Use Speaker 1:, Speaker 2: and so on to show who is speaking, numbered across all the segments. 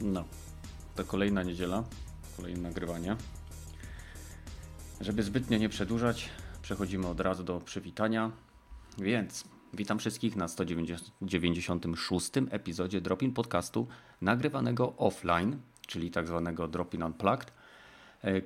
Speaker 1: No, to kolejna niedziela, kolejne nagrywanie. Żeby zbytnio nie przedłużać, przechodzimy od razu do przywitania. Więc witam wszystkich na 196 epizodzie Dropin Podcastu, nagrywanego offline, czyli tak zwanego Dropin Unplugged,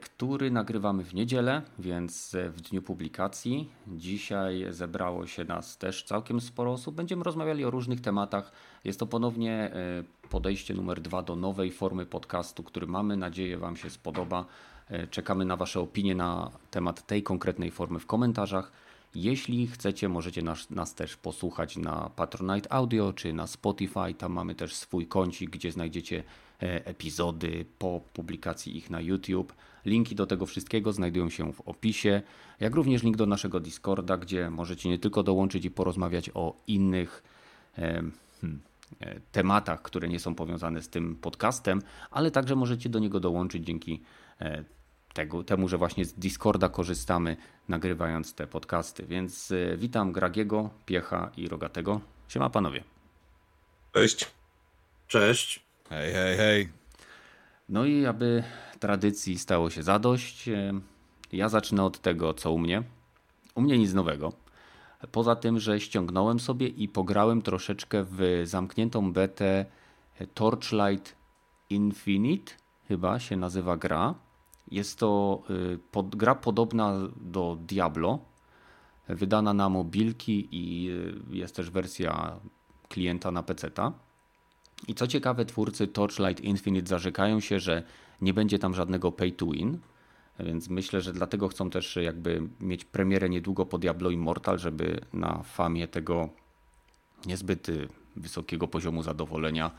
Speaker 1: który nagrywamy w niedzielę, więc w dniu publikacji. Dzisiaj zebrało się nas też całkiem sporo osób. Będziemy rozmawiali o różnych tematach. Jest to ponownie e, podejście numer dwa do nowej formy podcastu, który mamy nadzieję Wam się spodoba. E, czekamy na Wasze opinie na temat tej konkretnej formy w komentarzach. Jeśli chcecie, możecie nas, nas, też posłuchać na Patronite Audio czy na Spotify. Tam mamy też swój kącik, gdzie znajdziecie e, epizody po publikacji ich na YouTube. Linki do tego wszystkiego znajdują się w opisie, jak również link do naszego Discorda, gdzie możecie nie tylko dołączyć i porozmawiać o innych. Hmm, E, tematach, które nie są powiązane z tym podcastem, ale także możecie do niego dołączyć dzięki e, tego, temu, że właśnie z Discorda korzystamy, nagrywając te podcasty. Więc e, witam Gragiego, Piecha i Rogatego. Siema panowie.
Speaker 2: Cześć.
Speaker 3: Cześć.
Speaker 2: Hej, hej, hej.
Speaker 1: No i aby tradycji stało się zadość, ja zacznę od tego, co u mnie. U mnie nic nowego. Poza tym, że ściągnąłem sobie i pograłem troszeczkę w zamkniętą betę Torchlight Infinite, chyba się nazywa gra. Jest to y, pod, gra podobna do Diablo, wydana na mobilki i y, jest też wersja klienta na PC-ta. I co ciekawe, twórcy Torchlight Infinite zarzekają się, że nie będzie tam żadnego pay to win, więc myślę, że dlatego chcą też jakby mieć premierę niedługo po Diablo Immortal, żeby na famie tego niezbyt y, wysokiego poziomu zadowolenia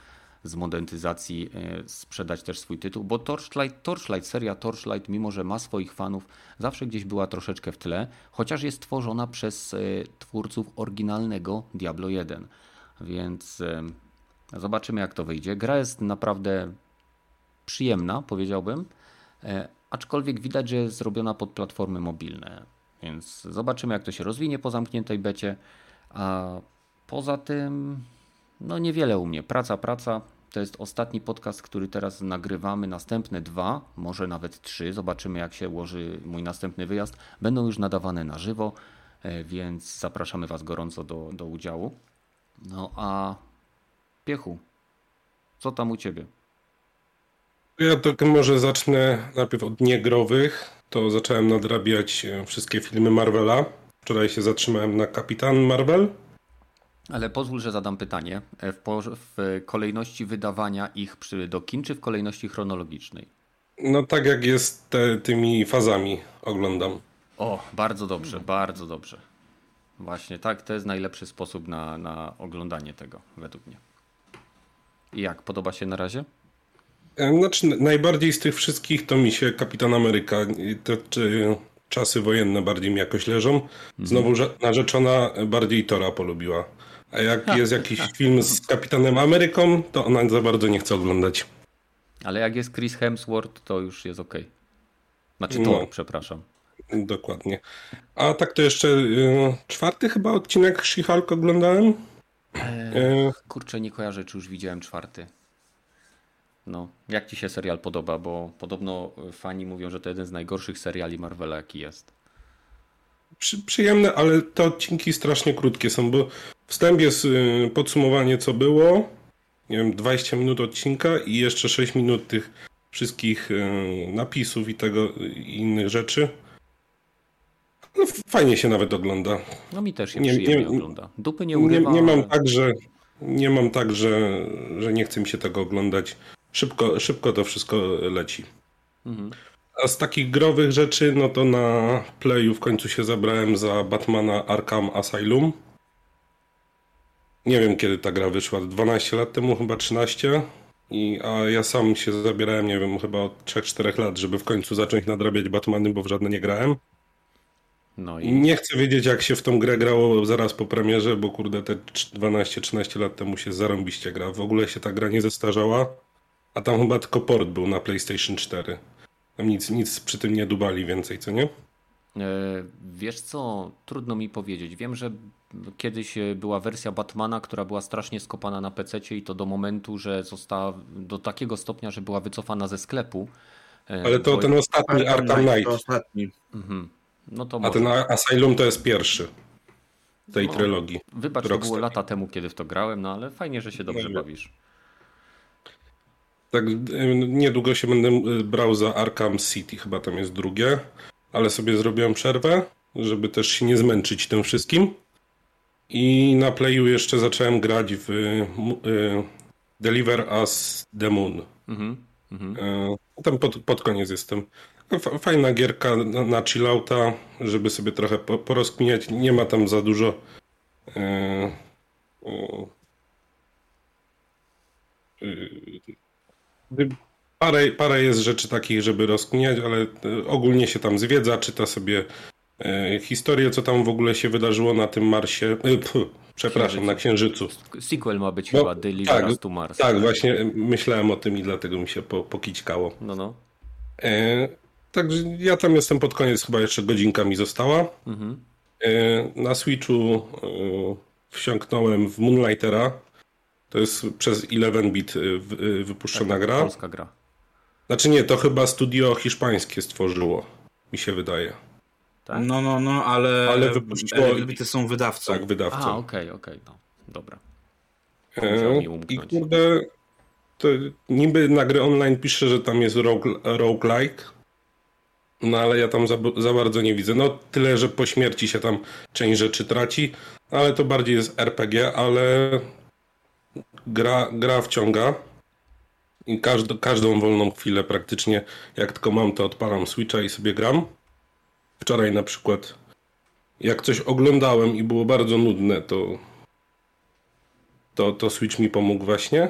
Speaker 1: z monetyzacji y, sprzedać też swój tytuł, bo Torchlight, Torchlight, seria Torchlight, mimo że ma swoich fanów, zawsze gdzieś była troszeczkę w tle, chociaż jest tworzona przez y, twórców oryginalnego Diablo 1. Więc zobaczymy jak to wyjdzie. Gra jest naprawdę przyjemna, powiedziałbym, aczkolwiek widać, że jest zrobiona pod platformy mobilne. Więc zobaczymy, jak to się rozwinie po zamkniętej becie. A poza tym, no niewiele u mnie. Praca, praca. To jest ostatni podcast, który teraz nagrywamy. Następne dwa, może nawet trzy. Zobaczymy, jak się ułoży mój następny wyjazd. Będą już nadawane na żywo, e, więc zapraszamy Was gorąco do, do udziału. No a Piechu, co tam u Ciebie?
Speaker 2: Ja to może zacznę najpierw od niegrowych. To zacząłem nadrabiać e, wszystkie filmy Marvela. Wczoraj się zatrzymałem na Kapitan Marvel.
Speaker 1: Ale pozwól, że zadam pytanie. E, w, w kolejności wydawania ich przy, do kin, czy w kolejności chronologicznej?
Speaker 2: No tak jak jest te, tymi fazami oglądam.
Speaker 1: O, bardzo dobrze, bardzo dobrze. Właśnie tak, to jest najlepszy sposób na, na oglądanie tego, według mnie. Jak, podoba się na razie?
Speaker 2: E, znaczy, najbardziej z tych wszystkich to mi się Kapitan Ameryka, te czy, czasy wojenne bardziej mi jakoś leżą. Mhm. Znowu narzeczona bardziej Tora polubiła. A jak jest jakiś film z Kapitanem Ameryką, to ona za bardzo nie chce oglądać.
Speaker 1: Ale jak jest Chris Hemsworth, to już jest ok. Znaczy Thor, no, przepraszam.
Speaker 2: Dokładnie. A tak to jeszcze y, czwarty chyba odcinek She-Hulk oglądałem.
Speaker 1: Eee, kurczę, nie kojarzę, czy już widziałem czwarty. No, jak ci się serial podoba? Bo podobno fani mówią, że to jeden z najgorszych seriali Marvela, jaki jest.
Speaker 2: Przy, przyjemne, ale te odcinki strasznie krótkie są, bo wstęp jest y, podsumowanie, co było. Nie wiem, 20 minut odcinka i jeszcze 6 minut tych wszystkich y, napisów i tego i innych rzeczy. No, fajnie się nawet ogląda.
Speaker 1: No mi też się nie, przyjemnie nie, ogląda. Dupy nie urywa.
Speaker 2: Nie, nie mam tak, że nie mam tak, że, że nie chce mi się tego oglądać. Szybko, szybko to wszystko leci. Mhm. A z takich growych rzeczy, no to na Playu w końcu się zabrałem za Batmana Arkham Asylum. Nie wiem kiedy ta gra wyszła, 12 lat temu, chyba 13. I, a ja sam się zabierałem, nie wiem, chyba od 3-4 lat, żeby w końcu zacząć nadrabiać Batmany, bo w żadne nie grałem. No i... Nie chcę wiedzieć, jak się w tą grę grało zaraz po premierze, bo kurde, te 12-13 lat temu się zarąbiście gra. W ogóle się ta gra nie zestarzała. A tam chyba tylko port był na PlayStation 4. Tam nic, nic przy tym nie dubali więcej, co nie?
Speaker 1: Wiesz co, trudno mi powiedzieć. Wiem, że kiedyś była wersja Batmana, która była strasznie skopana na PC i to do momentu, że została do takiego stopnia, że była wycofana ze sklepu.
Speaker 2: Ale to bo... ten ostatni Arkham Knight. ostatni.
Speaker 1: Mhm. No to
Speaker 2: A może. ten Asylum to jest pierwszy tej no, trylogii.
Speaker 1: Wybacz, to było lata temu, kiedy w to grałem, no ale fajnie, że się dobrze bawisz.
Speaker 2: Tak, niedługo się będę brał za Arkham City, chyba tam jest drugie, ale sobie zrobiłem przerwę, żeby też się nie zmęczyć tym wszystkim. I na Playu jeszcze zacząłem grać w y, Deliver Us the Moon. Mhm, mhm. Tam pod, pod koniec jestem. No, fajna gierka na, chillouta, żeby sobie trochę porozkminiać. Nie ma tam za dużo e, e, parę, parę jest rzeczy takich, żeby rozkminiać, ale ogólnie się tam zwiedza, czyta sobie historię, co tam w ogóle się wydarzyło na tym Marsie. Pff, przepraszam, Księżycu. na Księżycu.
Speaker 1: Sequel ma być no, chyba Deliver tak, to Mars.
Speaker 2: Tak, właśnie myślałem o tym i dlatego mi się po, pokićkało.
Speaker 1: No, no.
Speaker 2: Także ja tam jestem pod koniec, chyba jeszcze godzinka mi została. Mhm. E, na Switchu e, wsiąknąłem w Moonlightera. To jest przez 11-bit e, wypuszczona tak, gra.
Speaker 1: Polska gra.
Speaker 2: Znaczy nie, to chyba studio hiszpańskie stworzyło, mi się wydaje.
Speaker 3: Tak? No, no, no, ale, ale wypuściło... Elbity są wydawcą.
Speaker 2: Tak, wydawcą.
Speaker 1: A, okej, okay, okej, okay, no, dobra.
Speaker 2: E, I kurde, to niby na gry online pisze, że tam jest rogue, roguelike, no ale ja tam za, za, bardzo nie widzę. No tyle, że po śmierci się tam część rzeczy traci, ale to bardziej jest RPG, ale gra, gra wciąga. I każd, każdą wolną chwilę praktycznie, jak tylko mam, to odpalam Switcha i sobie gram. Wczoraj na przykład, jak coś oglądałem i było bardzo nudne, to, to, to Switch mi pomógł właśnie.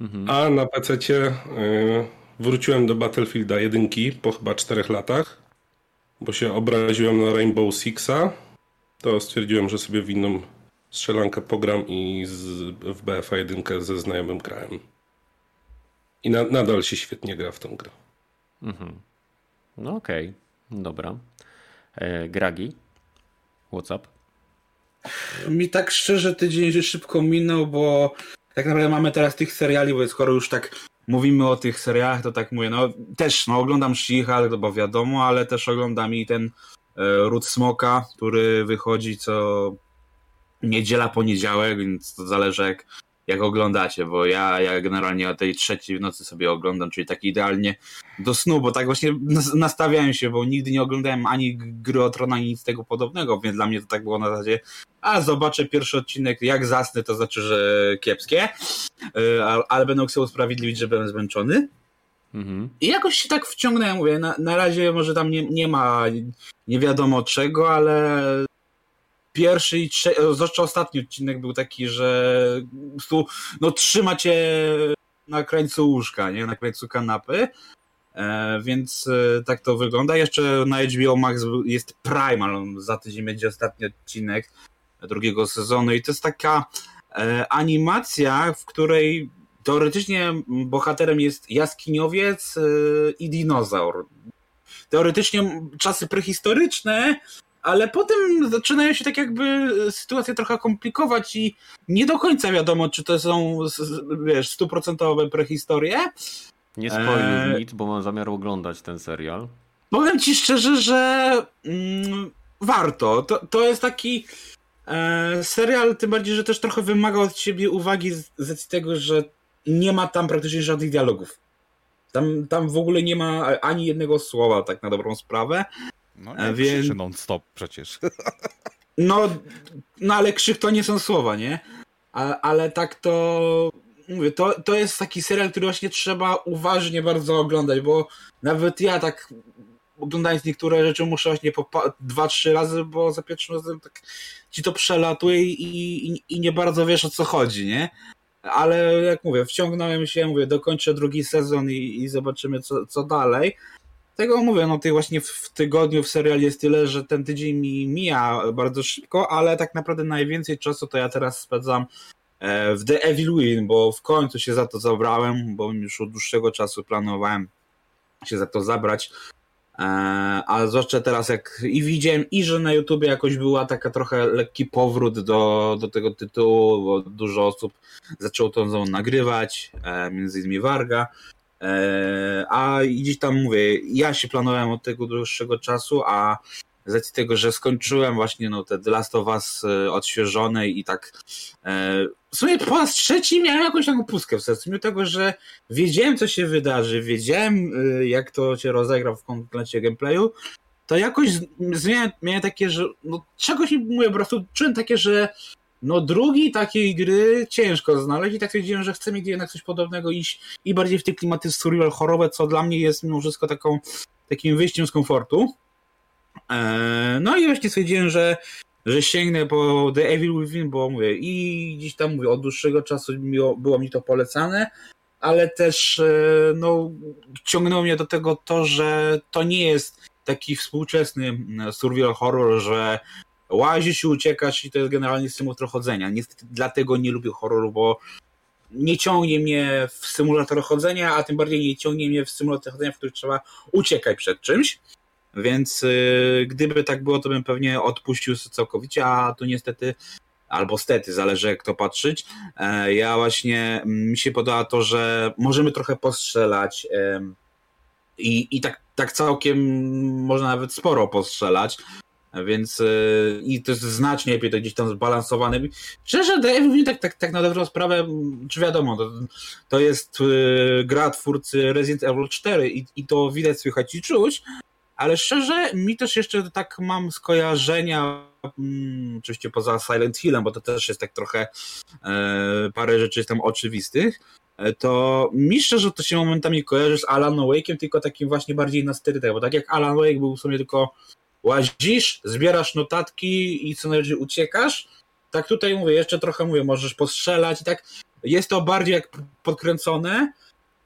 Speaker 2: Mhm. A na PC yy, Wróciłem do Battlefielda 1 po chyba 4 latach, bo się obraziłem na Rainbow Sixa. To stwierdziłem, że sobie w inną strzelankę pogram i z, w BFA 1 ze znajomym grałem. I na, nadal się świetnie gra w tą grę. Mhm.
Speaker 1: No okej, okay. dobra. E, Gragi, WhatsApp?
Speaker 3: Mi tak szczerze tydzień szybko minął, bo tak naprawdę mamy teraz tych seriali, bo skoro już tak mówimy o tych serialach, to tak mówię, no też no, oglądam She-Hulk, bo wiadomo, ale też oglądam i ten e, Ród Smoka, który wychodzi co niedziela, poniedziałek, więc to zależy jak, jak oglądacie, bo ja, ja generalnie o tej trzeciej w nocy sobie oglądam, czyli tak idealnie do snu, bo tak właśnie nastawiałem się, bo nigdy nie oglądałem ani Gry o Tron, ani nic tego podobnego, więc dla mnie to tak było na zasadzie a zobaczę pierwszy odcinek, jak zasnę, to znaczy, że kiepskie, e, ale będę chciał usprawiedliwić, że byłem zmęczony. Mhm. I jakoś się tak wciągnąłem, mówię, na, na razie może tam nie, nie ma nie wiadomo czego, ale pierwszy i trzeci, zwłaszcza ostatni odcinek był taki, że tu, no trzyma cię na krańcu łóżka, nie? Na krańcu kanapy. E, więc e, tak to wygląda. Jeszcze na HBO Max jest Primal, za tydzień będzie ostatni odcinek drugiego sezonu i to jest taka e, animacja, w której teoretycznie bohaterem jest jaskiniowiec e, i dinozaur. Teoretycznie czasy prehistoryczne, ale potem zaczynają się tak jakby sytuacje trochę komplikować i nie do końca wiadomo, czy to są wiesz, stuprocentowe prehistorie.
Speaker 1: Nie spoiluj e... nic, bo mam zamiar oglądać ten serial.
Speaker 3: Powiem ci szczerze, że mm, warto. To, to jest taki E, serial tym bardziej, że też trochę wymaga od siebie uwagi z racji tego, że nie ma tam praktycznie żadnych dialogów. Tam, tam w ogóle nie ma ani jednego słowa, tak na dobrą sprawę.
Speaker 4: No nie, Więc... non-stop przecież.
Speaker 3: No, no ale krzyk to nie są słowa, nie? A, ale tak to... Mówię, to, to jest taki serial, który właśnie trzeba uważnie bardzo oglądać, bo nawet ja tak oglądając niektóre rzeczy muszę właśnie po dwa, trzy razy, bo za pierwszym razem tak ci to przelatuje i, i, i nie bardzo wiesz o co chodzi, nie? Ale jak mówię, wciągnąłem się, mówię, dokończę drugi sezon i, i zobaczymy co, co dalej. Tego mówię, no tej właśnie w tygodniu w serial jest tyle, że ten tydzień mi mija bardzo szybko, ale tak naprawdę najwięcej czasu to ja teraz spędzam e, w The Evil Win, bo w końcu się za to zabrałem, bo już od dłuższego czasu planowałem się za to zabrać. E, a zwłaszcza teraz jak i widziałem i że na YouTubie jakoś była taka trochę lekki powrót do, do tego tytułu, bo dużo osób zaczęło to nagrywać, e, między innymi Warga. E, a gdzieś tam mówię, ja się planowałem od tego dłuższego czasu, a z racji tego, że skończyłem właśnie no, te The Last of Us odświeżone i tak w sumie po raz trzeci miałem jakąś taką pustkę w sercu, mimo tego, że wiedziałem, co się wydarzy, wiedziałem, jak to się rozegra w komplecie gameplayu, to jakoś miałem, miałem takie, że no, czegoś mi mówię, po prostu czułem takie, że no drugi takiej gry ciężko znaleźć i tak stwierdziłem, że chcę mieć jednak coś podobnego iść i bardziej w te klimaty survival horrorowe, co dla mnie jest mimo wszystko taką, takim wyjściem z komfortu. Eee, no i właśnie stwierdziłem, że że sięgnę po The Evil Within, bo mówię, i gdzieś tam mówię, od dłuższego czasu było mi to polecane, ale też e, no, ciągnęło mnie do tego to, że to nie jest taki współczesny survival horror, że łazisz i uciekasz i to jest generalnie symulator chodzenia. Niestety dlatego nie lubię horroru, bo nie ciągnie mnie w symulator chodzenia, a tym bardziej nie ciągnie mnie w symulator chodzenia, w którym trzeba uciekać przed czymś. Więc y, gdyby tak było, to bym pewnie odpuścił całkowicie, a tu niestety albo stety, zależy jak to patrzeć. E, ja właśnie, mm, mi się podoba to, że możemy trochę postrzelać i, i tak, tak całkiem można nawet sporo postrzelać. Więc y, i to jest znacznie lepiej to gdzieś tam zbalansowane. Szczerze, Devil tak, tak, tak na dobrą sprawę, czy wiadomo, to, to jest y, gra twórcy Resident Evil 4 i, i to widać, słychać i czuć, ale szczerze, mi też jeszcze tak mam skojarzenia, hmm, oczywiście poza Silent Hillem, bo to też jest tak trochę e, parę rzeczy tam oczywistych, e, to mi szczerze to się momentami kojarzy z Alan Wake'iem, tylko takim właśnie bardziej na sterydach, bo tak jak Alan Wake był w sumie tylko łazisz, zbierasz notatki i co najwyżej uciekasz, tak tutaj mówię, jeszcze trochę mówię, możesz postrzelać i tak jest to bardziej jak podkręcone,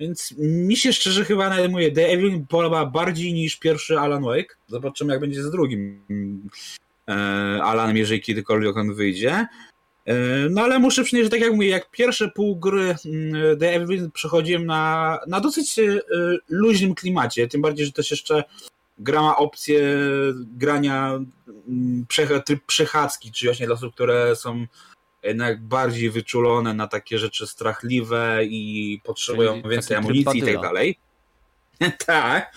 Speaker 3: więc mi się szczerze chyba najmuje The Evil podoba bardziej niż pierwszy Alan Wake. Zobaczymy jak będzie z drugim e, Alanem, jeżeli kiedykolwiek on wyjdzie. E, no ale muszę przyznać, że tak jak mówię, jak pierwsze pół gry mm, The Evil przechodziłem na, na dosyć e, luźnym klimacie, tym bardziej, że też jeszcze gra ma opcję grania mm, przechadzki, czyli właśnie dla osób, które są jednak bardziej wyczulone na takie rzeczy strachliwe i potrzebują Czyli więcej amunicji i tak dalej. tak.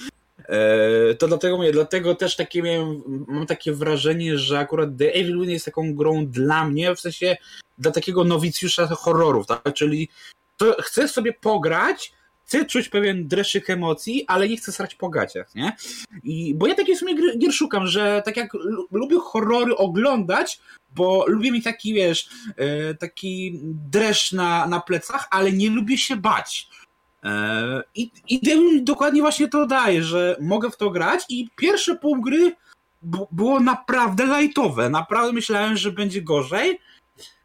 Speaker 3: E, to dlatego mówię, dlatego też takie miałem, mam takie wrażenie, że akurat The Evil Within jest taką grą dla mnie, w sensie dla takiego nowicjusza horrorów, tak? Czyli to chcę sobie pograć, chcę czuć pewien dreszczyk emocji, ale nie chcę srać po gaciach, nie? I, bo ja takie w sumie gier szukam, że tak jak lubię horrory oglądać, bo lubię mieć taki, wiesz, e, taki dreszcz na, na plecach, ale nie lubię się bać. E, I, I dokładnie właśnie to daje, że mogę w to grać i pierwsze pół gry było naprawdę lajtowe. Naprawdę myślałem, że będzie gorzej.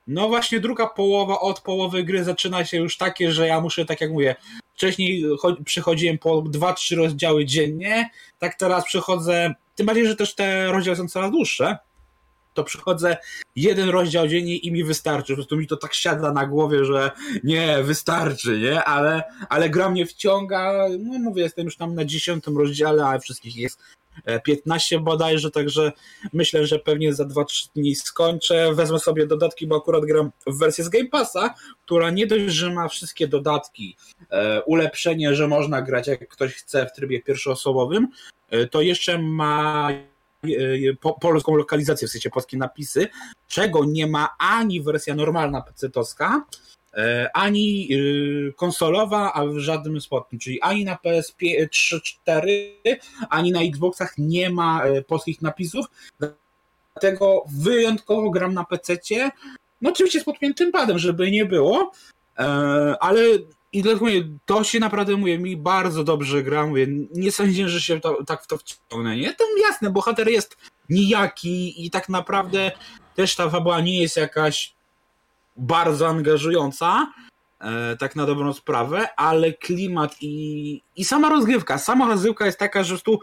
Speaker 3: No właśnie druga połowa od połowy gry zaczyna się już takie, że ja muszę, tak jak mówię, wcześniej przychodziłem po 2-3 rozdziały dziennie, tak teraz przychodzę, tym bardziej, że też te rozdziały są coraz dłuższe, to przychodzę jeden rozdział dziennie i mi wystarczy. Po prostu mi to tak siada na głowie, że nie, wystarczy, nie? Ale, ale gra mnie wciąga. No mówię, jestem już tam na dziesiątym rozdziale, ale wszystkich jest 15 e, bodajże, także myślę, że pewnie za 2-3 dni skończę. Wezmę sobie dodatki, bo akurat gram w wersję z Game Passa, która nie dość, że ma wszystkie dodatki, e, ulepszenie, że można grać jak ktoś chce w trybie pierwszoosobowym, e, to jeszcze ma po, polską lokalizację, w sensie polskie napisy, czego nie ma ani wersja normalna PC-towska, E, ani y, konsolowa, a w żadnym spotku, czyli ani na PS3, 4, ani na Xboxach nie ma e, polskich napisów, dlatego wyjątkowo gram na PC, no oczywiście z podpiętym padem, żeby nie było, e, ale i dlatego mówię, to się naprawdę mówię, mi bardzo dobrze gra, mówię, nie sądzę, że się to, tak w to wciągnę, nie? To jasne, bohater jest nijaki i tak naprawdę też ta fabuła nie jest jakaś bardzo angażująca, e, tak na dobrą sprawę, ale klimat i, i sama rozgrywka, sama rozgrywka jest taka, że tu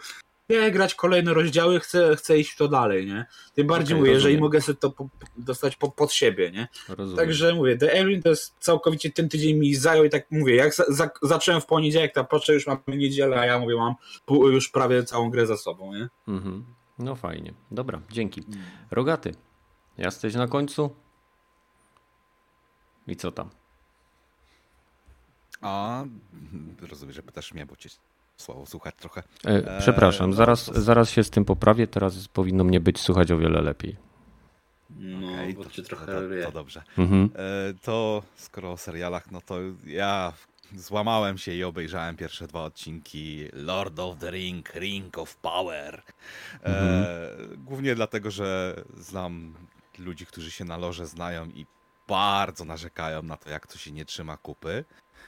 Speaker 3: nie grać kolejne rozdziały, chcę, chcę iść w to dalej, nie? Tym bardziej okay, mówię, rozumiem. jeżeli mogę sobie to po, dostać po, pod siebie, nie? Rozumiem. Także mówię, The Alien to jest całkowicie ten tydzień mi zajął i tak mówię, jak za, za, zacząłem w poniedziałek, to patrzę, już mam niedzielę, a ja mówię, mam już prawie całą grę za sobą, nie? Mhm.
Speaker 1: No fajnie. Dobra, dzięki. Rogaty, jesteś na końcu? I co tam?
Speaker 4: A, rozumiem, że pytasz mnie, bo cię słabo słuchać trochę.
Speaker 1: E, przepraszam, e, zaraz, to... zaraz się z tym poprawię, teraz powinno mnie być słuchać o wiele lepiej.
Speaker 3: No, okay, bo to, cię trochę
Speaker 4: to, to, to dobrze. Mhm. E, to skoro o serialach, no to ja złamałem się i obejrzałem pierwsze dwa odcinki Lord of the Ring, Ring of Power. E, mhm. Głównie dlatego, że znam ludzi, którzy się na loże znają i bardzo narzekają na to, jak to się nie trzyma kupy.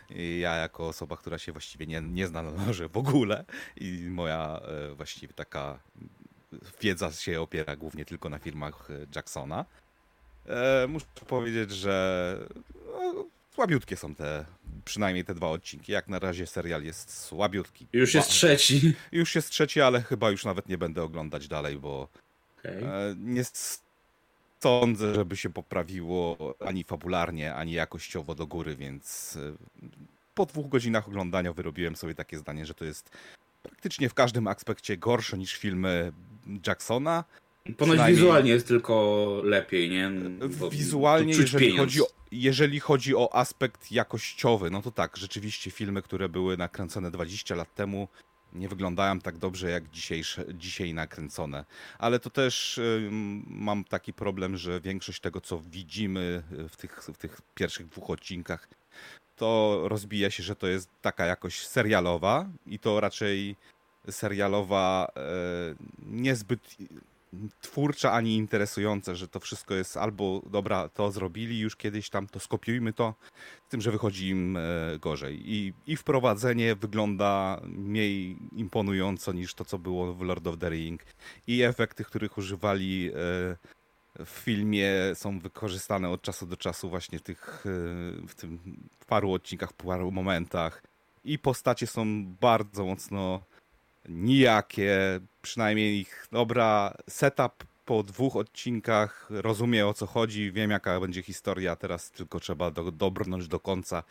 Speaker 4: I ja jako osoba, która się właściwie nie, nie zna na loże w ogóle i moja e, właściwie taka wiedza się opiera głównie tylko na filmach Jacksona. E, muszę powiedzieć, że no, słabiutkie są te, przynajmniej te dwa odcinki. Jak na razie serial jest słabiutki.
Speaker 3: Już jest trzeci.
Speaker 4: Już jest trzeci, ale chyba już nawet nie będę oglądać dalej, bo okay. E, nie sądzę, żeby się poprawiło ani fabularnie, ani jakościowo do góry, więc e, po dwóch godzinach oglądania wyrobiłem sobie takie zdanie, że to jest praktycznie w każdym aspekcie gorsze niż filmy Jacksona.
Speaker 3: Ponoć wizualnie jest tylko lepiej, nie?
Speaker 4: Bo wizualnie, jeżeli chodzi, o, jeżeli chodzi o aspekt jakościowy, no to tak, rzeczywiście filmy, które były nakręcone 20 lat temu, nie wyglądają tak dobrze jak dzisiejsze, dzisiaj nakręcone. Ale to też y, mam taki problem, że większość tego, co widzimy w tych, w tych pierwszych dwóch odcinkach, to rozbija się, że to jest taka jakość serialowa i to raczej serialowa e, niezbyt twórcza ani interesująca, że to wszystko jest albo dobra, to zrobili już kiedyś tam, to skopiujmy to, z tym, że wychodzi im e, gorzej. I, I wprowadzenie wygląda mniej imponująco niż to, co było w Lord of the Ring. I efekty, których używali e, w filmie są wykorzystane od czasu do czasu właśnie tych, e, w tym w paru odcinkach, w paru momentach. I postacie są bardzo mocno nijakie, przynajmniej ich dobra setup po dwóch odcinkach, rozumiem o co chodzi, wiem jaka będzie historia, teraz tylko trzeba do, dobrnąć do końca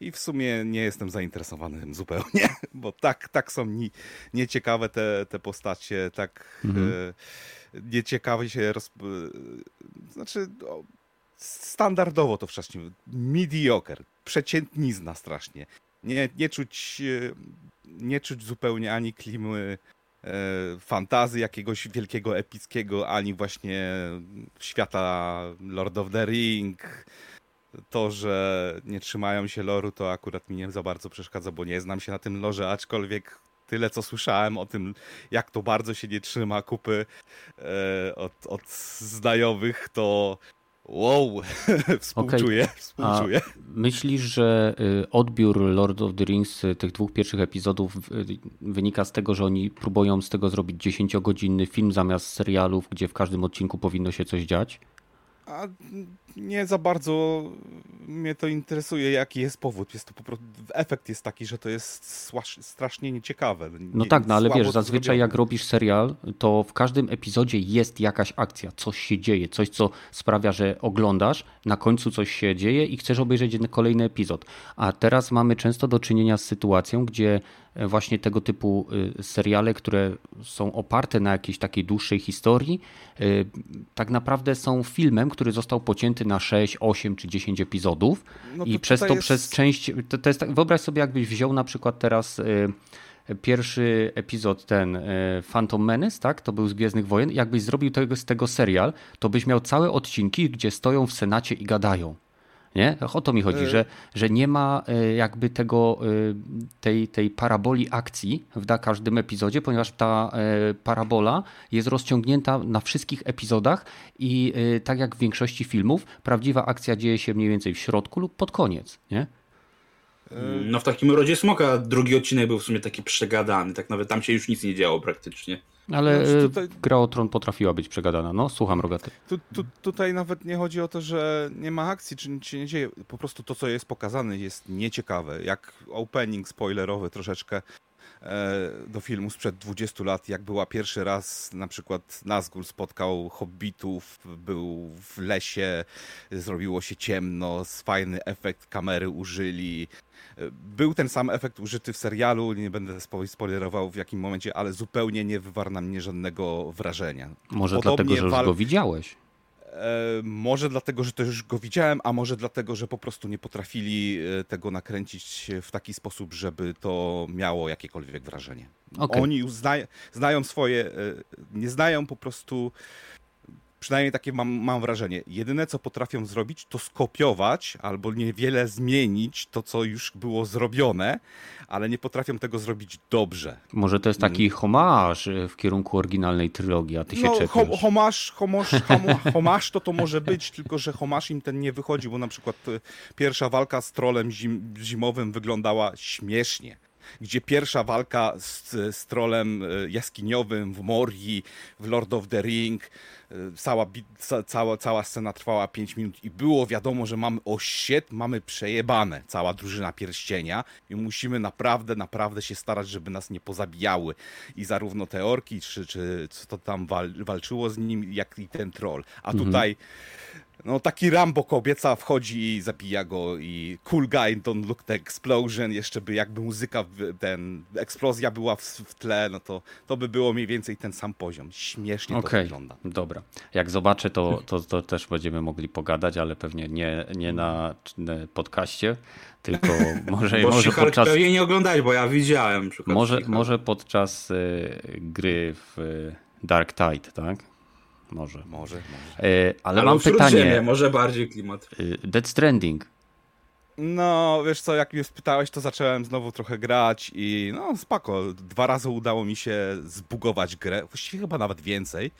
Speaker 4: i w sumie nie jestem zainteresowany tym zupełnie, bo tak, tak są ni, nieciekawe te, te postacie, tak mhm. e, nieciekawe się roz... E, znaczy o, standardowo to wcześniej, mediocre, przeciętnizna strasznie. Nie, nie czuć e, nie czuć zupełnie ani klimy e, fantazy jakiegoś wielkiego, epickiego, ani właśnie świata Lord of the Ring. To, że nie trzymają się loru, to akurat mi nie za bardzo przeszkadza, bo nie znam się na tym lorze, aczkolwiek tyle, co słyszałem o tym, jak to bardzo się nie trzyma kupy e, od, od znajomych, to Wow, współczuję, okay. współczuję. A
Speaker 1: myślisz, że y, odbiór Lord of the Rings y, tych dwóch pierwszych epizodów y, wynika z tego, że oni próbują z tego zrobić 10-godzinny film zamiast serialów, gdzie w każdym odcinku powinno się coś dziać?
Speaker 4: A nie za bardzo mnie to interesuje, jaki jest powód. Jest to po prostu, efekt jest taki, że to jest strasznie nieciekawe. Nie,
Speaker 1: no tak, no ale wiesz, zazwyczaj jak robisz serial, to w każdym epizodzie jest jakaś akcja, coś się dzieje, coś, co sprawia, że oglądasz, na końcu coś się dzieje i chcesz obejrzeć kolejny epizod. A teraz mamy często do czynienia z sytuacją, gdzie właśnie tego typu e, seriale, które są oparte na jakiejś takiej dłuższej historii, e, tak naprawdę są filmem, który został pocięty na 6, 8 czy 10 epizodów no i przez to jest... przez część, to, to jest tak, wyobraź sobie jakbyś wziął na przykład teraz pierwszy epizod ten Phantom Menace, tak? To był z Gwiezdnych Wojen. Jakbyś zrobił tego, z tego serial, to byś miał całe odcinki, gdzie stoją w Senacie i gadają. Nie? O to mi chodzi, że, że nie ma e, jakby tego, e, tej, tej paraboli akcji w każdym epizodzie, ponieważ ta e, parabola jest rozciągnięta na wszystkich epizodach i tak jak w większości filmów, prawdziwa akcja dzieje się mniej więcej w środku lub pod koniec. Nie?
Speaker 3: No w takim rodzie Smoka drugi odcinek był w sumie taki przegadany, tak nawet tam się już nic nie działo praktycznie.
Speaker 1: Ale no, tutaj... gra o Tron potrafiła być przegadana. No, słucham, Rogaty.
Speaker 4: Tu, tu, tutaj nawet nie chodzi o to, że nie ma akcji, czy nic się nie dzieje. Po prostu to, co jest pokazane, jest nieciekawe. Jak opening spoilerowy troszeczkę do filmu sprzed 20 lat, jak była pierwszy raz na przykład Nazgul spotkał hobbitów, był w lesie, zrobiło się ciemno, fajny efekt kamery użyli. E, był ten sam efekt użyty w serialu, nie będę spoilerował w jakim momencie, ale zupełnie nie wywarł na mnie żadnego wrażenia.
Speaker 1: Może Podobnie dlatego, że już go widziałeś.
Speaker 4: E, może dlatego, że to już go widziałem, a może dlatego, że po prostu nie potrafili e, tego nakręcić w taki sposób, żeby to miało jakiekolwiek wrażenie. Okay. Oni już zna, znają swoje, e, nie znają po prostu Przynajmniej takie mam, mam wrażenie. Jedyne, co potrafią zrobić, to skopiować albo niewiele zmienić to, co już było zrobione, ale nie potrafią tego zrobić dobrze.
Speaker 1: Może to jest taki mm. homaż w kierunku oryginalnej trylogii, a ty się no, czepiasz.
Speaker 4: homaż, homaż, homaż to to może być, tylko że homaż im ten nie wychodzi, bo na przykład e, pierwsza walka z trolem zim, zimowym wyglądała śmiesznie gdzie pierwsza walka z, z trolem e, jaskiniowym w Morii, w Lord of the Ring, e, cała, cała, cała scena trwała 5 minut i było wiadomo, że mamy osiet, mamy przejebane, cała drużyna pierścienia i musimy naprawdę, naprawdę się starać, żeby nas nie pozabijały. I zarówno te orki, czy, czy co to tam wal, walczyło z nim, jak i ten troll. A mhm. No taki Rambo kobieca wchodzi i zabija go i cool guy don't look the explosion, jeszcze by jakby muzyka, ten, eksplozja była w, w tle, no to, to by było mniej więcej ten sam poziom. Śmiesznie okay, to wygląda.
Speaker 1: dobra. Jak zobaczę, to, to, to też będziemy mogli pogadać, ale pewnie nie, nie na podcaście, tylko może,
Speaker 3: bo
Speaker 1: może podczas...
Speaker 3: pewnie nie oglądać, bo ja widziałem.
Speaker 1: Może, może podczas y, gry w Dark Tide, tak? Może.
Speaker 4: Może, może.
Speaker 1: E, ale, ale mam pytanie.
Speaker 3: może bardziej klimat.
Speaker 1: E, Dead Stranding.
Speaker 4: No, wiesz co, jak mnie spytałeś, to zacząłem znowu trochę grać i no spoko. Dwa razy udało mi się zbugować grę, właściwie chyba nawet więcej.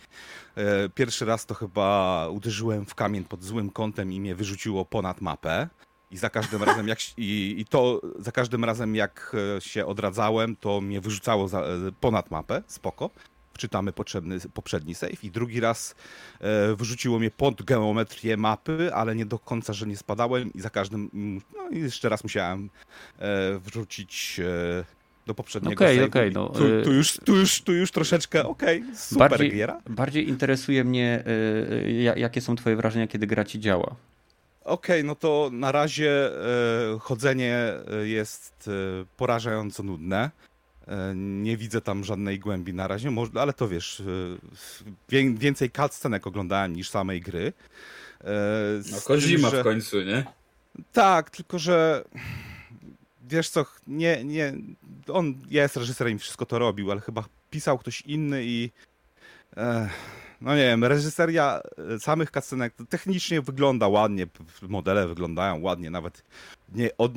Speaker 4: E, pierwszy raz to chyba uderzyłem w kamień pod złym kątem i mnie wyrzuciło ponad mapę. I za każdym razem jak i, i to za każdym razem jak się odradzałem, to mnie wyrzucało za, ponad mapę, spoko wczytamy potrzebny, poprzedni save i drugi raz e, wyrzuciło mnie pod geometrię mapy, ale nie do końca, że nie spadałem i za każdym, mm, no i jeszcze raz musiałem e, wrzucić e, do poprzedniego
Speaker 1: okay, okay, no,
Speaker 4: tu, tu, już, tu, już, tu już troszeczkę, okej, okay, super
Speaker 1: bardziej,
Speaker 4: giera.
Speaker 1: Bardziej interesuje mnie, y, jakie są twoje wrażenia, kiedy gra ci działa.
Speaker 4: Okej, okay, no to na razie y, chodzenie jest porażająco nudne. E, nie widzę tam żadnej głębi na razie, ale to wiesz, e, więcej cutscenek oglądałem niż samej gry.
Speaker 3: E, no Kozima że... w końcu, nie?
Speaker 4: Tak, tylko że wiesz co, nie, nie, on jest reżyserem i wszystko to robił, ale chyba pisał ktoś inny i no nie wiem, reżyseria samych cutscenek technicznie wygląda ładnie, modele wyglądają ładnie, nawet nie, od,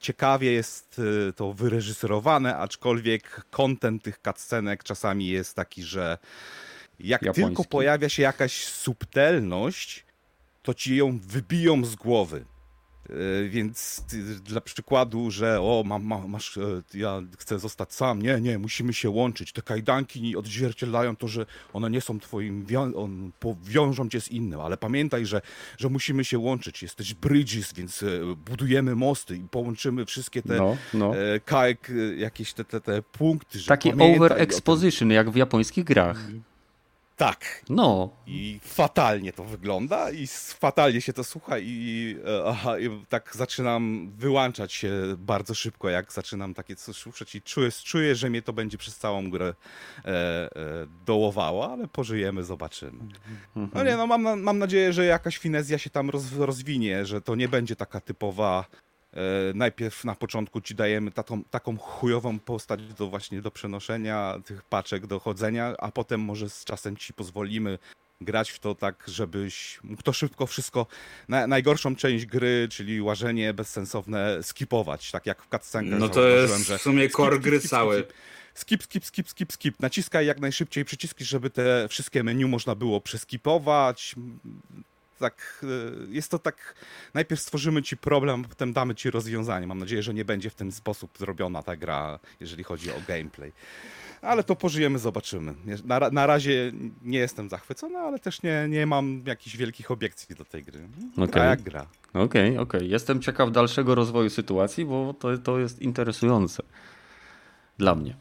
Speaker 4: ciekawie jest y, to wyreżyserowane, aczkolwiek kontent tych cutscenek czasami jest taki, że jak Japoński. tylko pojawia się jakaś subtelność, to ci ją wybiją z głowy. E, więc dla przykładu, że o, mam, mam, masz, e, ja chcę zostać sam, nie, nie, musimy się łączyć. Te kajdanki odzwierciedlają to, że one nie są twoim, on, powiążą cię z innym, ale pamiętaj, że, że musimy się łączyć. Jesteś Bridges, więc e, budujemy mosty i połączymy wszystkie te no, no. kajek, jakieś te, te, te punkty.
Speaker 1: Taki over exposition, jak w japońskich grach.
Speaker 4: Tak.
Speaker 1: No.
Speaker 4: I fatalnie to wygląda i fatalnie się to słucha i, e, aha, i tak zaczynam wyłączać się bardzo szybko, jak zaczynam takie coś słuchać i czuję, czuję, że mnie to będzie przez całą grę e, e, dołowało, ale pożyjemy, zobaczymy. Mhm. No nie, no mam, mam nadzieję, że jakaś finezja się tam roz, rozwinie, że to nie będzie taka typowa najpierw na początku ci dajemy taką, taką chujową postać do właśnie do przenoszenia tych paczek, do chodzenia, a potem może z czasem ci pozwolimy grać w to tak, żebyś mógł to szybko wszystko, na, najgorszą część gry, czyli łażenie bezsensowne, skipować, tak jak w cutscenkach.
Speaker 3: No to jest że w sumie core skip, gry skip, cały.
Speaker 4: Skip, skip, skip, skip, skip. Naciskaj jak najszybciej przyciski, żeby te wszystkie menu można było przeskipować tak, e, jest to tak, najpierw stworzymy ci problem, potem damy ci rozwiązanie. Mam nadzieję, że nie będzie w ten sposób zrobiona ta gra, jeżeli chodzi o gameplay. Ale to pożyjemy, zobaczymy. Na, na razie nie jestem zachwycony, ale też nie, nie mam jakichś wielkich obiekcji do tej gry. Gra okay. jak gra.
Speaker 1: Okej, okay, okej. Okay. Jestem ciekaw dalszego rozwoju sytuacji, bo to, to jest interesujące. Dla mnie.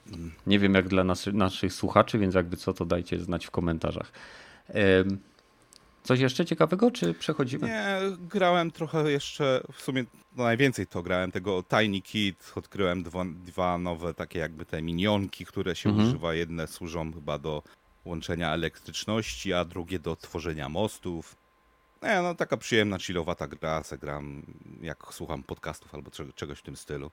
Speaker 1: Nie wiem jak dla nas, naszych słuchaczy, więc jakby co to dajcie znać w komentarzach. Coś jeszcze ciekawego, czy przechodzimy?
Speaker 4: Nie, grałem trochę jeszcze, w sumie no najwięcej to grałem, tego Tiny Kit, odkryłem dwa, dwa nowe takie jakby te minionki, które się mhm. używa. Jedne służą chyba do łączenia elektryczności, a drugie do tworzenia mostów. Nie, no taka przyjemna, chillowata gra, se gram jak słucham podcastów albo czegoś w tym stylu.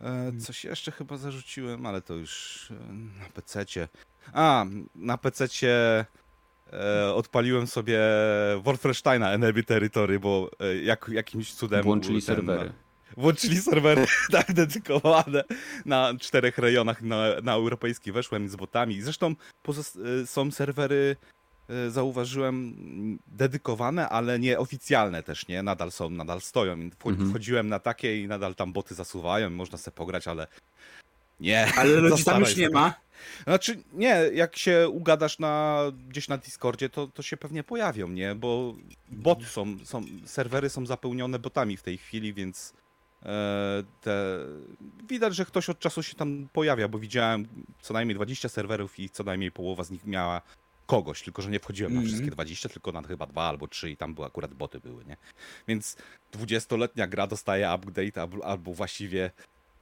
Speaker 4: E, mhm. coś jeszcze chyba zarzuciłem, ale to już e, na PC-cie. A, na PC-cie e, odpaliłem sobie Wolfensteina Enemy Territory, bo e, jak, jakimś cudem...
Speaker 1: Włączyli ten, serwery.
Speaker 4: Włączyli serwery tak dedykowane na czterech rejonach na, na europejski. Weszłem z botami. Zresztą e, są serwery zauważyłem dedykowane, ale nieoficjalne też, nie? Nadal są, nadal stoją. Mhm. Wchodziłem na takie i nadal tam boty zasuwają, można sobie pograć, ale nie.
Speaker 3: Ale ludzi tam już nie ma.
Speaker 4: Znaczy, nie, jak się ugadasz na, gdzieś na Discordzie, to, to się pewnie pojawią, nie? Bo boty są, są, serwery są zapełnione botami w tej chwili, więc e, te... widać, że ktoś od czasu się tam pojawia, bo widziałem co najmniej 20 serwerów i co najmniej połowa z nich miała kogoś, tylko że nie wchodziłem na mhm. wszystkie 20, tylko na chyba dwa albo trzy i tam były akurat boty były, nie? Więc 20-letnia gra dostaje update albo właściwie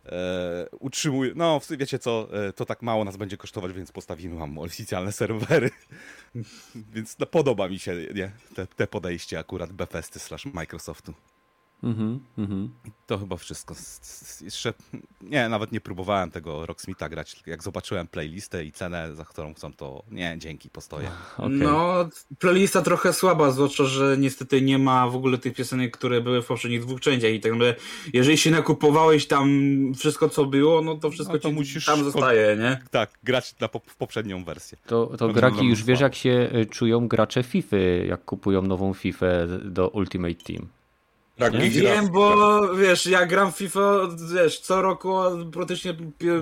Speaker 4: e, utrzymuje. No, wiecie co, e, to tak mało nas będzie kosztować, więc postawimy wam oficjalne serwery. więc no, podoba mi się nie, te, te podejście akurat Bethesdy slash Microsoftu. Mhm, mhm. To chyba wszystko. Jeszcze nie, nawet nie próbowałem tego Rocksmitha grać. Jak zobaczyłem playlistę i cenę, za którą chcą, to nie, dzięki, postoję.
Speaker 3: Okay. No, playlista trochę słaba, zwłaszcza, że niestety nie ma w ogóle tych piosenek, które były w poprzednich dwóch częściach i tak naprawdę, jeżeli się nakupowałeś tam wszystko, co było, no to wszystko no to musisz tam zostaje, nie?
Speaker 4: Tak, grać na po w poprzednią wersję.
Speaker 1: To, to graki już wiesz, jak się y, czują gracze FIFA, jak kupują nową FIFA do Ultimate Team.
Speaker 3: Tak, nie? Wiem, bo wiesz, ja gram w FIFA, wiesz, co roku, praktycznie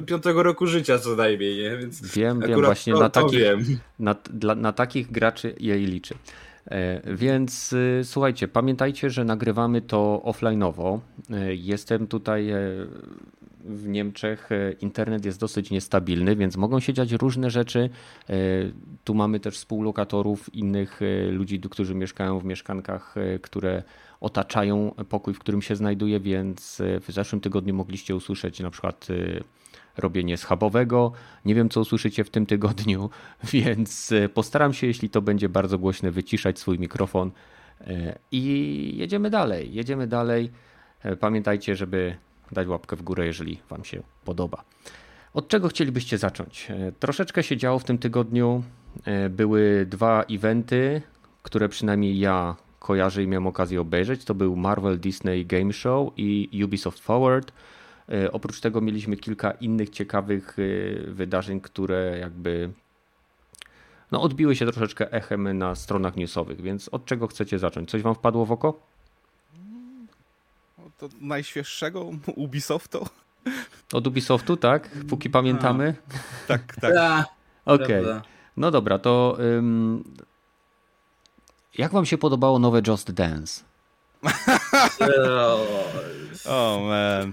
Speaker 3: piątego roku życia co najmniej, nie?
Speaker 1: Więc wiem, wiem, właśnie to, na, takich, na, dla, na takich graczy jej liczy. E, więc y, słuchajcie, pamiętajcie, że nagrywamy to offline'owo. E, jestem tutaj e, w Niemczech, internet jest dosyć niestabilny, więc mogą się dziać różne rzeczy. Tu mamy też współlokatorów, innych ludzi, którzy mieszkają w mieszkankach, które otaczają pokój, w którym się znajduje, więc e, w zeszłym tygodniu mogliście usłyszeć na przykład e, robienie schabowego. Nie wiem, co usłyszycie w tym tygodniu, więc e, postaram się, jeśli to będzie bardzo głośne, wyciszać swój mikrofon i jedziemy dalej. Jedziemy dalej. Pamiętajcie, żeby dać łapkę w górę, jeżeli Wam się podoba. Od czego chcielibyście zacząć? Troszeczkę się działo w tym tygodniu. Były dwa eventy, które przynajmniej ja kojarzę i miałem okazję obejrzeć, to był Marvel Disney Game Show i Ubisoft Forward. E, oprócz tego mieliśmy kilka innych ciekawych e, wydarzeń, które jakby no, odbiły się troszeczkę echem na stronach newsowych, więc od czego chcecie zacząć? Coś wam wpadło w oko?
Speaker 4: To najświeższego Ubisoftu.
Speaker 1: Od Ubisoftu, tak? Póki pamiętamy?
Speaker 4: A, tak, tak.
Speaker 1: Okej. Okay. No dobra, to um, jak wam się podobało nowe Just Dance?
Speaker 4: oh man.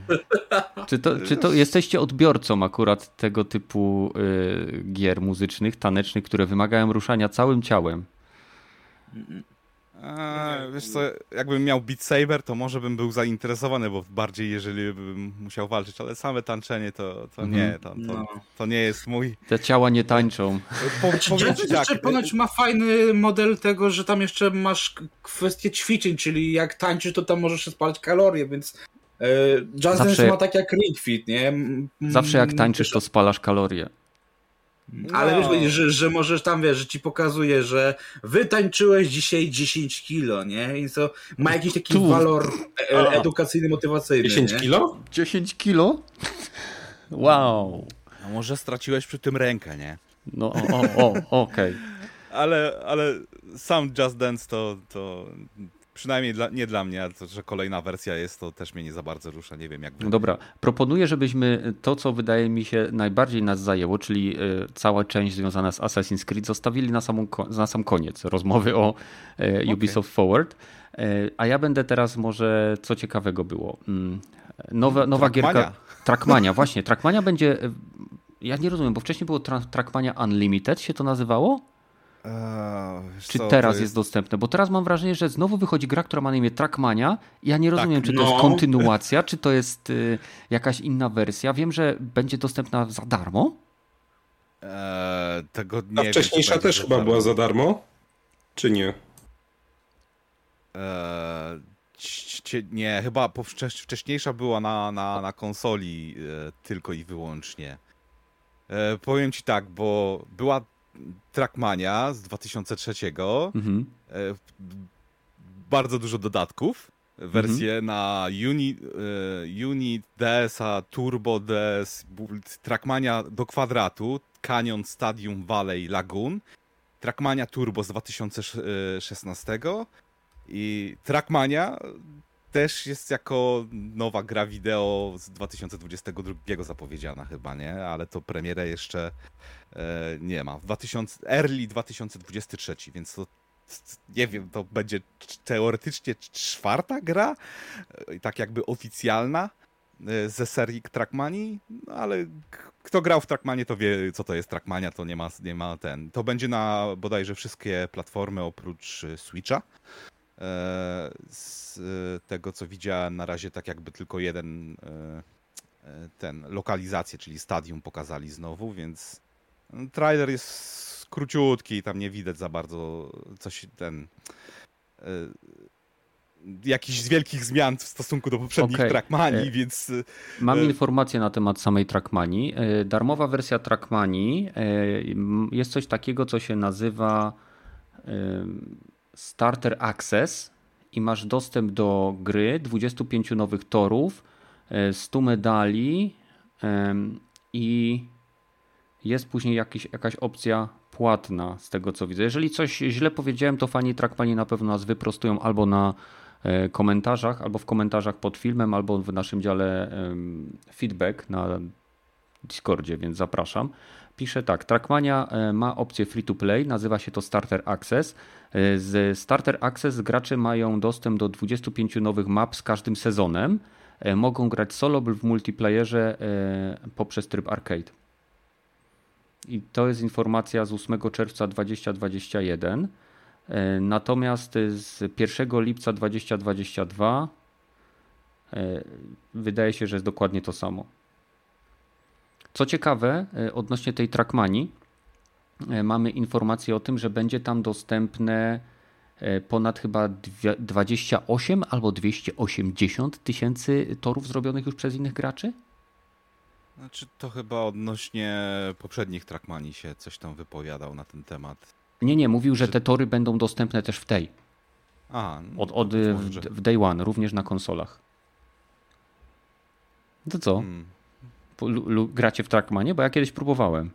Speaker 1: Czy to, czy to jesteście odbiorcą akurat tego typu y, gier muzycznych, tanecznych, które wymagają ruszania całym ciałem?
Speaker 4: A, wiesz co, jakbym miał Beat Saber, to może bym był zainteresowany, bo bardziej jeżeli bym musiał walczyć, ale same tańczenie to, to nie, mhm. to, to, no. to, nie jest mój...
Speaker 1: Te ciała nie tańczą.
Speaker 3: Po, znaczy, jeszcze ponoć ma fajny model tego, że tam jeszcze masz kwestię ćwiczeń, czyli jak tańczysz, to tam możesz spalić kalorie, więc e, Jazz Zawsze... ma tak jak Ring Fit, nie?
Speaker 1: Zawsze jak tańczysz, to spalasz kalorie.
Speaker 3: No. Ale wiesz, że, że możesz tam, wiesz, że ci pokazuje, że wytańczyłeś dzisiaj 10 kilo, nie? I to ma jakiś taki tu. walor e edukacyjny, motywacyjny.
Speaker 2: 10 nie? kilo?
Speaker 1: 10 kilo? Wow.
Speaker 4: No może straciłeś przy tym rękę, nie?
Speaker 1: No, o, o, okej. Okay.
Speaker 4: ale, ale sam Just Dance to, to przynajmniej dla, nie dla mnie, to, że kolejna wersja jest, to też mnie nie za bardzo rusza, nie wiem jak...
Speaker 1: Wy... Dobra, proponuję, żebyśmy to, co wydaje mi się najbardziej nas zajęło, czyli y, cała część związana z Assassin's Creed, zostawili na, samą, na sam koniec rozmowy o y, Ubisoft okay. Forward, y, a ja będę teraz może, co ciekawego było, mm, nowa, nowa gierka... Trackmania, właśnie, Trackmania będzie... Ja nie rozumiem, bo wcześniej było Trackmania Unlimited, się to nazywało? Eee, czy co, teraz jest... jest... dostępne? Bo teraz mam wrażenie, że znowu wychodzi gra, która ma na imię Trackmania. Ja nie rozumiem, tak, czy to no. jest kontynuacja, czy to jest y, jakaś inna wersja. Wiem, że będzie dostępna za darmo.
Speaker 2: Eee, tego nie A wcześniejsza wiem, też chyba była za darmo? Czy nie?
Speaker 4: Eee, nie, chyba wcześniejsza była na, na, na konsoli e, tylko i wyłącznie. E, powiem ci tak, bo była Trackmania z 2003. Mhm. E, bardzo dużo dodatków. Wersje mhm. na Unit, e, Unit, DSa, Turbo DS, Trackmania do kwadratu, Canyon, Stadium, Valley, Lagoon, Trackmania Turbo z 2016 i Trackmania też jest jako nowa gra wideo z 2022 zapowiedziana chyba, nie? Ale to premierę jeszcze e, nie ma. W 2000, early 2023, więc to nie wiem, to będzie teoretycznie czwarta gra, e, tak jakby oficjalna e, ze serii Trackmanii, no ale kto grał w Trackmanie, to wie, co to jest Trackmania, to nie ma, nie ma ten. To będzie na bodajże wszystkie platformy oprócz e, Switcha. E, z tego, co widziałem, na razie tak jakby tylko jeden e, e, ten lokalizację, czyli stadium pokazali znowu, więc trailer jest króciutki, tam nie widać za bardzo coś ten jakichś wielkich zmian w stosunku do poprzednich okay. Trackmanii, więc...
Speaker 1: Mam informację na temat samej Trackmanii. Darmowa wersja Trackmanii jest coś takiego, co się nazywa Starter Access i masz dostęp do gry, 25 nowych torów, 100 e, medali i jest później jakiś, jakaś opcja płatna z tego co widzę. Jeżeli coś źle powiedziałem, to fani Trackmani na pewno nas wyprostują albo na e, komentarzach, albo w komentarzach pod filmem, albo w naszym dziale feedback na Discordzie, więc zapraszam pisze tak, Trackmania e, ma opcję free to play, nazywa się to Starter Access. E, z Starter Access gracze mają dostęp do 25 nowych map z każdym sezonem. E, mogą grać solo lub w multiplayerze poprzez tryb arcade. I to jest informacja z 8 czerwca 2021. Natomiast z 1 lipca 2022 wydaje się, że jest dokładnie to samo. Co ciekawe, e, odnośnie tej Trackmanii, e, mamy informację o tym, że będzie tam dostępne e, ponad chyba 28 albo 280 tysięcy torów zrobionych już przez innych graczy?
Speaker 4: Znaczy to chyba odnośnie poprzednich Trackmanii się coś tam wypowiadał na ten temat.
Speaker 1: Nie, nie, mówił, że te tory będą dostępne też w tej. A, no, od, od w, w Day One, również na konsolach. To co? Hmm gracie w Trackmanie? Bo ja kiedyś próbowałem.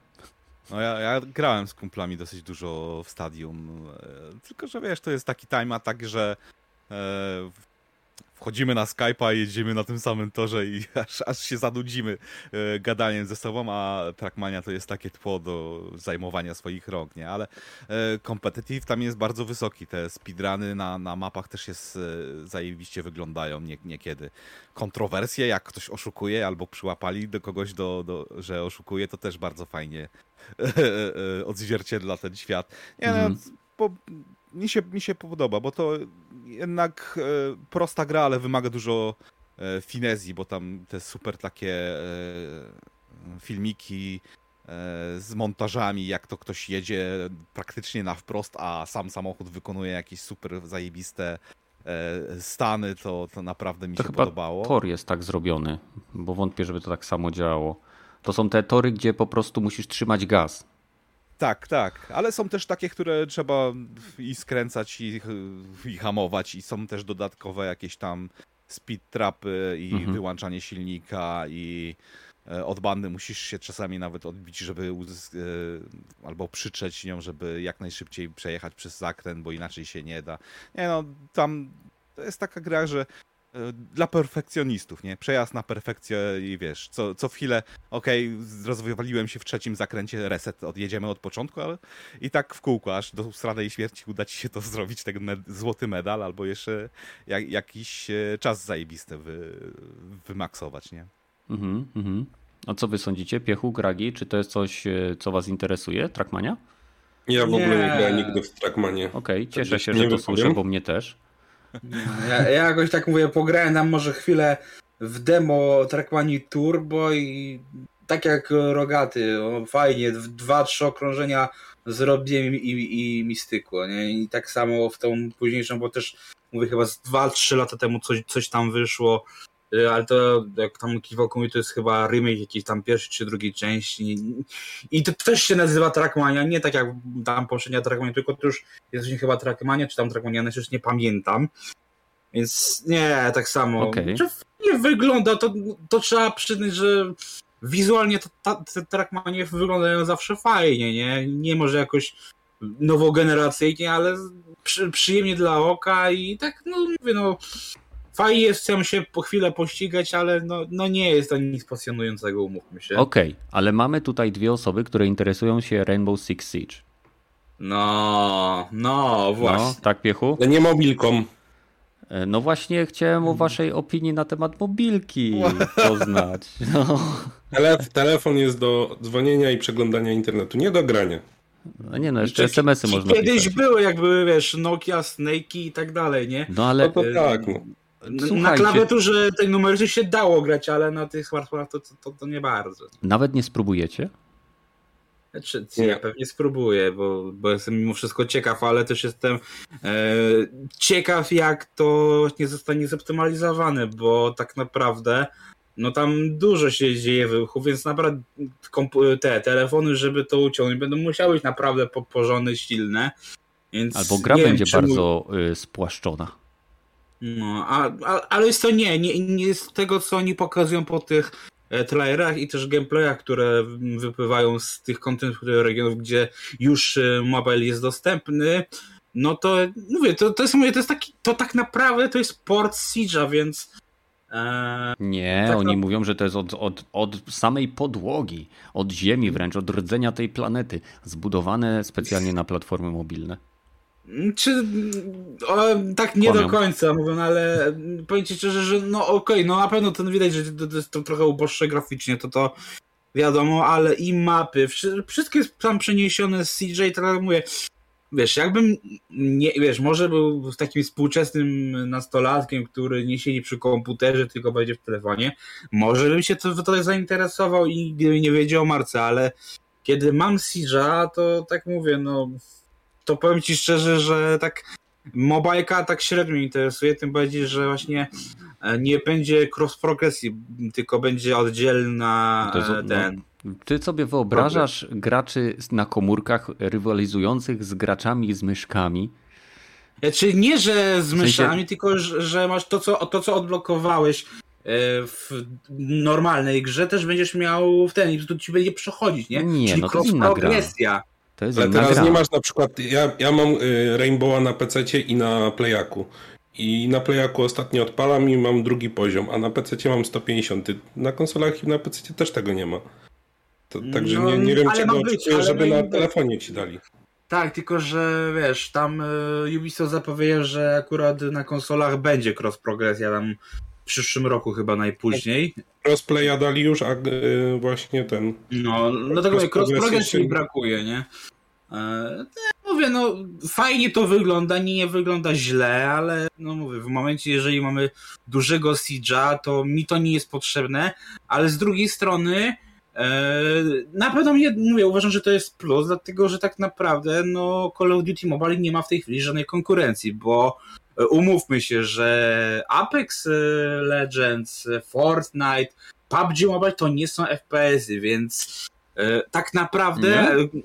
Speaker 4: No ja, ja, grałem z kumplami dosyć dużo w stadium, e, tylko że wiesz, to jest taki time tak, że e, wchodzimy na Skype'a i jedziemy na tym samym torze i aż, aż się zanudzimy e, gadaniem ze sobą, a Trackmania to jest takie tło do zajmowania swoich rąk, nie? Ale e, competitive tam jest bardzo wysoki, te speedruny na, na mapach też jest e, zajebiście wyglądają nie, niekiedy. Kontrowersje, jak ktoś oszukuje albo przyłapali do kogoś, do, do, że oszukuje, to też bardzo fajnie e, e, odzwierciedla ten świat. Nie, mm -hmm. no, bo mi się, mi się podoba, bo to jednak e, prosta gra, ale wymaga dużo e, finezji, bo tam te super takie e, filmiki z montażami, jak to ktoś jedzie praktycznie na wprost, a sam samochód wykonuje jakieś super zajebiste stany, to, to naprawdę mi to się chyba podobało.
Speaker 1: Tor jest tak zrobiony, bo wątpię, żeby to tak samo działało. To są te tory, gdzie po prostu musisz trzymać gaz.
Speaker 4: Tak, tak, ale są też takie, które trzeba i skręcać, i, i hamować, i są też dodatkowe jakieś tam speed trapy i mhm. wyłączanie silnika i e, od bandy musisz się czasami nawet odbić, żeby e, albo przyczeć nią, żeby jak najszybciej przejechać przez zakręt, bo inaczej się nie da. Nie no, tam To jest taka gra, że dla perfekcjonistów, nie? Przejazd na perfekcję i wiesz, co, co chwilę, okej, okay, rozwywaliłem się w trzecim zakręcie, reset, odjedziemy od początku, ale i tak w kółko, aż do stranej śmierci uda ci się to zrobić, ten med złoty medal, albo jeszcze jak, jakiś e, czas zajebisty wy, wymaksować, nie?
Speaker 1: Mhm, mhm. A co wy sądzicie, Piechu, Gragi? Czy to jest coś, e, co was interesuje, Trackmania?
Speaker 2: Ja w ogóle nie grałem nigdy w Trackmanie.
Speaker 1: Okej, okay, cieszę się, że to słyszę, bo mnie też.
Speaker 3: Ja, ja jakoś tak mówię, pograłem tam może chwilę w demo Trackmanii Turbo i tak jak Rogaty, o, fajnie, dwa, trzy okrążenia zrobiłem i, i, i mi stykło, nie? I tak samo w tą późniejszą, bo też mówię chyba z dwa, trzy lata temu coś, coś tam wyszło, ale to jak tam kiwałku mi to jest chyba remake jakiejś tam pierwszej czy drugiej części i to też się nazywa Trackmania, nie tak jak tam poprzednia Trackmania, tylko to już jest chyba Trackmania, czy tam Trackmania, no już nie pamiętam. Więc nie, tak samo. Okay. nie wygląda, to, to trzeba przyznać, że wizualnie to, ta, te Trackmanie wyglądają zawsze fajnie, nie? Nie może jakoś nowogeneracyjnie, ale przy, przyjemnie dla oka i tak, no mówię, no fajnie jest, chcę się po chwilę pościgać, ale no, no nie jest to nic pasjonującego, umówmy się.
Speaker 1: Okej, okay, ale mamy tutaj dwie osoby, które interesują się Rainbow Six Siege.
Speaker 3: No, no, właśnie. No,
Speaker 1: tak, Piechu?
Speaker 2: Ale nie mobilką.
Speaker 1: E, no właśnie chciałem o waszej opinii na temat mobilki poznać. No.
Speaker 2: Telef telefon jest do dzwonienia i przeglądania internetu, nie do grania.
Speaker 1: No nie no, jeszcze SMS-y można
Speaker 3: Kiedyś
Speaker 1: pisać.
Speaker 3: były, jak były, wiesz, Nokia, Snake i tak dalej, nie?
Speaker 1: No ale...
Speaker 2: No to tak, no.
Speaker 3: Słuchajcie. Na klawiaturze tej numery się dało grać, ale na tych smartfonach to, to, to nie bardzo.
Speaker 1: Nawet nie spróbujecie?
Speaker 3: Znaczy, ja pewnie spróbuję, bo, bo jestem mimo wszystko ciekaw, ale też jestem e, ciekaw, jak to nie zostanie zoptymalizowane, bo tak naprawdę no tam dużo się dzieje wybuchów, więc naprawdę te telefony, żeby to uciągnąć, będą musiały być naprawdę podporzone, silne. Więc
Speaker 1: Albo gra będzie wiem, bardzo y, spłaszczona.
Speaker 3: No, a, a, ale jest to nie, nie, nie z tego, co oni pokazują po tych E, trailerach i też gameplayach, które wypływają z tych kontynentów, regionów, gdzie już e, mobile jest dostępny, no to mówię, to, to jest mówię, to jest taki, to tak naprawdę to jest port Siege'a, więc
Speaker 1: e, nie, tak oni no... mówią, że to jest od, od, od samej podłogi, od ziemi wręcz, od rdzenia tej planety, zbudowane specjalnie na platformy mobilne.
Speaker 3: Czy o, tak nie do końca mówię, no ale powiem ci szczerze, że no okej, okay, no na pewno ten widać, że to, jest to trochę uboższe graficznie, to to wiadomo, ale i mapy, wszystkie tam przeniesione z CJ, tak mówię, wiesz, jakbym nie, wiesz, może był takim współczesnym nastolatkiem, który nie siedzi przy komputerze, tylko będzie w telefonie, może bym się to, to zainteresował i nie wiedział o Marce, ale kiedy mam Siege'a, to tak mówię, no to powiem ci szczerze, że tak mobilka tak średnio interesuje, tym bardziej, że właśnie e, nie będzie cross progresji, tylko będzie oddzielna jest, e, no, ten.
Speaker 1: No, ty sobie wyobrażasz Progress. graczy na komórkach rywalizujących z graczami z myszkami?
Speaker 3: Znaczy nie, że z myszami, w sensie... tylko że masz to co, to, co odblokowałeś e, w normalnej grze, też będziesz miał w ten i to ci będzie przechodzić, nie?
Speaker 1: Nie, Czyli no to inna progresja. Gra.
Speaker 2: To jest Ale teraz gra. nie masz na przykład, ja, ja mam y, Rainbowa na PC i na Playaku. I na Playaku ostatnio odpalam i mam drugi poziom, a na PC mam 150. Na konsolach i na PC też tego nie ma. To, także no, nie, nie wiem, czego oczekuję, żeby na telefonie ci dali.
Speaker 3: Tak, tylko że wiesz, tam y, Ubisoft zapowiedział, że akurat na konsolach będzie cross progresja tam w przyszłym roku chyba najpóźniej.
Speaker 2: Crossplaya dali już, a yy, właśnie ten...
Speaker 3: No, dlatego cross, cross progresji się... brakuje, nie? E, mówię, no fajnie to wygląda, nie, nie wygląda źle, ale no mówię, w momencie, jeżeli mamy dużego Siege'a, to mi to nie jest potrzebne, ale z drugiej strony e, na pewno mnie, mówię, uważam, że to jest plus, dlatego, że tak naprawdę no Call of Duty Mobile nie ma w tej chwili żadnej konkurencji, bo umówmy się, że Apex Legends, Fortnite, PUBG Mobile to nie są FPS-y, więc e, tak naprawdę nie?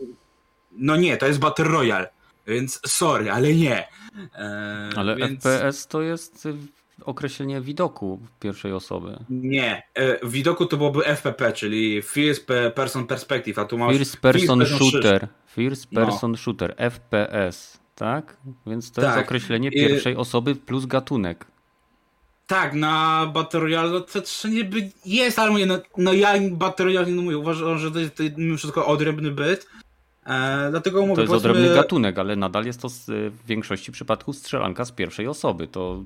Speaker 3: no nie, to jest Battle Royale, więc sorry, ale nie.
Speaker 1: E, ale więc... FPS to jest określenie widoku pierwszej osoby.
Speaker 3: Nie, e, widoku to byłoby FPP, czyli First Person Perspective, a tu masz
Speaker 1: First Person, first person Shooter. First no. Person no. Shooter, FPS. Tak? Więc to tak. jest określenie pierwszej osoby plus gatunek.
Speaker 3: Tak, na Battle Royale no to, to niby jest, ale mówię, no, no ja Battle Royale no mówię, uważam, że to jest to mimo wszystko odrębny byt. E, dlatego mówię,
Speaker 1: to jest odrębny gatunek, ale nadal jest to w większości przypadków strzelanka z pierwszej osoby. To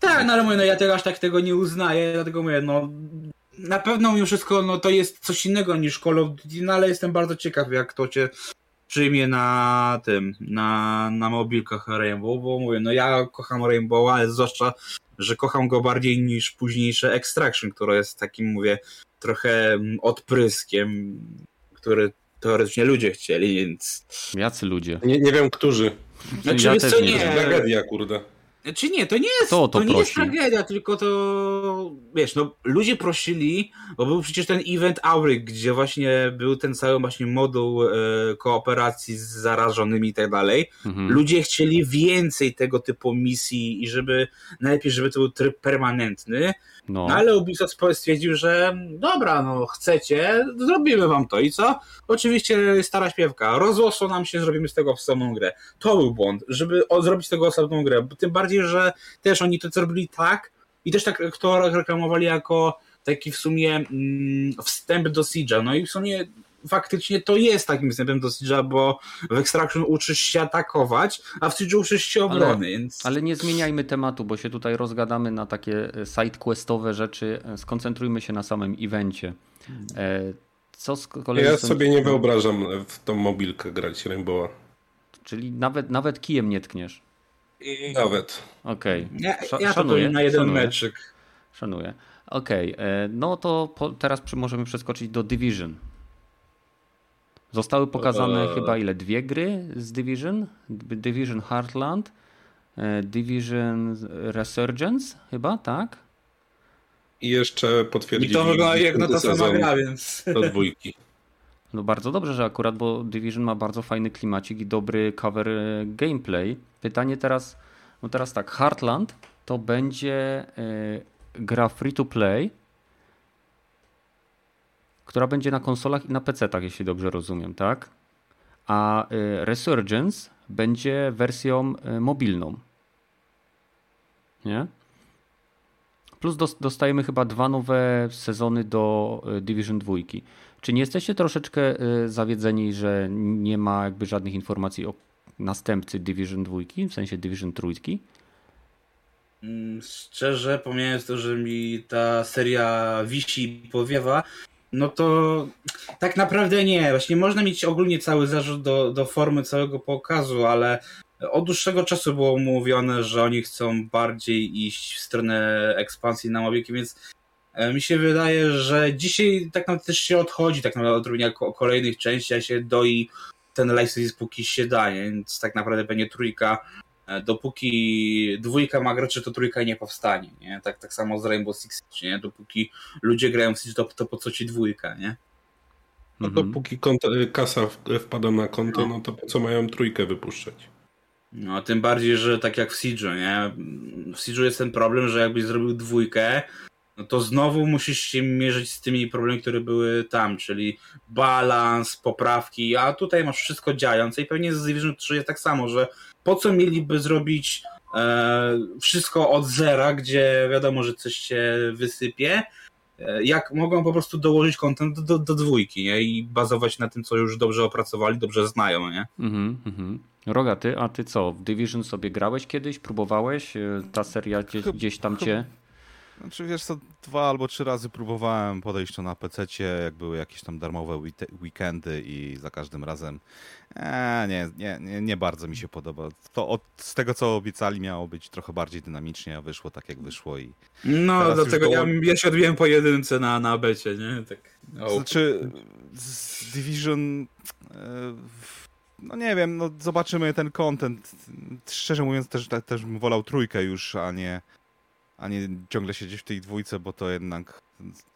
Speaker 3: tak, no ale mówię, no ja też aż tak tego nie uznaję, dlatego mówię, no na pewno mimo wszystko no, to jest coś innego niż Call of Duty, no ale jestem bardzo ciekaw, jak to cię przyjmie na tym, na, na mobilkach Rainbow, bo mówię, no ja kocham Rainbow, ale zwłaszcza, że kocham go bardziej niż późniejsze Extraction, które jest takim, mówię, trochę odpryskiem, który teoretycznie ludzie chcieli, więc...
Speaker 1: Jacy ludzie?
Speaker 2: Nie, nie wiem, którzy.
Speaker 3: Znaczy, ja też nie, nie.
Speaker 2: Tragedia, kurde.
Speaker 3: Czy nie, to nie jest, to, to nie jest tragedia, tylko to, wiesz, no ludzie prosili, bo był przecież ten event Auryk, gdzie właśnie był ten cały właśnie moduł e, kooperacji z zarażonymi i tak dalej. Mhm. Ludzie chcieli więcej tego typu misji i żeby, najlepiej, żeby to był tryb permanentny, no. no. ale Ubisoft stwierdził, że dobra, no chcecie, zrobimy wam to i co? Oczywiście stara śpiewka, rozłosło nam się, zrobimy z tego osobną grę. To był błąd, żeby zrobić z tego osobną grę, tym bardziej, że też oni to zrobili tak i też tak to reklamowali jako taki w sumie mm, wstęp do Siege'a, no i w sumie faktycznie to jest takim wstępem do Siege'a, bo w Extraction uczysz się atakować, a w Siege'u uczysz się obrony. Ale,
Speaker 1: więc... ale nie zmieniajmy tematu, bo się tutaj rozgadamy na takie e, sidequestowe rzeczy. E, skoncentrujmy się na samym evencie. E, co z kolei
Speaker 2: ja sobie nie wyobrażam w tą mobilkę grać Rainbow'a.
Speaker 1: Czyli nawet, nawet kijem nie tkniesz.
Speaker 2: I... Nawet.
Speaker 1: Okej. Okay.
Speaker 3: Ja, ja szanuję, to na jeden szanuję. meczyk.
Speaker 1: Szanuję. Okej, okay. no to po, teraz możemy przeskoczyć do Division. Zostały pokazane eee. chyba ile? Dwie gry z Division? Division Heartland, e, Division Resurgence chyba, tak?
Speaker 2: I jeszcze potwierdzili...
Speaker 3: I to wygląda jak na to sama gra, więc...
Speaker 2: Do dwójki.
Speaker 1: No bardzo dobrze, że akurat, bo Division ma bardzo fajny klimacik i dobry cover e, gameplay. Pytanie teraz, no teraz tak, Heartland to będzie y, gra free to play, która będzie na konsolach i na PC-tach, jeśli dobrze rozumiem, tak? A y, Resurgence będzie wersją y, mobilną. Nie? Plus dostajemy chyba dwa nowe sezony do Division 2. Czy nie jesteście troszeczkę zawiedzeni, że nie ma jakby żadnych informacji o następcy Division 2, w sensie Division 3?
Speaker 3: Mm, szczerze, pomijając to, że mi ta seria wisi i powiewa, no to tak naprawdę nie. Właśnie można mieć ogólnie cały zarzut do, do formy całego pokazu, ale od dłuższego czasu było mówione, że oni chcą bardziej iść w stronę ekspansji na mobilki, więc mi się wydaje, że dzisiaj tak naprawdę też się odchodzi tak naprawdę od robienia kolejnych części, a się doi ten license póki się daje, więc tak naprawdę będzie trójka E, dopóki dwójka ma graczy, to trójka nie powstanie, nie? Tak, tak samo z Rainbow Six, nie? Dopóki ludzie grają w Siege, to, to po co ci dwójka, nie?
Speaker 2: No mhm. dopóki konto, kasa wpada na konto, no to po co mają trójkę wypuszczać?
Speaker 3: No, tym bardziej, że tak jak w Siege'u, nie? W Siege'u jest ten problem, że jakbyś zrobił dwójkę, no to znowu musisz się mierzyć z tymi problemami, które były tam, czyli balans, poprawki, a tutaj masz wszystko działające i pewnie z Division 3 jest tak samo, że po co mieliby zrobić e, wszystko od zera, gdzie wiadomo, że coś się wysypie, e, jak mogą po prostu dołożyć kontent do, do, do, dwójki nie? i bazować na tym, co już dobrze opracowali, dobrze znają. Nie?
Speaker 1: Mhm, mhm. Roga, ty, a ty co? W Division sobie grałeś kiedyś? Próbowałeś? E, ta seria gdzieś, gdzieś tam cię
Speaker 4: znaczy wiesz co, dwa albo trzy razy próbowałem podejść to na PC, jak były jakieś tam darmowe weekendy i za każdym razem e, nie, nie, nie, nie, bardzo mi się podoba. To od, z tego co obiecali miało być trochę bardziej dynamicznie, a wyszło tak jak wyszło i
Speaker 3: No dlatego ja, ja się odbiłem po jedynce na, na becie, nie? Tak.
Speaker 4: Oh. Znaczy z Division e, no nie wiem, no zobaczymy ten content. Szczerze mówiąc też, też bym wolał trójkę już, a nie a nie ciągle siedzieć w tej dwójce, bo to jednak,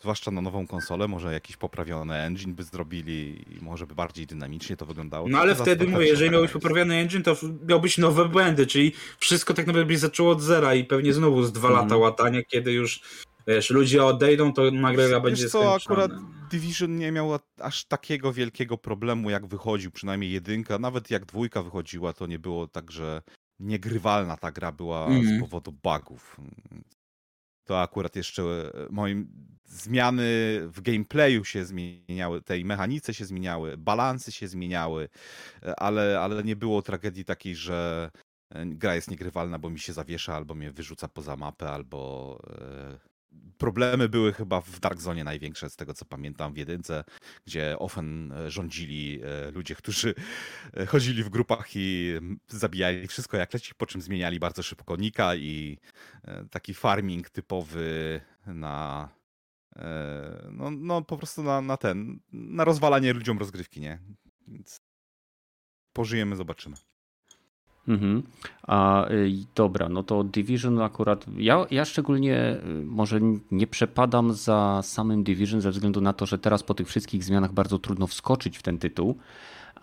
Speaker 4: zwłaszcza na nową konsolę, może jakiś poprawiony engine by zrobili i może by bardziej dynamicznie to wyglądało.
Speaker 3: No ale wtedy mówię, jeżeli miałbyś poprawiony engine, to miałbyś nowe błędy, czyli wszystko tak naprawdę byś zaczęło od zera i pewnie znowu z dwa mm. lata łatania, kiedy już wiesz, ludzie odejdą, to nagle będzie
Speaker 4: co, akurat Division nie miał aż takiego wielkiego problemu, jak wychodził, przynajmniej jedynka. Nawet jak dwójka wychodziła, to nie było tak, że niegrywalna ta gra była mm. z mhm. powodu bugów. To akurat jeszcze e, moim zmiany w gameplayu się zmieniały, tej mechanice się zmieniały, balansy się zmieniały, e, ale, ale nie było tragedii takiej, że e, gra jest niegrywalna, bo mi się zawiesza, albo mnie wyrzuca poza mapę, albo problemy były chyba w Dark Zone największe, z tego co pamiętam, w jedynce, gdzie ofen e, rządzili e, ludzie, którzy e, chodzili w grupach i zabijali wszystko jak leci, po czym zmieniali bardzo szybko nika i taki farming typowy na no, no po prostu na, na ten, na rozwalanie ludziom rozgrywki, nie? Więc pożyjemy, zobaczymy.
Speaker 1: Mhm. A y, dobra, no to Division akurat. Ja, ja szczególnie y, może nie przepadam za samym Division ze względu na to, że teraz po tych wszystkich zmianach bardzo trudno wskoczyć w ten tytuł,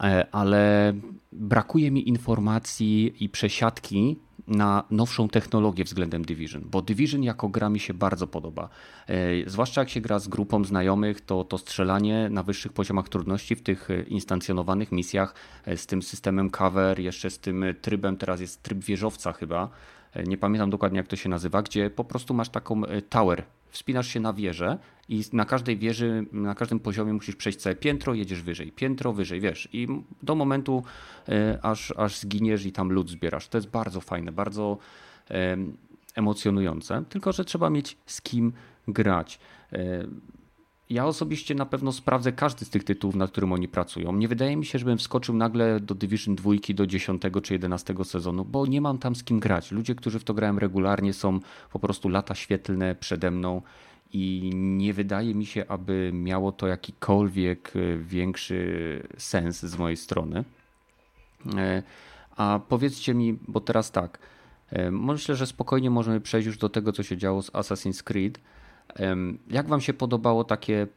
Speaker 1: e, ale brakuje mi informacji i przesiadki na nowszą technologię względem Division, bo Division jako gra mi się bardzo podoba. E, zwłaszcza jak się gra z grupą znajomych, to to strzelanie na wyższych poziomach trudności w tych e, instancjonowanych misjach e, z tym systemem cover, jeszcze z tym trybem, teraz jest tryb wieżowca chyba, nie pamiętam dokładnie jak to się nazywa, gdzie po prostu masz taką tower wspinasz się na wieżę i na każdej wieży, na każdym poziomie musisz przejść całe piętro, jedziesz wyżej, piętro wyżej, wiesz. I do momentu, e, aż, aż zginiesz i tam lód zbierasz. To jest bardzo fajne, bardzo emocjonujące, tylko że trzeba mieć z kim grać. E, ja osobiście na pewno sprawdzę każdy z tych tytułów, nad którym oni pracują. Nie wydaje mi się, żebym wskoczył nagle do Division 2 do 10 czy 11 sezonu, bo nie mam tam z kim grać. Ludzie, którzy w to grałem regularnie, są po prostu lata świetlne przede mną i nie wydaje mi się, aby miało to jakikolwiek e, większy sens z mojej strony. E, a powiedzcie mi, bo teraz tak, e, myślę, że spokojnie możemy przejść już do tego, co się działo z Assassin's Creed. Jak Wam się podobało takie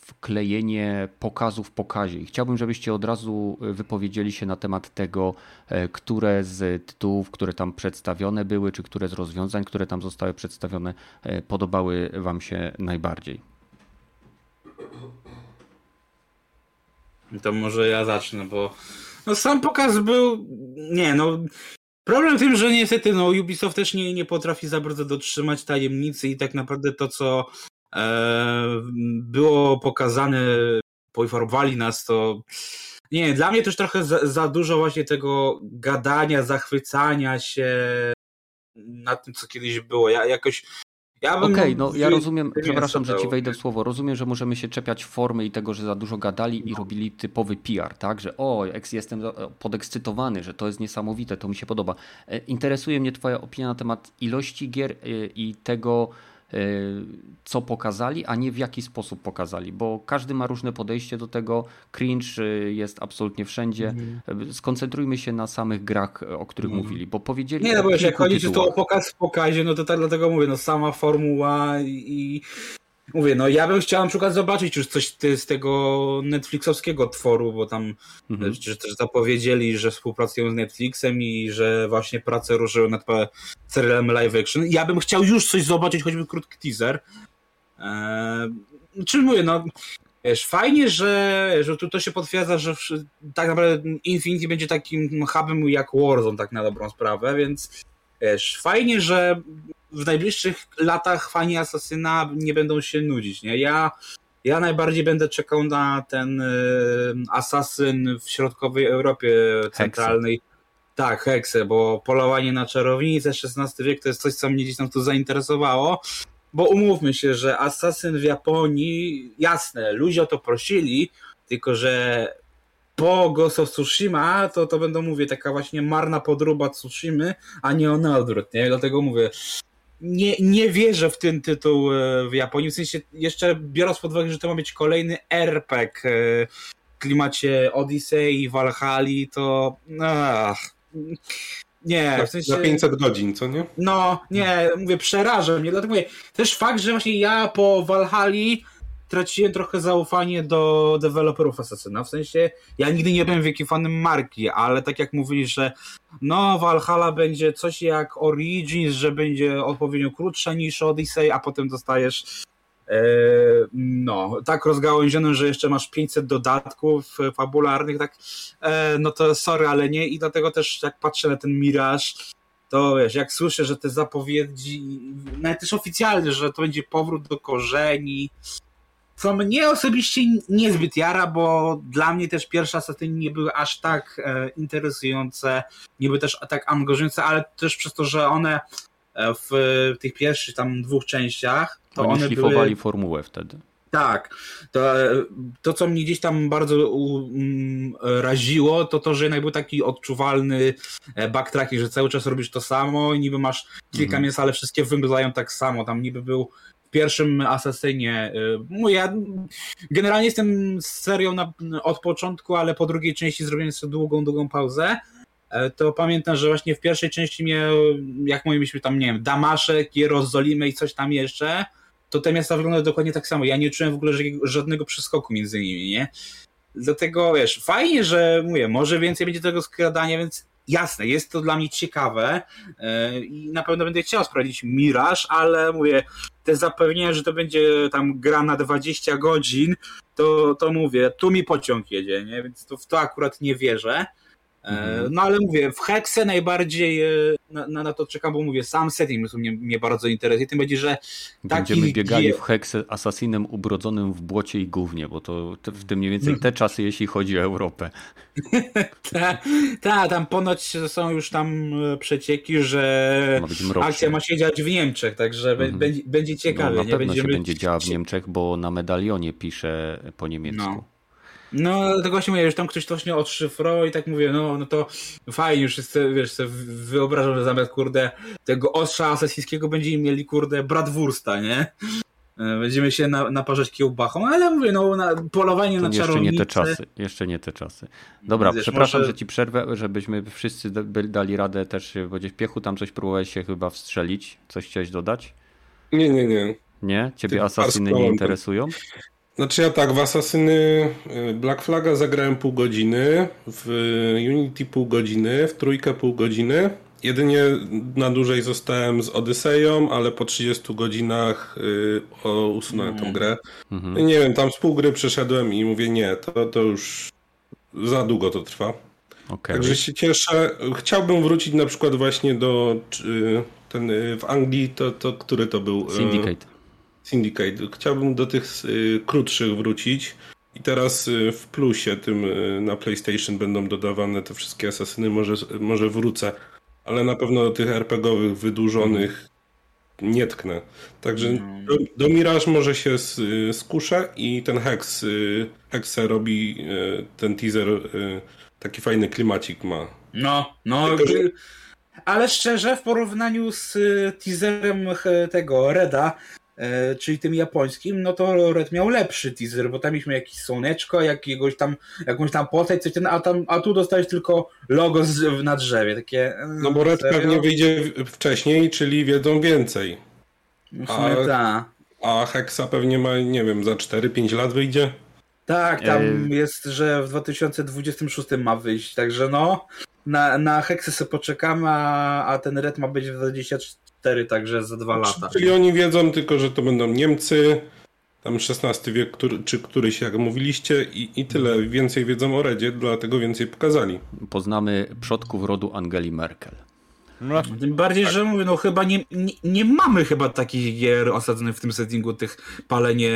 Speaker 1: wklejenie pokazu w pokazie? I chciałbym, żebyście od razu wypowiedzieli się na temat tego, e, które z tytułów, które tam przedstawione były, czy które z rozwiązań, które tam zostały przedstawione, e, podobały Wam się najbardziej.
Speaker 3: To może ja zacznę, bo no sam pokaz był, nie no, Problem w tym, że niestety no, Ubisoft też nie, nie potrafi za bardzo dotrzymać tajemnicy i tak naprawdę to, co e, było pokazane, poinformowali nas, to nie, dla mnie też trochę za, za dużo właśnie tego gadania, zachwycania się nad tym, co kiedyś było. Ja jakoś
Speaker 1: ja Okej, okay, no ja rozumiem, przepraszam, że ci wejdę w słowo. Rozumiem, że możemy się czepiać formy i tego, że za dużo gadali i robili typowy PR, tak? Że o, jestem podekscytowany, że to jest niesamowite, to mi się podoba. E, interesuje mnie Twoja opinia na temat ilości gier e, i tego, E, co pokazali, a nie w jaki sposób pokazali, bo każdy ma różne podejście do tego. Cringe e, jest absolutnie wszędzie. Mm. Skoncentrujmy się na samych grach, o których mm. mówili, bo powiedzieli.
Speaker 3: Nie, no bo jak chodzi o pokaz w pokazie, no to tak dlatego mówię, no sama formuła i Mówię, no ja bym chciał na przykład zobaczyć już coś z tego Netflixowskiego tworu, bo tam mhm. że też zapowiedzieli, że współpracują z Netflixem i że właśnie prace ruszyły nad serialem live action. Ja bym chciał już coś zobaczyć, choćby krótki teaser. Eee, czym mówię, no wiesz, fajnie, że, że tu to się potwierdza, że tak naprawdę Infinity będzie takim hubem jak Warzone, tak na dobrą sprawę, więc wiesz, fajnie, że w najbliższych latach fani Asasyna nie będą się nudzić, nie? Ja, ja najbardziej będę czekał na ten y, Asasyn w środkowej Europie centralnej. Hexe. Tak, Hexe, bo polowanie na czarownicę XVI wiek to jest coś, co mnie gdzieś tam tu zainteresowało. Bo umówmy się, że Asasyn w Japonii, jasne, ludzie o to prosili, tylko że po Ghost of Tsushima to, to będą, mówię, taka właśnie marna podróba Tsushimy, a nie on na odwrót, nie? Dlatego mówię, nie, nie wierzę w ten tytuł e, w Japonii. W sensie, jeszcze biorąc pod uwagę, że to ma być kolejny RPG e, w klimacie Odyssey i Valhalla, to. Ach, nie,
Speaker 2: w sensie. Za 500 godzin, co nie?
Speaker 3: No, nie, mówię, przeraża mnie. Dlatego mówię, też fakt, że właśnie ja po Valhalla traciłem trochę zaufanie do deweloperów Assassina. W sensie, ja nigdy nie byłem wielkim fanem marki, ale tak jak mówili, że no, Valhalla będzie coś jak Origins, że będzie odpowiednio krótsza niż Odyssey, a potem dostajesz no, tak rozgałęzionym, że jeszcze masz 500 dodatków fabularnych, tak, no to sorry, ale nie i dlatego też jak patrzę na ten Mirage, to wiesz, jak słyszę, że te zapowiedzi, nawet też oficjalne, że to będzie powrót do korzeni, co mnie osobiście niezbyt jara, bo dla mnie też pierwsze Assassiny nie były aż tak e, interesujące, nie były też tak angażujące, ale też przez to, że one e, w tych pierwszych tam dwóch częściach, to
Speaker 1: Oni
Speaker 3: one
Speaker 1: szlifowali
Speaker 3: były...
Speaker 1: formułę wtedy.
Speaker 3: Tak. To, to, co mnie gdzieś tam bardzo um, raziło, to to, że jednak był taki odczuwalny e, backtracking, że cały czas robisz to samo i niby masz kilka mhm. mięs, ale wszystkie wyglądają tak samo. Tam niby był w pierwszym Assassinie. E, ja generalnie jestem z serią na, od początku, ale po drugiej części zrobiłem sobie długą, długą pauzę e, to pamiętam, że właśnie w pierwszej części mnie, jak mówiliśmy tam, nie wiem, Damaszek, Jerozolimy i coś tam jeszcze, to te miasta wyglądają dokładnie tak samo. Ja nie czułem w ogóle żadnego przeskoku między nimi, nie? Dlatego, wiesz, fajnie, że mówię, może więcej będzie tego skradania, więc jasne, jest to dla mnie ciekawe yy, i na pewno będę chciał sprawdzić Mirage, ale mówię, te zapewnienia, że to będzie tam gra na 20 godzin, to, to mówię, tu mi pociąg jedzie, nie? Więc to, w to akurat nie wierzę. Mhm. No ale mówię, w Hexe najbardziej e, na, na, na, to czekam, bo mówię, sam setting mnie, mnie bardzo interesuje, tym będzie, że
Speaker 1: Będziemy biegali w Hexe asasinem ubrodzonym w błocie i gównie, bo to w tym mniej więcej te czasy, jeśli chodzi o Europę.
Speaker 3: tak, ta, tam ponoć są już tam e, przecieki, że ma akcja ma się dziać w Niemczech, także mhm. będzie, będzie ciekawe.
Speaker 1: No, na pewno się będzie działa w Niemczech, bo na medalionie pisze po niemiecku.
Speaker 3: No. No, tego właśnie mówię, że tam ktoś to właśnie odszyfrował i tak mówię, no, no to fajnie, już sobie, wiesz, sobie wyobrażam, że zamiast, kurde, tego ostrza asesyjskiego będziemy mieli, kurde, bratwursta, nie? E, będziemy się na, naparzać kiełbachą, ale mówię, no, na, polowanie to na
Speaker 1: jeszcze
Speaker 3: czarownicę...
Speaker 1: nie te czasy, jeszcze nie te czasy. Dobra, Wiesz, przepraszam, może... że ci przerwę, żebyśmy wszyscy dali radę też będzie w piechu, tam coś próbowałeś się chyba wstrzelić, coś chciałeś dodać?
Speaker 2: Nie, nie, nie.
Speaker 1: Nie? Ciebie Ty asasyny nie interesują?
Speaker 2: Znaczy ja tak, w Asasyny y, Black Flaga zagrałem pół godziny, w Unity pół godziny, w trójkę pół godziny. Jedynie na dłużej zostałem z Odyseją, ale po 30 godzinach y, usunąłem tą grę. Mhm. Nie wiem, tam z pół gry przeszedłem i mówię nie, to, to już za długo to trwa. Okay. Także się cieszę. Chciałbym wrócić na przykład właśnie do y, ten w Anglii, to, to który to był?
Speaker 1: Syndicate.
Speaker 2: Syndicate. Chciałbym do tych y, krótszych wrócić. I teraz y, w plusie tym y, na PlayStation będą dodawane te wszystkie asasyny. Może, może wrócę, ale na pewno do tych RPGowych wydłużonych nie tknę. Także mm. do, do Mirage może się skuszę i ten Hex, Hexe robi ten teaser, taki fajny klimacik ma.
Speaker 3: No, no. Tylko, że... Ale szczerze, w porównaniu z teaserem tego Reda, czyli tym japońskim, no to Red miał lepszy teaser, bo tam mieliśmy jakieś słoneczko, jakiegoś tam, jakąś tam postać, coś ten, a, tam, a tu dostałeś tylko logo z, na drzewie, takie...
Speaker 2: E, no bo Red serio? pewnie wyjdzie wcześniej, czyli wiedzą więcej.
Speaker 3: No a, ta.
Speaker 2: a Hexa pewnie ma, nie wiem, za 4-5 lat wyjdzie?
Speaker 3: Tak, tam jest, że w 2026 ma wyjść, także no, na, na Hexy sobie poczekamy, a, a ten Red ma być w 24 4, także za dwa lata.
Speaker 2: Czyli oni wiedzą tylko, że to będą Niemcy, tam XVI wiek, który, czy któryś, jak mówiliście, i, i tyle. Więcej wiedzą o Redzie, dlatego więcej pokazali.
Speaker 1: Poznamy przodków rodu Angeli Merkel.
Speaker 3: No, tym bardziej, że mówię, no chyba nie, nie, nie, mamy chyba takich gier osadzonych w tym settingu, tych palenie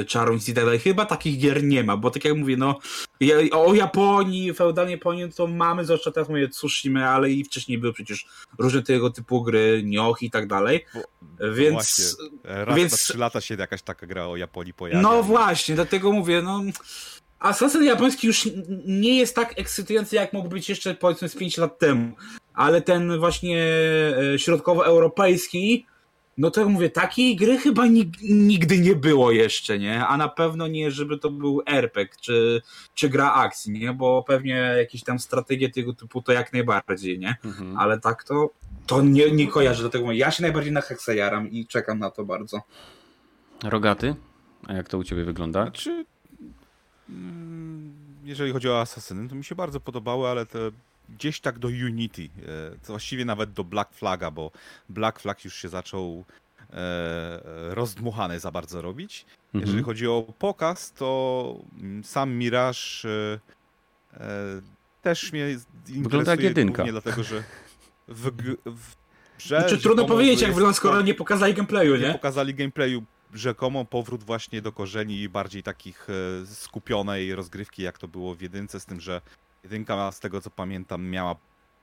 Speaker 3: y, czarownic i tak dalej. Chyba takich gier nie ma, bo tak jak mówię, no ja, o Japonii, feudalnej Japonii to mamy, zwłaszcza teraz mówię Tsushima, ale i wcześniej były przecież różne tego typu gry, Nioh i tak dalej. Bo, więc... Właśnie,
Speaker 4: raz więc... na trzy lata się jakaś taka gra o Japonii pojawia.
Speaker 3: No właśnie, dlatego mówię, no... Asasyn japoński już nie jest tak ekscytujący, jak mógł być jeszcze powiedzmy z 5 lat temu ale ten właśnie e, środkowoeuropejski, no to jak mówię, takiej gry chyba nigdy nie było jeszcze, nie? A na pewno nie, żeby to był RPG czy, czy gra akcji, nie? Bo pewnie jakieś tam strategie tego typu to jak najbardziej, nie? Mhm. Ale tak to, to nie, nie kojarzę do tego. Ja się najbardziej na Hexa jaram i czekam na to bardzo.
Speaker 1: Rogaty? A jak to u ciebie wygląda?
Speaker 4: Znaczy, mm, jeżeli chodzi o Asasyny, to mi się bardzo podobały, ale te gdzieś tak do Unity, e, właściwie nawet do Black Flaga, bo Black Flag już się zaczął rozdmuchane za bardzo robić. Mhm. Jeżeli chodzi o pokaz, to sam Mirage też mnie interesuje. Wygląda jak jedynka. dlatego, że w, w
Speaker 3: grze... Znaczy, trudno powiedzieć, jak wygląda, skoro nie pokazali gameplayu, nie?
Speaker 4: Nie pokazali gameplayu rzekomo powrót właśnie do korzeni bardziej takich e, skupionej rozgrywki, jak to było w jedynce, z tym, że jedynka z tego co pamiętam miała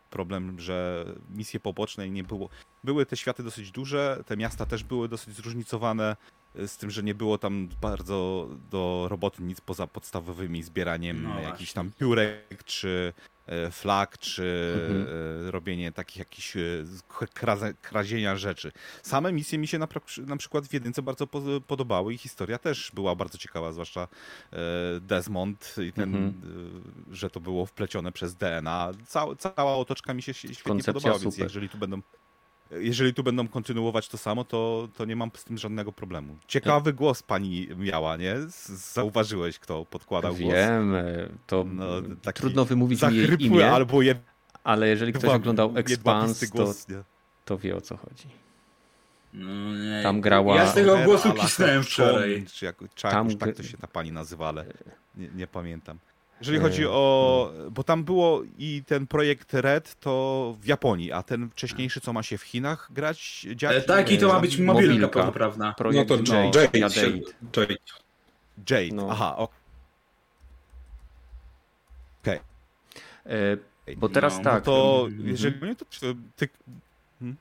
Speaker 4: problem, że misje poboczne nie było. Były te światy dosyć duże, te miasta też były dosyć zróżnicowane, e, z tym, że nie było tam bardzo do roboty nic poza podstawowymi zbieraniem no jakichś tam piórek czy flag, czy mhm. E, robienie takich jakichś e, krazienia rzeczy. Same misje mi się na, na przykład w jedynce bardzo podobały i historia też była bardzo ciekawa, zwłaszcza Desmond i ten, mhm. że to było wplecione przez DNA. Cała, cała otoczka mi się świetnie Koncepcja podobała, super. więc jeżeli tu będą jeżeli tu będą kontynuować to samo, to, to nie mam z tym żadnego problemu. Ciekawy głos pani miała, nie? Zauważyłeś, kto podkładał
Speaker 1: głos? Wiem, to no, trudno wymówić jej imię, albo jed... ale jeżeli ktoś oglądał Expanse, to, to wie o co chodzi. No nie. Tam grała...
Speaker 3: Ja z tego głosu kisnąłem wczoraj.
Speaker 4: Czy, jak, czy Tam... tak to się ta pani nazywa, ale nie, nie pamiętam. Jeżeli chodzi o. Bo tam było i ten projekt Red to w Japonii, a ten wcześniejszy, co ma się w Chinach grać,
Speaker 3: dziać. E, tak, i to ma być mobilka, prawda?
Speaker 2: Projekt no to Jade. Jade. Jade.
Speaker 4: Jade. Jade. No. Aha, okej. Okay.
Speaker 1: E, bo teraz no, tak.
Speaker 4: No to jeżeli nie, to ty, hmm?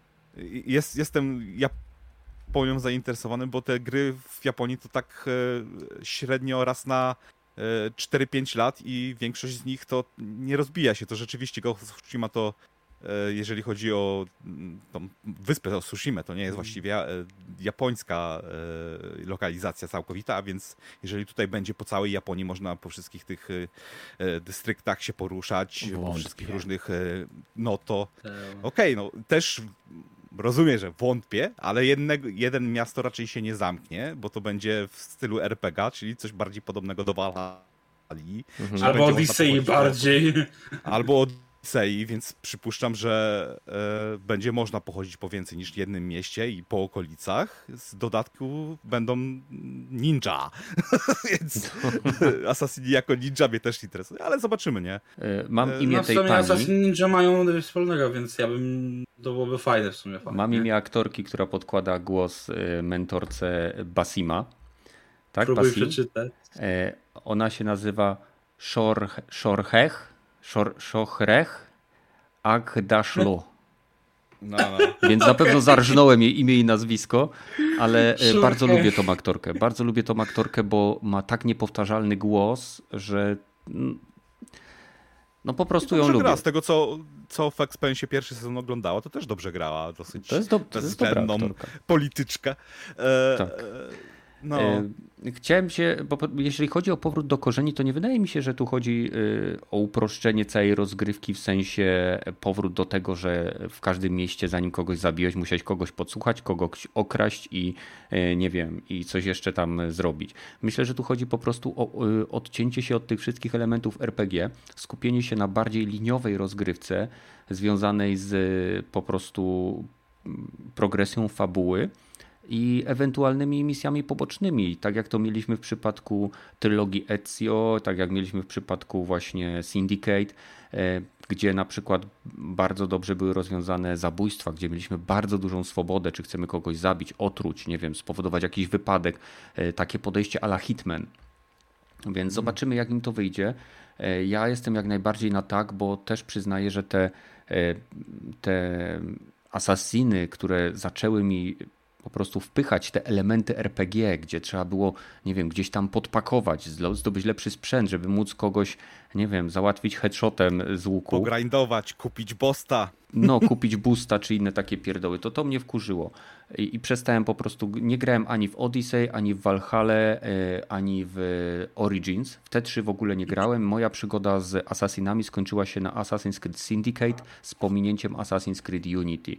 Speaker 4: jest, jestem Japonią zainteresowany, bo te gry w Japonii to tak e, średnio raz na 4-5 lat i większość z nich to nie rozbija się. To rzeczywiście Ghost of Tsushima to e, jeżeli chodzi o mm, tą wyspę, o Tsushima, to nie jest właściwie e, japońska e, lokalizacja całkowita, a więc jeżeli tutaj będzie po całej Japonii można po wszystkich tych dystryktach się poruszać, Wątpię. po wszystkich różnych, no to okej, okay, no też rozumiem, że wątpię, ale jednego, jeden miasto raczej się nie zamknie, bo to będzie w stylu RPG, czyli coś bardziej podobnego do Valhalla.
Speaker 3: Mhm. Albo Odyssey bardziej.
Speaker 4: Albo Odyssey, więc przypuszczam, że e, będzie można pochodzić po więcej niż jednym mieście i po okolicach. Z dodatku będą ninja. więc no. Assassin jako ninja mnie też interesuje, ale zobaczymy, nie?
Speaker 1: E, mam e, imię no, tej pani.
Speaker 3: Assassin Ninja mają wspólnego, więc ja bym... To byłoby fajne w sumie.
Speaker 1: Fajne. Mam imię aktorki, która podkłada głos e, mentorce Basima. Tak,
Speaker 3: Próbuj Basim. przeczytać.
Speaker 1: Ona się nazywa Shorhech Szochrech Agdaszlo. No, no. Więc na pewno zarżnąłem jej imię i nazwisko, ale e, bardzo lubię tą aktorkę. Bardzo lubię tą aktorkę, bo ma tak niepowtarzalny głos, że mm, no po prostu ją lubię. Gra.
Speaker 4: Z tego, co, co w Expensie pierwszy sezon oglądała, to też dobrze grała. Dosyć
Speaker 1: to jest, do, to jest dobra aktorka.
Speaker 4: polityczkę. E, tak.
Speaker 1: E, no. E, chciałem się, bo jeśli chodzi o powrót do korzeni, to nie wydaje mi się, że tu chodzi y, o uproszczenie całej rozgrywki w sensie powrót do tego, że w każdym mieście, zanim kogoś zabiłeś, musiałeś kogoś podsłuchać, kogoś okraść i y, nie wiem, i coś jeszcze tam zrobić. Myślę, że tu chodzi po prostu o odcięcie się od tych wszystkich elementów RPG, skupienie się na bardziej liniowej rozgrywce związanej z po prostu progresją fabuły i ewentualnymi misjami pobocznymi, tak jak to mieliśmy w przypadku trylogii Ezio, tak jak mieliśmy w przypadku właśnie Syndicate, e, gdzie na przykład bardzo dobrze były rozwiązane zabójstwa, gdzie mieliśmy bardzo dużą swobodę, czy chcemy kogoś zabić, otruć, nie wiem, spowodować jakiś wypadek, e, takie podejście ala Hitman. Więc mhm. zobaczymy, jak im to wyjdzie. E, ja jestem jak najbardziej na tak, bo też przyznaję, że te, te asasiny, które zaczęły mi po prostu wpychać te elementy RPG, gdzie trzeba było, nie wiem, gdzieś tam podpakować, zdobyć lepszy sprzęt, żeby móc kogoś, nie wiem, załatwić headshotem z łuku.
Speaker 4: Pogrindować, kupić bosta.
Speaker 1: No, kupić boosta czy inne takie pierdoły. To to mnie wkurzyło. I, I, przestałem po prostu, nie grałem ani w Odyssey, ani w Valhalla, e, ani w Origins. W te trzy w ogóle nie grałem. Moja przygoda z Assassinami skończyła się na Assassin's Creed Syndicate z pominięciem Assassin's Creed Unity.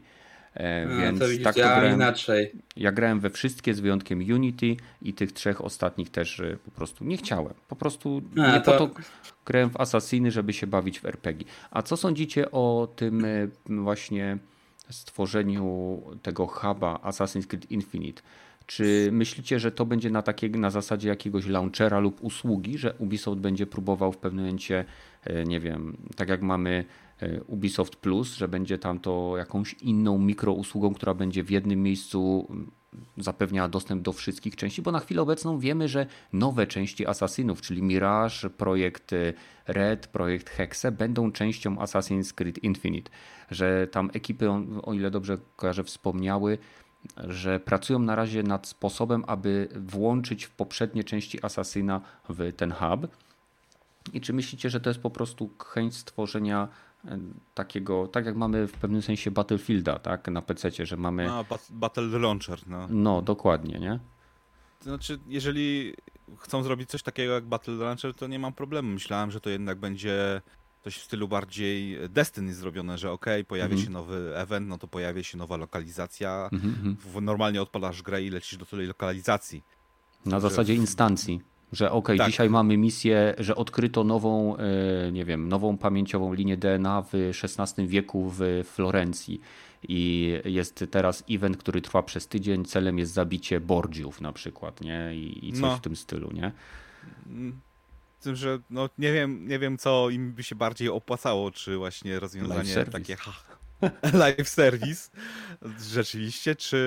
Speaker 1: E, no, więc tak to ja grałem, inaczej. Ja grałem we wszystkie z wyjątkiem Unity i tych trzech ostatnich też po prostu nie chciałem. Po prostu A, nie to... po to grałem w Assassiny, żeby się bawić w RPG. A co sądzicie o tym e, właśnie stworzeniu tego huba Assassin's Creed Infinite. Czy myślicie, że to będzie na, takie, na zasadzie jakiegoś launchera lub usługi, że Ubisoft będzie próbował w pewnym momencie, e, nie wiem, tak jak mamy Ubisoft Plus, że będzie tam to jakąś inną mikrousługą, która będzie w jednym miejscu zapewniała dostęp do wszystkich części, bo na chwilę obecną wiemy, że nowe części Assassinów, czyli Mirage, projekt y, Red, projekt Hexe będą częścią Assassin's Creed Infinite, że tam ekipy, o ile dobrze kojarzę, wspomniały, że pracują na razie nad sposobem, aby włączyć w poprzednie części Assassina w ten hub. I czy myślicie, że to jest po prostu chęć stworzenia takiego, tak jak mamy w pewnym sensie Battlefielda, tak, na PC, że mamy...
Speaker 4: A, Battle Launcher, no.
Speaker 1: No, dokładnie, nie?
Speaker 4: To znaczy, jeżeli chcą zrobić coś takiego jak Battle Launcher, to nie mam problemu. Myślałem, że to jednak będzie coś w stylu bardziej Destiny zrobione, że ok, pojawia mhm. się nowy event, no to pojawia się nowa lokalizacja. Mhm. Normalnie odpalasz grę i lecisz do tej lokalizacji.
Speaker 1: Na zasadzie instancji. Że ok, tak. dzisiaj mamy misję, że odkryto nową, e, nie wiem, nową pamięciową linię DNA w XVI wieku w Florencji. I jest teraz event, który trwa przez tydzień. Celem jest zabicie Borgiów na przykład, nie? I, i coś no. w tym stylu, nie?
Speaker 4: Mm, tym, że no, nie, wiem, nie wiem, co im by się bardziej opłacało, czy właśnie rozwiązanie takie live service rzeczywiście, czy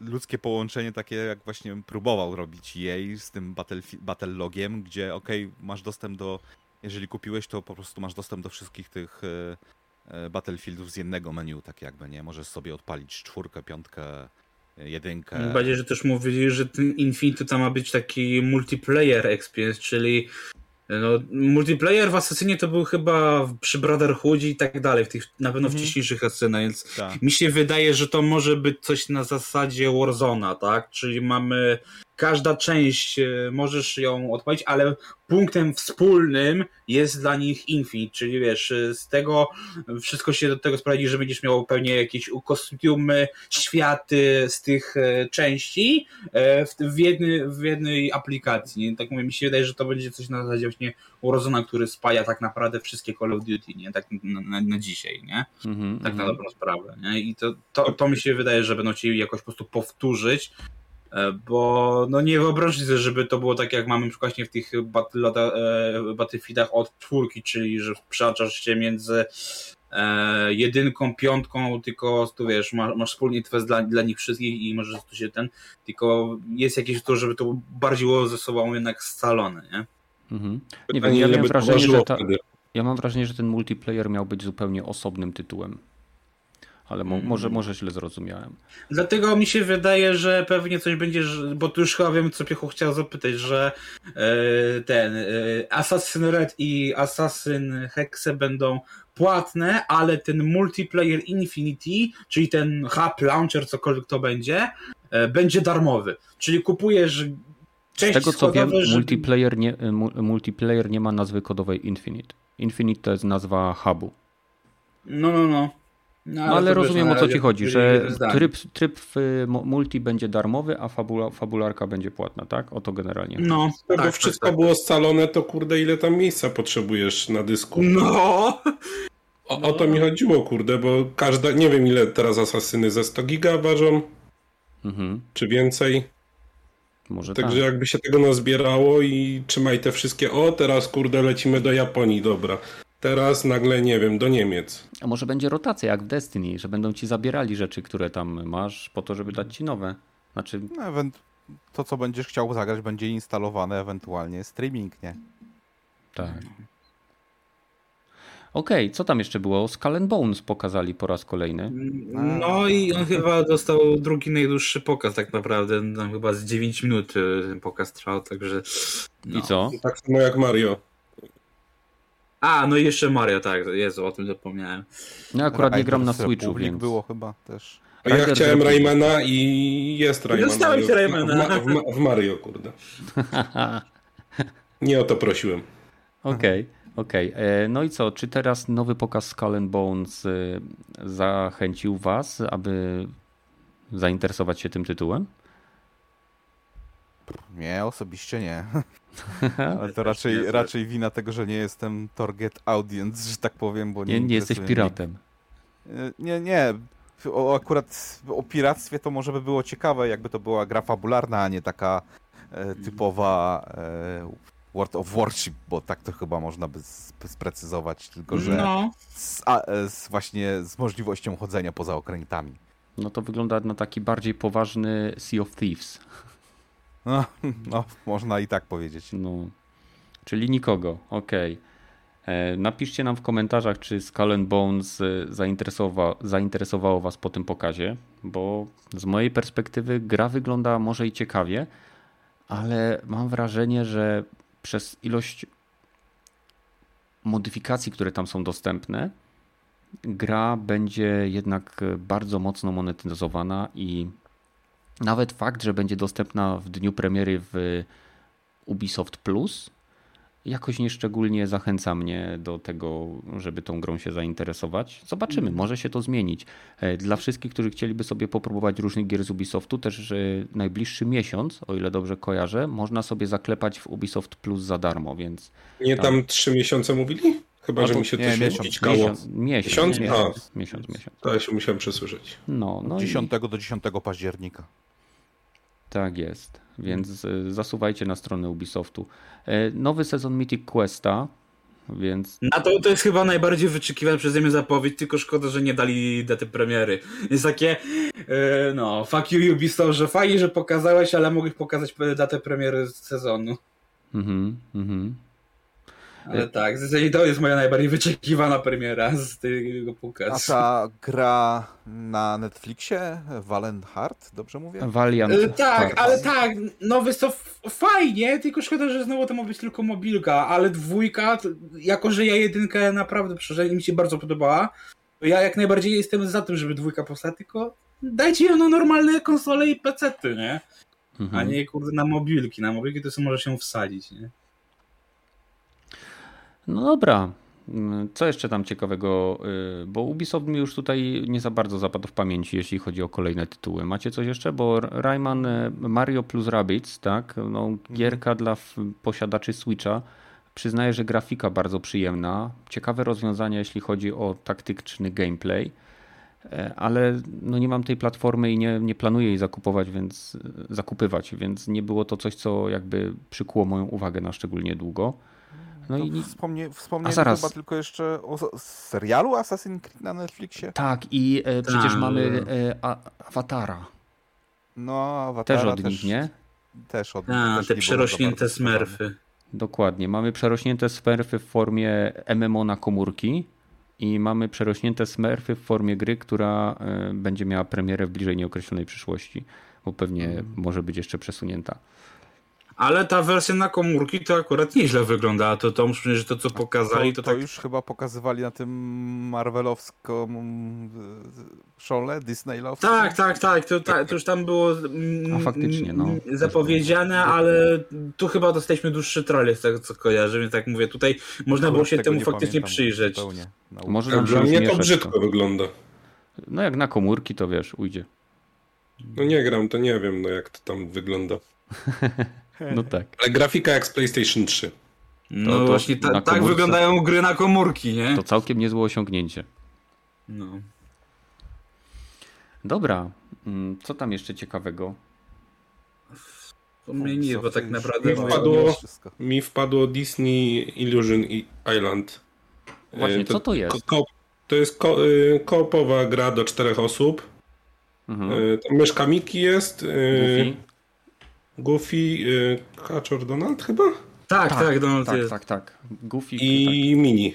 Speaker 4: ludzkie połączenie takie jak właśnie próbował robić jej z tym battle, battle logiem, gdzie ok, masz dostęp do, jeżeli kupiłeś, to po prostu masz dostęp do wszystkich tych e, e, Battlefieldów z jednego menu, tak jakby, nie? Możesz sobie odpalić czwórkę, piątkę, jedynkę.
Speaker 3: Bardziej, że też mówili, że ten Infinity to ma być taki multiplayer experience, czyli no, multiplayer w Assassinie to był chyba przy Brotherhoodzie i tak dalej, w tych na pewno mhm. wcześniejszych asasynach, więc tak. mi się wydaje, że to może być coś na zasadzie Warzona, tak? Czyli mamy każda część, e, możesz ją odpalić, ale punktem wspólnym jest dla nich Infinite, czyli wiesz, z tego wszystko się do tego sprowadzi, że będziesz miał pewnie jakieś kostiumy, światy z tych e, części e, w, jednej, w jednej aplikacji. Tak mówię, mi się wydaje, że to będzie coś na zasadzie właśnie Warzona, który spaja tak naprawdę wszystkie Call of Duty, nie? Tak na, na, na dzisiaj, nie? Mm -hmm, tak na mhm. dobrą sprawę, nie? I to, to, to mi się wydaje, że będą chcieli jakoś po prostu powtórzyć E, bo no nie wyobraźcie sobie, żeby to było tak jak mamy właśnie w tych e, Battlefieldach od czwórki, czyli że przełączasz się między e, jedynką, piątką, tylko tu wiesz, masz, masz wspólnie twest dla, dla nich wszystkich i możesz tu się ten, tylko jest jakieś to, żeby to bardziej było ze sobą jednak scalone, nie?
Speaker 1: Mhm. Nie wiem, ja, mam wrażenie, że ta, ja mam wrażenie, że ten multiplayer miał być zupełnie osobnym tytułem ale mo może, może źle zrozumiałem.
Speaker 3: Dlatego mi się wydaje, że pewnie coś będzie, bo tu już chyba wiem, co Piechu chciał zapytać, że e, ten e, Assassin Red i Assassin Hexe będą płatne, ale ten multiplayer Infinity, czyli ten hub launcher, cokolwiek to będzie, e, będzie darmowy. Czyli kupujesz
Speaker 1: część Z tego co wiem, multiplayer, nie, multiplayer nie ma nazwy kodowej Infinite. Infinite to jest nazwa hubu.
Speaker 3: No, no, no.
Speaker 1: No, ale, ale rozumiem o co ci chodzi, że tryb, tryb w multi będzie darmowy, a fabula, fabularka będzie płatna, tak? O to generalnie.
Speaker 2: No, tak, bo wszystko tak, było scalone, to kurde, ile tam miejsca potrzebujesz na dysku?
Speaker 3: No!
Speaker 2: O, o to mi chodziło, kurde, bo każda, nie wiem ile teraz asasyny ze 100 giga ważą, mhm. czy więcej. Może Także tak. jakby się tego nazbierało i trzymaj te wszystkie, o teraz kurde lecimy do Japonii, dobra. Teraz nagle, nie wiem, do Niemiec.
Speaker 1: A może będzie rotacja jak w Destiny, że będą ci zabierali rzeczy, które tam masz, po to, żeby dać ci nowe. Znaczy...
Speaker 4: No, to, co będziesz chciał zagrać, będzie instalowane, ewentualnie streaming, nie?
Speaker 1: Tak. Okej, okay, co tam jeszcze było? Skull and Bones pokazali po raz kolejny.
Speaker 3: No i on chyba dostał drugi najdłuższy pokaz tak naprawdę. Tam chyba z 9 minut y, ten pokaz trwał, także...
Speaker 1: No. I co?
Speaker 2: Tak samo jak Mario.
Speaker 3: A, no i jeszcze Mario, tak, Jezu, o tym zapomniałem.
Speaker 1: No akurat nie gram na Switchu, więc...
Speaker 4: było chyba też.
Speaker 2: A ja chciałem Raymana i jest Rayman.
Speaker 3: Dostałeś Raymana.
Speaker 2: W, w, w, Mario, kurde. nie o to prosiłem.
Speaker 1: Okej. Okay. Okej, okay. E, no i co? Czy teraz nowy pokaz Skull and Bones e, zachęcił Was, aby zainteresować się tym tytułem?
Speaker 4: Nie, osobiście nie. Ale to raczej, raczej wina tego, że nie jestem target audience, że tak powiem, bo nie
Speaker 1: Nie, nie jesteś piratem.
Speaker 4: Nie, nie. O, akurat o piractwie to może by było ciekawe, jakby to była gra fabularna, a nie taka e, typowa e, World of Warship, bo tak to chyba można by sprecyzować, tylko że no. z, a, e, z właśnie z możliwością chodzenia poza okrętami.
Speaker 1: No to wygląda na taki bardziej poważny Sea of Thieves.
Speaker 4: No, no można i tak powiedzieć.
Speaker 1: No, czyli nikogo, okej. Okay. E, napiszcie nam w komentarzach, czy Skull and Bones e, zainteresowa zainteresowało Was po tym pokazie, bo z mojej perspektywy gra wygląda może i ciekawie, ale mam wrażenie, że przez ilość modyfikacji, które tam są dostępne, gra będzie jednak bardzo mocno monetyzowana i nawet fakt, że będzie dostępna w dniu premiery w Ubisoft Plus, jakoś nieszczególnie zachęca mnie do tego, żeby tą grą się zainteresować. Zobaczymy, mhm. może się to zmienić. E, dla wszystkich, którzy chcieliby sobie popróbować różnych gier z Ubisoftu, też najbliższy miesiąc, o ile dobrze kojarzę, można sobie zaklepać w Ubisoft Plus za darmo, więc...
Speaker 2: Nie tam trzy miesiące mówili? Chyba, no, że mi się nie, coś miesiąc,
Speaker 1: miesiąc, miesiąc, miesiąc, miesiąc, miesiąc, miesiąc.
Speaker 2: To ja się musiałem przesłyszeć.
Speaker 4: No, no 10 i... do 10 października.
Speaker 1: Tak jest, więc e, zasuwajcie na stronę Ubisoftu. E, nowy sezon Mythic Questa, więc...
Speaker 3: Na to, to jest chyba najbardziej wyczekiwany przeze mnie zapowiedź, tylko szkoda, że nie dali daty premiery. Jest takie, e, no, fuck you Ubisoft, że fajnie, że pokazałeś, ale mogłeś pokazać datę premiery sezonu. Mhm, mhm. Ale tak, to jest moja najbardziej wyczekiwana premiera z tego pokazu.
Speaker 4: A ta gra na Netflixie, Valiant Heart, dobrze mówię?
Speaker 1: Valiant
Speaker 3: e, Tak, Heart. ale tak, nowy to fajnie, tylko szkoda, że znowu to ma być tylko mobilka, ale dwójka, jako że ja jedynkę naprawdę przeszedłem i mi się bardzo podobała, to ja jak najbardziej jestem za tym, żeby dwójka powstała, tylko dajcie ją na normalne konsole i pecety, nie? Mhm. A nie kurde na mobilki. Na mobilki to sobie może się wsadzić, nie?
Speaker 1: No dobra. Co jeszcze tam ciekawego? Y, bo Ubisoft mi już tutaj nie za bardzo zapadł w pamięci, jeśli chodzi o kolejne tytuły. Macie coś jeszcze? Bo Rayman y, Mario plus Rabbids, tak? No, gierka dla posiadaczy Switcha. Przyznaję, że grafika bardzo przyjemna. Ciekawe rozwiązania, jeśli chodzi o taktyczny gameplay. E, ale no nie mam tej platformy i nie, nie planuję jej zakupować, więc zakupywać, więc nie było to coś, co jakby przykuło moją uwagę na szczególnie długo.
Speaker 4: No i wspomnie, wspomniałem zaraz. chyba tylko jeszcze o serialu Assassin's Creed na Netflixie.
Speaker 1: Tak, i e, przecież tak. mamy e, a, Awatara.
Speaker 4: No, Awatara
Speaker 1: też od nich, nie?
Speaker 4: Też od
Speaker 3: nich. A, te przerośnięte smurfy.
Speaker 1: Dokładnie. Mamy przerośnięte smurfy w formie MMO na komórki i mamy przerośnięte smurfy w formie gry, która e, będzie miała premierę w bliżej nieokreślonej przyszłości, bo pewnie hmm. może być jeszcze przesunięta.
Speaker 3: Ale ta wersja na komórki to akurat nieźle wygląda. To, to że to co pokazali
Speaker 4: to,
Speaker 3: to,
Speaker 4: to
Speaker 3: tak...
Speaker 4: już chyba pokazywali na tym marvelowską szole, Disneylowską.
Speaker 3: Tak, tak, tak. To, to już tam było
Speaker 1: A faktycznie, no.
Speaker 3: zapowiedziane, ale tu chyba dostaliśmy dłuższy trailer z tego co kojarzę, więc tak mówię, tutaj można było się temu faktycznie przyjrzeć.
Speaker 2: Może nam Dla mnie to brzydko to. wygląda.
Speaker 1: No jak na komórki to wiesz, ujdzie.
Speaker 2: No nie gram, to nie wiem no jak to tam wygląda.
Speaker 1: No tak.
Speaker 2: Ale grafika jak z PlayStation 3.
Speaker 3: No to, to właśnie ta, tak wyglądają gry na komórki, nie?
Speaker 1: To całkiem niezłe osiągnięcie. No. Dobra. Mm, co tam jeszcze ciekawego?
Speaker 3: To mnie nie, bo tak naprawdę...
Speaker 2: Mi wpadło, mi wpadło Disney Illusion Island.
Speaker 1: Właśnie, to, co to jest? Ko
Speaker 2: to jest ko y, koopowa gra do czterech osób. Mhm. Y, tam myszka Miki jest. Y, Goofy, y, Kaczor Donald chyba?
Speaker 3: Tak, tak, tak Donald
Speaker 1: tak,
Speaker 3: jest.
Speaker 1: Tak, tak,
Speaker 2: Goofy. I tak. Mini.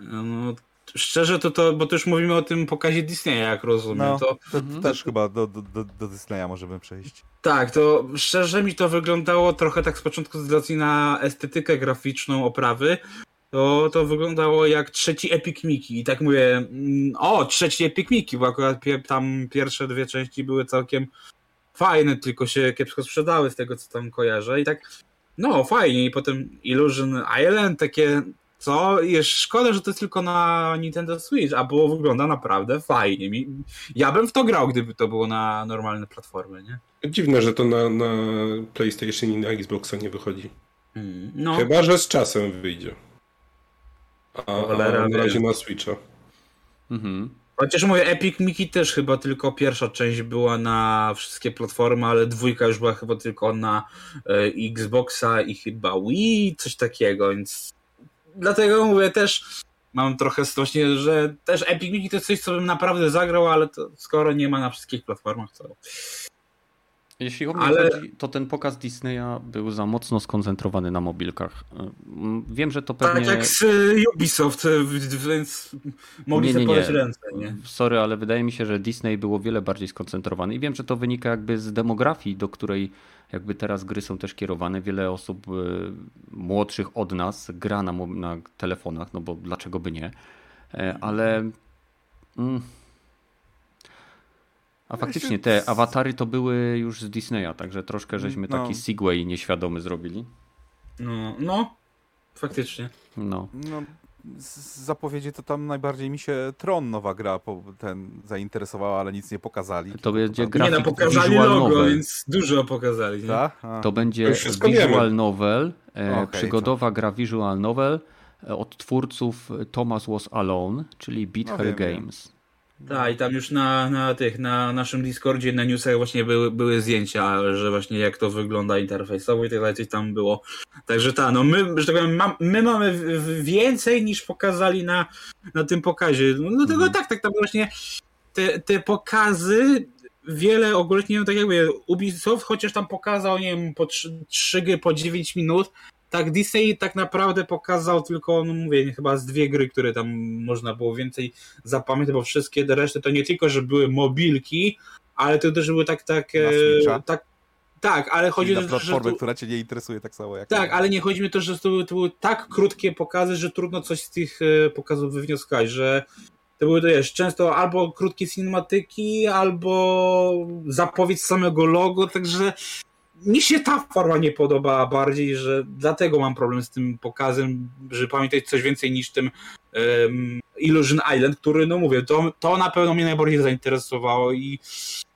Speaker 3: No, szczerze to, to, bo to już mówimy o tym pokazie Disneya, jak rozumiem. No, to,
Speaker 4: to, to też chyba do, do, do Disneya możemy przejść.
Speaker 3: Tak, to szczerze mi to wyglądało trochę tak z początku z racji na estetykę graficzną oprawy, to, to wyglądało jak trzeci Epic Mickey. I tak mówię, mm, o, trzeci Epic Mickey, bo akurat tam pierwsze dwie części były całkiem fajne, tylko się kiepsko sprzedały z tego, co tam kojarzę. I tak, no fajnie. I potem Illusion Island, takie, co? Jest szkoda, że to jest tylko na Nintendo Switch, a było wygląda naprawdę fajnie. Ja bym w to grał, gdyby to było na normalne platformy, nie?
Speaker 2: Dziwne, że to na, na PlayStation i na Xboxa nie wychodzi. Hmm, no. Chyba, że z czasem wyjdzie. A, a na razie na Switcha.
Speaker 1: Mhm.
Speaker 3: Chociaż mówię, Epic Mickey też chyba tylko pierwsza część była na wszystkie platformy, ale dwójka już była chyba tylko na e, Xboxa i chyba Wii, coś takiego, więc dlatego mówię też mam trochę właśnie, że też Epic Mickey to jest coś, co bym naprawdę zagrał, ale skoro nie ma na wszystkich platformach, to
Speaker 1: jeśli o mnie Ale... chodzi, to ten pokaz Disneya był za mocno skoncentrowany na mobilkach. Wiem, że to tak pewnie...
Speaker 3: Tak jak z Ubisoft, więc mogli sobie podać ręce. Nie?
Speaker 1: Sorry, ale wydaje mi się, że Disney było wiele bardziej skoncentrowany i wiem, że to wynika jakby z demografii, do której jakby teraz gry są też kierowane. Wiele osób młodszych od nas gra na, na telefonach, no bo dlaczego by nie. Ale... Mm, a faktycznie te awatary to były już z Disneya, także troszkę żeśmy no. taki Segway nieświadomy zrobili.
Speaker 3: No, no, faktycznie.
Speaker 1: No.
Speaker 4: no. Z zapowiedzi to tam najbardziej mi się Tron nowa gra ten zainteresowała, ale nic nie pokazali.
Speaker 1: To będzie gra.
Speaker 3: Nie, no pokazali logo, novel. więc dużo pokazali. Nie?
Speaker 1: To będzie visual novel, e, okay, przygodowa to. gra visual novel e, od twórców Thomas Was Alone, czyli Beat no, Her wiem, Games. Wiem.
Speaker 3: Tak, i tam już na, na tych, na naszym Discordzie, na newsach właśnie były, były zdjęcia, że właśnie jak to wygląda interfejsowo i tak dalej, coś tam było. Także tak, no my, że tak powiem, my mamy więcej niż pokazali na, na tym pokazie. No tego mhm. tak, tak, tam właśnie te, te pokazy wiele ogólnie, no tak jakby Ubisoft chociaż tam pokazał, nie wiem, po 3, 3 gry po 9 minut, tak Disney tak naprawdę pokazał tylko, no mówię, chyba z dwie gry, które tam można było więcej zapamiętać, bo wszystkie reszty to nie tylko, że były mobilki, ale to też były tak, tak, e, tak, tak, ale chodzi o
Speaker 4: to, platformę, że która cię nie interesuje tak samo jak
Speaker 3: Tak, ale nie chodzi mi to, że to były, to były tak krótkie pokazy, że trudno coś z tych e, pokazów wywnioskować, że to były to wiesz, często albo krótkie cinematyki, albo zapowiedź samego logo, także mi się ta forma nie podoba bardziej, że dlatego mam problem z tym pokazem, że pamiętać coś więcej niż tym um, Illusion Island, który, no mówię, to, to na pewno mnie najbardziej zainteresowało i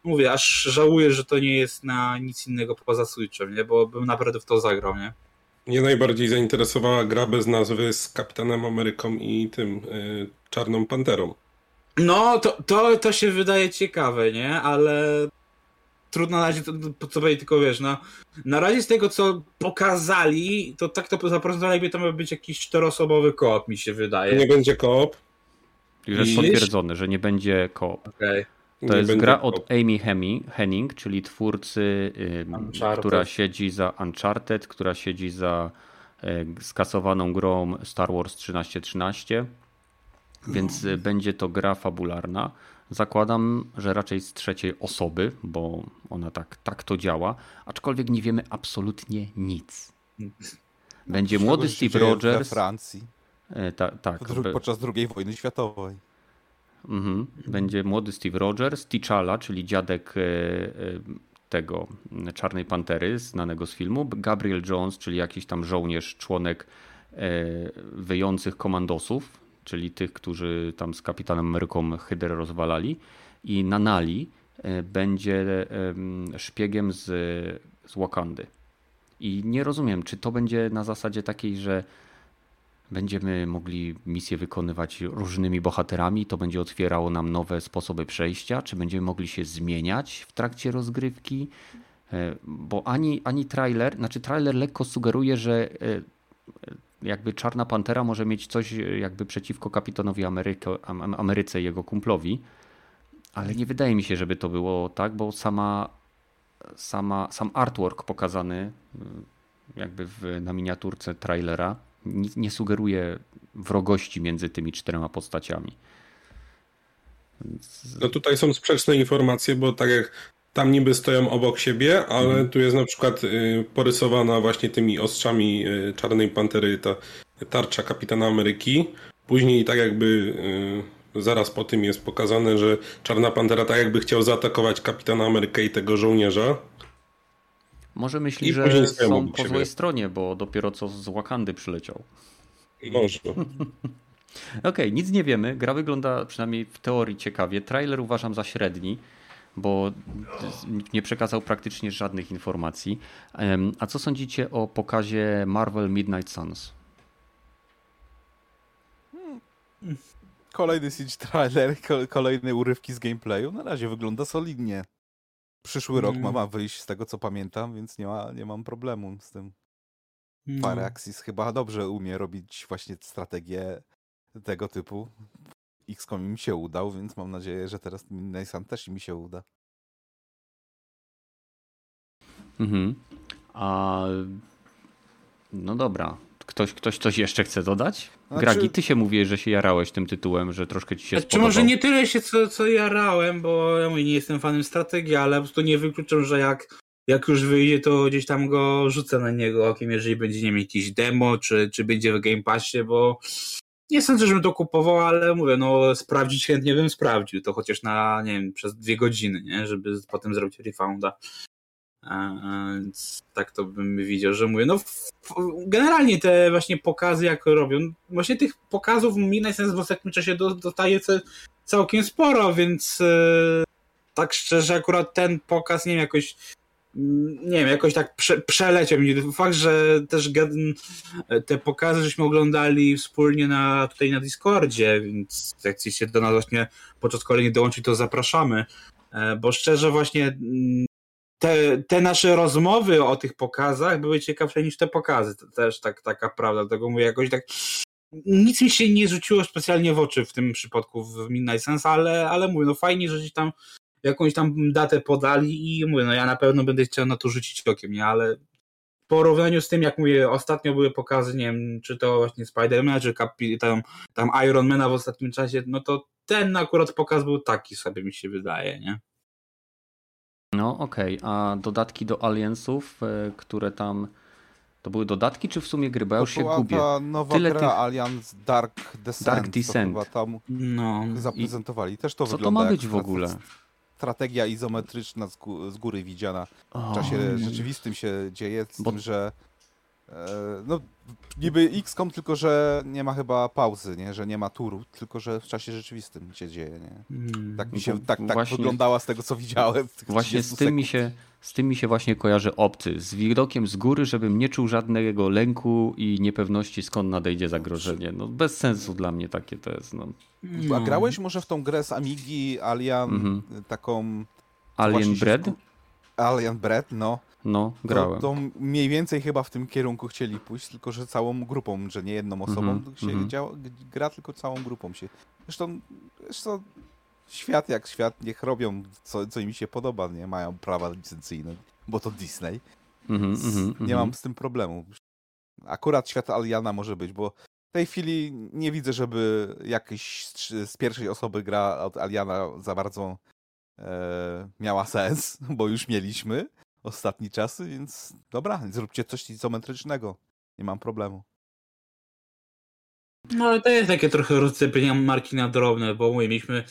Speaker 3: mówię, aż żałuję, że to nie jest na nic innego poza Switchem, nie? bo bym naprawdę w to zagrał, nie?
Speaker 2: Mnie najbardziej zainteresowała gra bez nazwy z Kapitanem Ameryką i tym y, Czarną Panterą.
Speaker 3: No, to, to, to się wydaje ciekawe, nie? Ale trudno na razie to, to, co powiedzieć, tylko wiesz, no, na razie z tego, co pokazali, to tak to zaprezentowali, jakby to miał być jakiś czteroosobowy koop, mi się wydaje.
Speaker 2: Nie będzie koop.
Speaker 1: Już jest potwierdzone, że nie będzie koop. Okay. To nie jest gra od Amy Henning, czyli twórcy, która siedzi za Uncharted, która siedzi za y, skasowaną grą Star Wars 1313, więc no. będzie to gra fabularna. Zakładam, że raczej z trzeciej osoby, bo ona tak, tak to działa, aczkolwiek nie wiemy absolutnie nic. Będzie młody Steve Rogers. We
Speaker 4: Francji.
Speaker 1: E, ta, tak.
Speaker 4: Podczas II wojny światowej.
Speaker 1: Mhm. Będzie młody Steve Rogers, T'Challa, czyli dziadek e, e, tego Czarnej Pantery, znanego z filmu, Gabriel Jones, czyli jakiś tam żołnierz, członek wyjących komandosów, czyli tych, którzy tam z Kapitanem Ameryką Hydrę rozwalali i Nanali e, będzie szpiegiem z, z Wakandy. I nie rozumiem, czy to będzie na zasadzie takiej, że będziemy mogli misję wykonywać różnymi bohaterami, to będzie otwierało nam nowe sposoby przejścia, czy będziemy mogli się zmieniać w trakcie rozgrywki, e, bo ani, ani trailer, znaczy trailer lekko sugeruje, że e, jakby Czarna Pantera może mieć coś e, jakby przeciwko kapitanowi Ameryko, Ameryce jego kumplowi, ale nie wydaje mi się, żeby to było tak, bo sama, sama, sam artwork pokazany jakby w, na miniaturce trailera nie sugeruje wrogości między tymi czterema postaciami.
Speaker 2: No tutaj są sprzeczne informacje, bo tak jak tam niby stoją obok siebie, ale mhm. tu jest na przykład y, porysowana właśnie tymi ostrzami y, Czarnej Pantery ta tarcza Kapitana Ameryki. Później tak jakby y, zaraz po tym jest pokazane, że Czarna Pantera tak jakby chciał zaatakować Kapitana Amerykę i tego żołnierza.
Speaker 1: Może myśli, I że są po złej stronie, bo dopiero co z Wakandy przyleciał.
Speaker 2: Może.
Speaker 1: Okej, okay, nic nie wiemy. Gra wygląda przynajmniej w teorii ciekawie. Trailer uważam za średni bo nie przekazał praktycznie żadnych informacji. A co sądzicie o pokazie Marvel Midnight Suns?
Speaker 4: Kolejny Siege trailer, kolejne urywki z gameplayu. Na razie wygląda solidnie. Przyszły rok mm. ma wyjść z tego co pamiętam, więc nie, ma, nie mam problemu z tym. No. Firaxis chyba dobrze umie robić właśnie strategię tego typu. XCOM mi się udał, więc mam nadzieję, że teraz Midnight też mi się uda.
Speaker 1: Mhm. A no dobra. Ktoś, ktoś coś jeszcze chce dodać? Znaczy... Gragi, ty się mówisz, że się jarałeś tym tytułem, że troszkę ci się
Speaker 3: znaczy, spodobał. może nie tyle się co, co jarałem, bo ja mówię, nie jestem fanem strategii, ale po prostu nie wykluczam, że jak, jak już wyjdzie, to gdzieś tam go rzucę na niego okiem, jeżeli będzie nie mieć jakiś demo, czy, czy będzie w Game Passie, bo nie sądzę, żebym to kupował, ale mówię, no sprawdzić chętnie bym sprawdził, to chociaż na, nie wiem, przez dwie godziny, nie, żeby potem zrobić refounda. Więc tak to bym widział, że mówię, no generalnie te właśnie pokazy jak robią, właśnie tych pokazów mi najsens w ostatnim czasie dostaje całkiem sporo, więc e, tak szczerze akurat ten pokaz, nie wiem, jakoś nie wiem, jakoś tak prze, przeleciał mnie. Fakt, że też te pokazy żeśmy oglądali wspólnie na, tutaj na Discordzie, więc jak chcecie do nas właśnie podczas kolejnych dołączyć, to zapraszamy. E, bo szczerze właśnie mm, te, te nasze rozmowy o tych pokazach były ciekawsze niż te pokazy. To też tak, taka prawda. Dlatego mówię jakoś tak. Nic mi się nie rzuciło specjalnie w oczy w tym przypadku w Midnight Sense, ale, ale mówię, no fajnie, że gdzieś tam jakąś tam datę podali i mówię, no ja na pewno będę chciał na to rzucić okiem, nie? Ale w porównaniu z tym, jak mówię, ostatnio były pokazy, nie wiem, czy to właśnie Spider-Man, czy tam, tam Iron Mana w ostatnim czasie, no to ten akurat pokaz był taki sobie mi się wydaje, nie?
Speaker 1: No okej, okay. a dodatki do Aliensów, e, które tam... To były dodatki, czy w sumie gry? Bo ja już się gubię.
Speaker 4: ta nowa Tyle gra tych... Alliance Dark Descent. Dark Descent. chyba tam no. zaprezentowali. Też to
Speaker 1: Co
Speaker 4: wygląda
Speaker 1: to ma być w ogóle?
Speaker 4: Strategia izometryczna z, góry widziana. W czasie rzeczywistym się dzieje, z tym, że no, niby XCOM, tylko że nie ma chyba pauzy, nie? że nie ma turu, tylko że w czasie rzeczywistym się dzieje. Nie? Hmm. Tak mi się tak, tak właśnie, wyglądała z tego, co widziałem.
Speaker 1: Właśnie z tym, mi się, z tym mi się właśnie kojarzy obcy. Z widokiem z góry, żebym nie czuł żadnego lęku i niepewności, skąd nadejdzie zagrożenie. No, bez sensu dla mnie takie to jest. No.
Speaker 4: no. A grałeś może w tą grę z Amigi, Alien, mhm. taką...
Speaker 1: Alien Bread?
Speaker 4: Alien Bread, no.
Speaker 1: No, grałem.
Speaker 4: To, to, mniej więcej chyba w tym kierunku chcieli pójść, tylko że całą grupą, że nie jedną osobą mm -hmm, się mm -hmm. działa, gra, tylko całą grupą się. Zresztą, zresztą świat jak świat, niech robią co, co im się podoba, nie mają prawa licencyjne, bo to Disney. Mm -hmm, nie mam z tym problemu. Akurat świat Aliana może być, bo w tej chwili nie widzę, żeby jakiś z pierwszej osoby gra od Aliana za bardzo e, miała sens, bo już mieliśmy ostatni czasy, więc dobra, zróbcie coś izometrycznego. Nie mam problemu.
Speaker 3: No ale to jest takie trochę rozcepienie marki na drobne, bo mówię, mieliśmy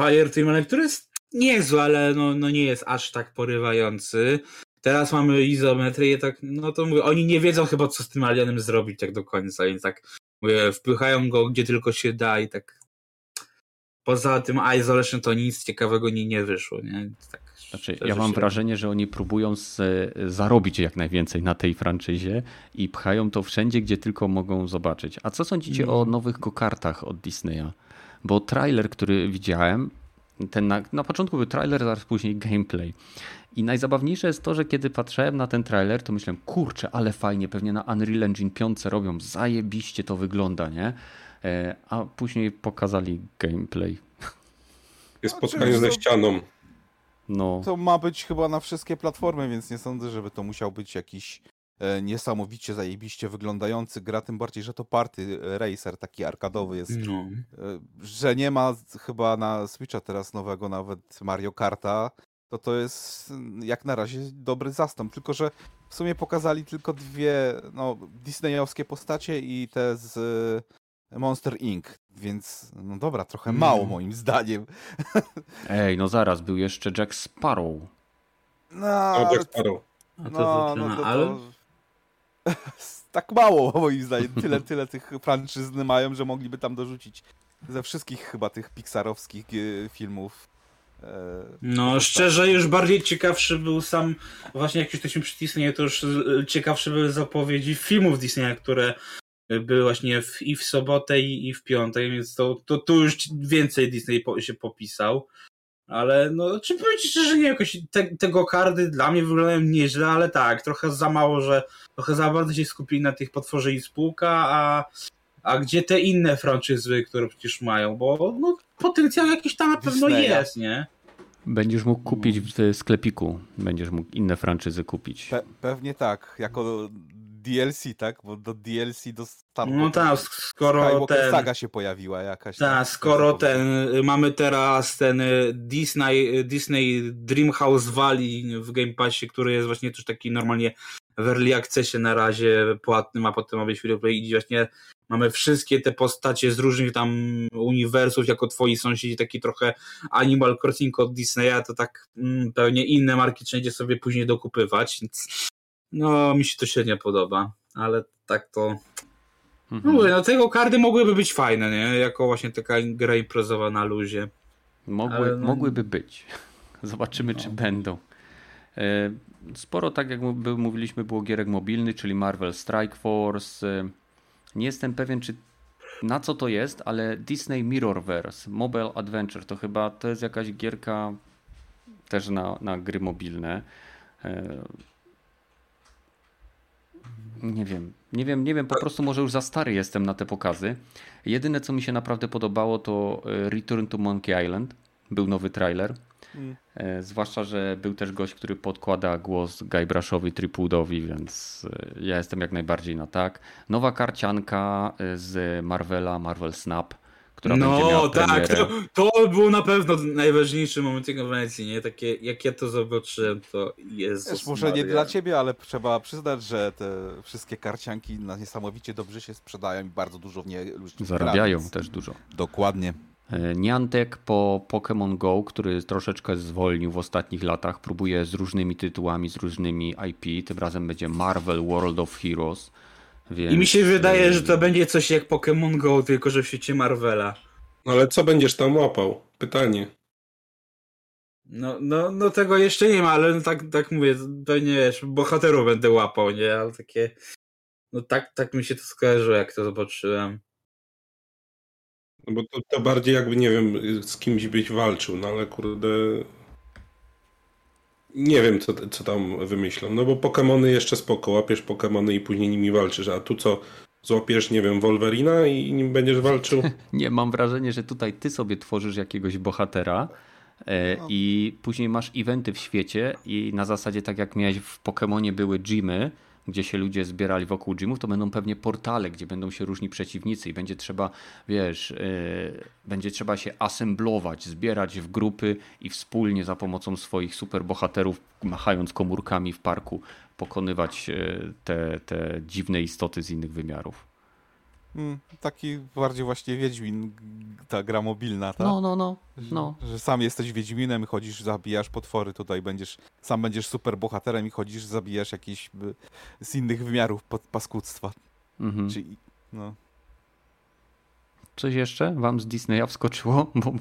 Speaker 3: Fire Team, który jest niezły, ale no, no nie jest aż tak porywający. Teraz mamy izometrię, tak, no to mówię, oni nie wiedzą chyba, co z tym alienem zrobić tak do końca, więc tak mówię, wpychają go gdzie tylko się da i tak poza tym Isolation to nic ciekawego nie, nie wyszło, nie? Tak
Speaker 1: znaczy, ja mam wrażenie, że oni próbują z, zarobić jak najwięcej na tej franczyzie i pchają to wszędzie, gdzie tylko mogą zobaczyć. A co sądzicie mm. o nowych go-kartach od Disneya? Bo trailer, który widziałem, ten na, na początku był trailer, zaraz później gameplay. I najzabawniejsze jest to, że kiedy patrzyłem na ten trailer, to myślałem, kurczę, ale fajnie, pewnie na Unreal Engine 5 robią, zajebiście to wygląda, nie? E, a później pokazali gameplay.
Speaker 2: Jest spotkanie ze ścianą.
Speaker 4: No. To ma być chyba na wszystkie platformy, więc nie sądzę, żeby to musiał być jakiś e, niesamowicie zajebiście wyglądający gra, tym bardziej, że to party racer taki arkadowy jest. No. E, że nie ma chyba na Switcha teraz nowego nawet Mario Karta, to to jest jak na razie dobry zastęp. Tylko, że w sumie pokazali tylko dwie no, disneyowskie postacie i te z Monster Inc., więc no dobra, trochę mm. mało moim zdaniem.
Speaker 1: Ej, no zaraz, był jeszcze Jack Sparrow.
Speaker 2: No, no Jack Sparrow.
Speaker 3: No, no, no to, ale...
Speaker 4: tak mało moim zdaniem. Tyle, tyle tych franczyzny mają, że mogliby tam dorzucić ze wszystkich chyba tych pixarowskich e, filmów.
Speaker 3: E, no, szczerze, już bardziej ciekawszy był sam, właśnie jak już jesteśmy przy Disney, to już e, ciekawszy były zapowiedzi filmów Disneya, które były właśnie w, i w sobotę, i, i w piątek, więc to, to tu już więcej Disney po, się popisał. Ale no, czy powiem ci szczerze, nie jakoś te, tego kardy dla mnie wyglądają nieźle, ale tak, trochę za mało, że trochę za bardzo się skupili na tych potworzy i spółka, a, a gdzie te inne franczyzy, które przecież mają, bo no, potencjał jakiś tam na pewno Disneya. jest, nie?
Speaker 1: Będziesz mógł kupić w sklepiku, będziesz mógł inne franczyzy kupić.
Speaker 4: Pe pewnie tak, jako DLC, tak? Bo do DLC dostaną.
Speaker 3: No tak, skoro ten...
Speaker 4: saga się pojawiła jakaś.
Speaker 3: Tak, ta, skoro ten, mamy teraz ten y, Disney, y, Disney Dreamhouse Valley w Game Passie, który jest właśnie też taki normalnie w early accessie na razie płatnym, a potem ma być free play i właśnie mamy wszystkie te postacie z różnych tam uniwersów jako twoi sąsiedzi, taki trochę Animal Crossing od Disneya, to tak mm, pewnie inne marki trzeba sobie później dokupywać, więc no, mi się to średnio podoba, ale tak to. Mhm. No, no tego kardy mogłyby być fajne, nie? Jako właśnie taka gra imprezowa na luzie.
Speaker 1: Mogły, no... Mogłyby być. Zobaczymy, no. czy będą. E, sporo, tak jak mówiliśmy, było gierek mobilnych, czyli Marvel Strike Force. E, nie jestem pewien, czy na co to jest, ale Disney Mirrorverse Mobile Adventure to chyba to jest jakaś gierka też na, na gry mobilne. Nie wiem, nie wiem, nie wiem, po prostu może już za stary jestem na te pokazy. Jedyne co mi się naprawdę podobało to e, Return to Monkey Island. Był nowy trailer. Mm. E, zwłaszcza, że był też gość, który podkłada głos Guybrush'owi Tripwoodowi, więc e, ja jestem jak najbardziej na tak. Nowa karcianka z Marvela, Marvel Snap która no, będzie miała tak,
Speaker 3: to, to był na pewno najważniejszy moment tej konwencji, nie? Takie, jak ja to zobaczyłem, to jest. Wiesz,
Speaker 4: może nie dla ciebie, ale trzeba przyznać, że te wszystkie karcianki niesamowicie dobrze się sprzedają i bardzo dużo w nie
Speaker 1: ludzie Zarabiają gra, też dużo.
Speaker 4: Dokładnie.
Speaker 1: E, Niantek po Pokémon Go, który troszeczkę zwolnił w ostatnich latach, próbuje z różnymi tytułami, z różnymi IP. Tym razem będzie Marvel World of Heroes.
Speaker 3: Więc... I mi się wydaje, że to będzie coś jak Pokémon Go, tylko że w świecie Marvela.
Speaker 2: No ale co będziesz tam łapał? Pytanie.
Speaker 3: No, no, no tego jeszcze nie ma, ale no tak, tak mówię, pewnie wiesz, bohaterów będę łapał, nie? Ale takie. No tak, tak mi się to skojarzyło, jak to zobaczyłem.
Speaker 2: No bo to, to bardziej jakby, nie wiem, z kimś byś walczył, no ale kurde, nie wiem, co, co tam wymyślą. No bo Pokémony jeszcze spoko, łapiesz Pokémony i później nimi walczysz, a tu co? Złapiesz, nie wiem, Wolverina i nim będziesz walczył?
Speaker 1: nie, mam wrażenie, że tutaj ty sobie tworzysz jakiegoś bohatera e, no. i później masz eventy w świecie i na zasadzie tak jak miałeś w Pokémonie były gymy, gdzie się ludzie zbierali wokół gymów, to będą pewnie portale, gdzie będą się różni przeciwnicy i będzie trzeba, wiesz, yy, będzie trzeba się asemblować, zbierać w grupy i wspólnie za pomocą swoich superbohaterów, machając komórkami w parku, pokonywać yy, te, te dziwne istoty z innych wymiarów.
Speaker 4: Mm, taki bardziej właśnie Wiedźmin, ta gra mobilna, tak?
Speaker 1: No, no, no. no.
Speaker 4: Że, że, sam jesteś Wiedźminem, chodzisz, zabijasz potwory, tutaj będziesz, sam będziesz super bohaterem i chodzisz, zabijasz jakieś z innych wymiarów paskudztwa. Mhm. Czyli, no.
Speaker 1: Coś jeszcze wam z Disneya wskoczyło? Bo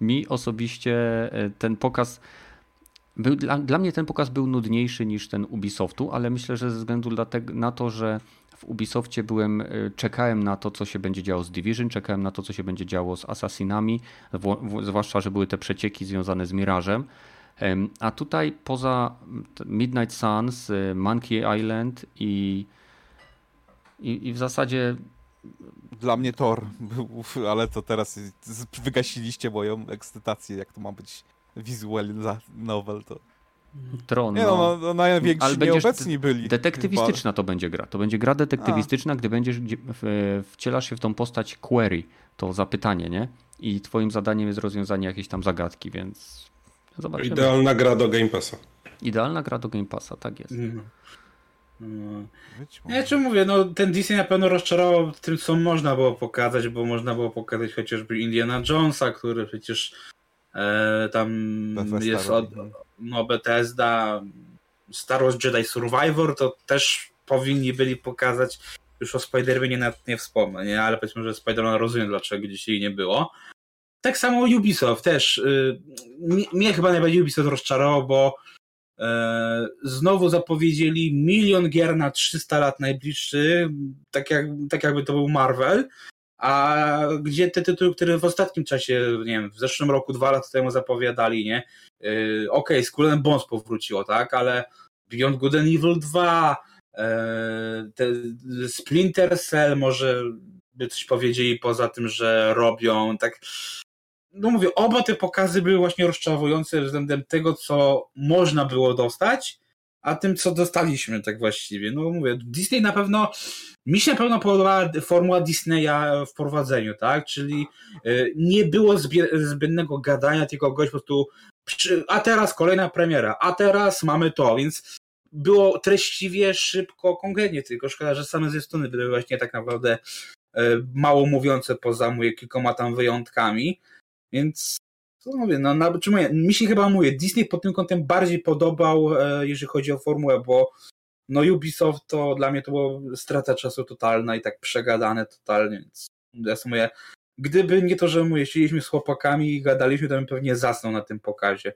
Speaker 1: mi osobiście e, ten pokaz był, dla, dla mnie ten pokaz był nudniejszy niż ten Ubisoftu, ale myślę, że ze względu na to, że w Ubisoftie byłem, y, czekałem na to, co się będzie działo z Division, czekałem na to, co się będzie działo z Assassinami, zwłaszcza, że były te przecieki związane z Mirażem. A tutaj poza Midnight Suns, y, Monkey Island i, i, i w zasadzie
Speaker 4: dla mnie Thor, ale to teraz wygasiliście moją ekscytację, jak to ma być visual novel, to
Speaker 1: Tron.
Speaker 4: Nie, no, no, no najwięksi ale nieobecni byli.
Speaker 1: Detektywistyczna to będzie gra. To będzie gra detektywistyczna, A. gdy będziesz wcielasz się w tą postać query, to zapytanie, nie? I twoim zadaniem jest rozwiązanie jakiejś tam zagadki, więc zobaczymy.
Speaker 2: Idealna gra do Game Passa.
Speaker 1: Idealna gra do Game Passa, tak jest. Mm.
Speaker 3: No. Ja czy mówię, no ten Disney na pewno rozczarował tym, co można było pokazać, bo można było pokazać chociażby Indiana Jonesa, który przecież tam Bethesda jest od, no Bethesda, Star Wars Jedi Survivor, to też powinni byli pokazać, już o Spider-Manie nawet nie wspomnę, nie? ale powiedzmy, że Spider-Man rozumiem, dlaczego dzisiaj nie było. Tak samo Ubisoft też. Y, mnie, mnie chyba najbardziej Ubisoft rozczarował, bo E, znowu zapowiedzieli milion gier na 300 lat najbliższy, tak, jak, tak jakby to był Marvel. A gdzie te tytuły, które w ostatnim czasie, nie wiem, w zeszłym roku, dwa lata temu zapowiadali, nie? Yy, Okej, okay, Skull Bones powróciło, tak? Ale Beyond Good and Evil 2, yy, te Splinter Cell może by coś powiedzieli poza tym, że robią, tak no mówię, oba te pokazy były właśnie rozczarowujące względem tego, co można było dostać, a tym, co dostaliśmy, tak właściwie. No mówię, Disney na pewno, mi się na pewno podobała formuła Disneya w prowadzeniu, tak? Czyli y, nie było zbędnego gadania, tylko gość po prostu, a teraz kolejna premiera, a teraz mamy to, więc było treściwie, szybko, konkretnie, tylko szkoda, że same strony były właśnie tak naprawdę y, mało mówiące poza mówię, kilkoma tam wyjątkami. Więc co mówię, no, no czy mówię, mi się chyba mówię, Disney pod tym kątem bardziej podobał, e, jeżeli chodzi o formułę, bo no Ubisoft to dla mnie to było strata czasu totalna i tak przegadane totalnie, więc ja mówię, gdyby nie to, że mówię, siedzieliśmy z chłopakami i gadaliśmy, to bym pewnie zasnął na tym pokazie.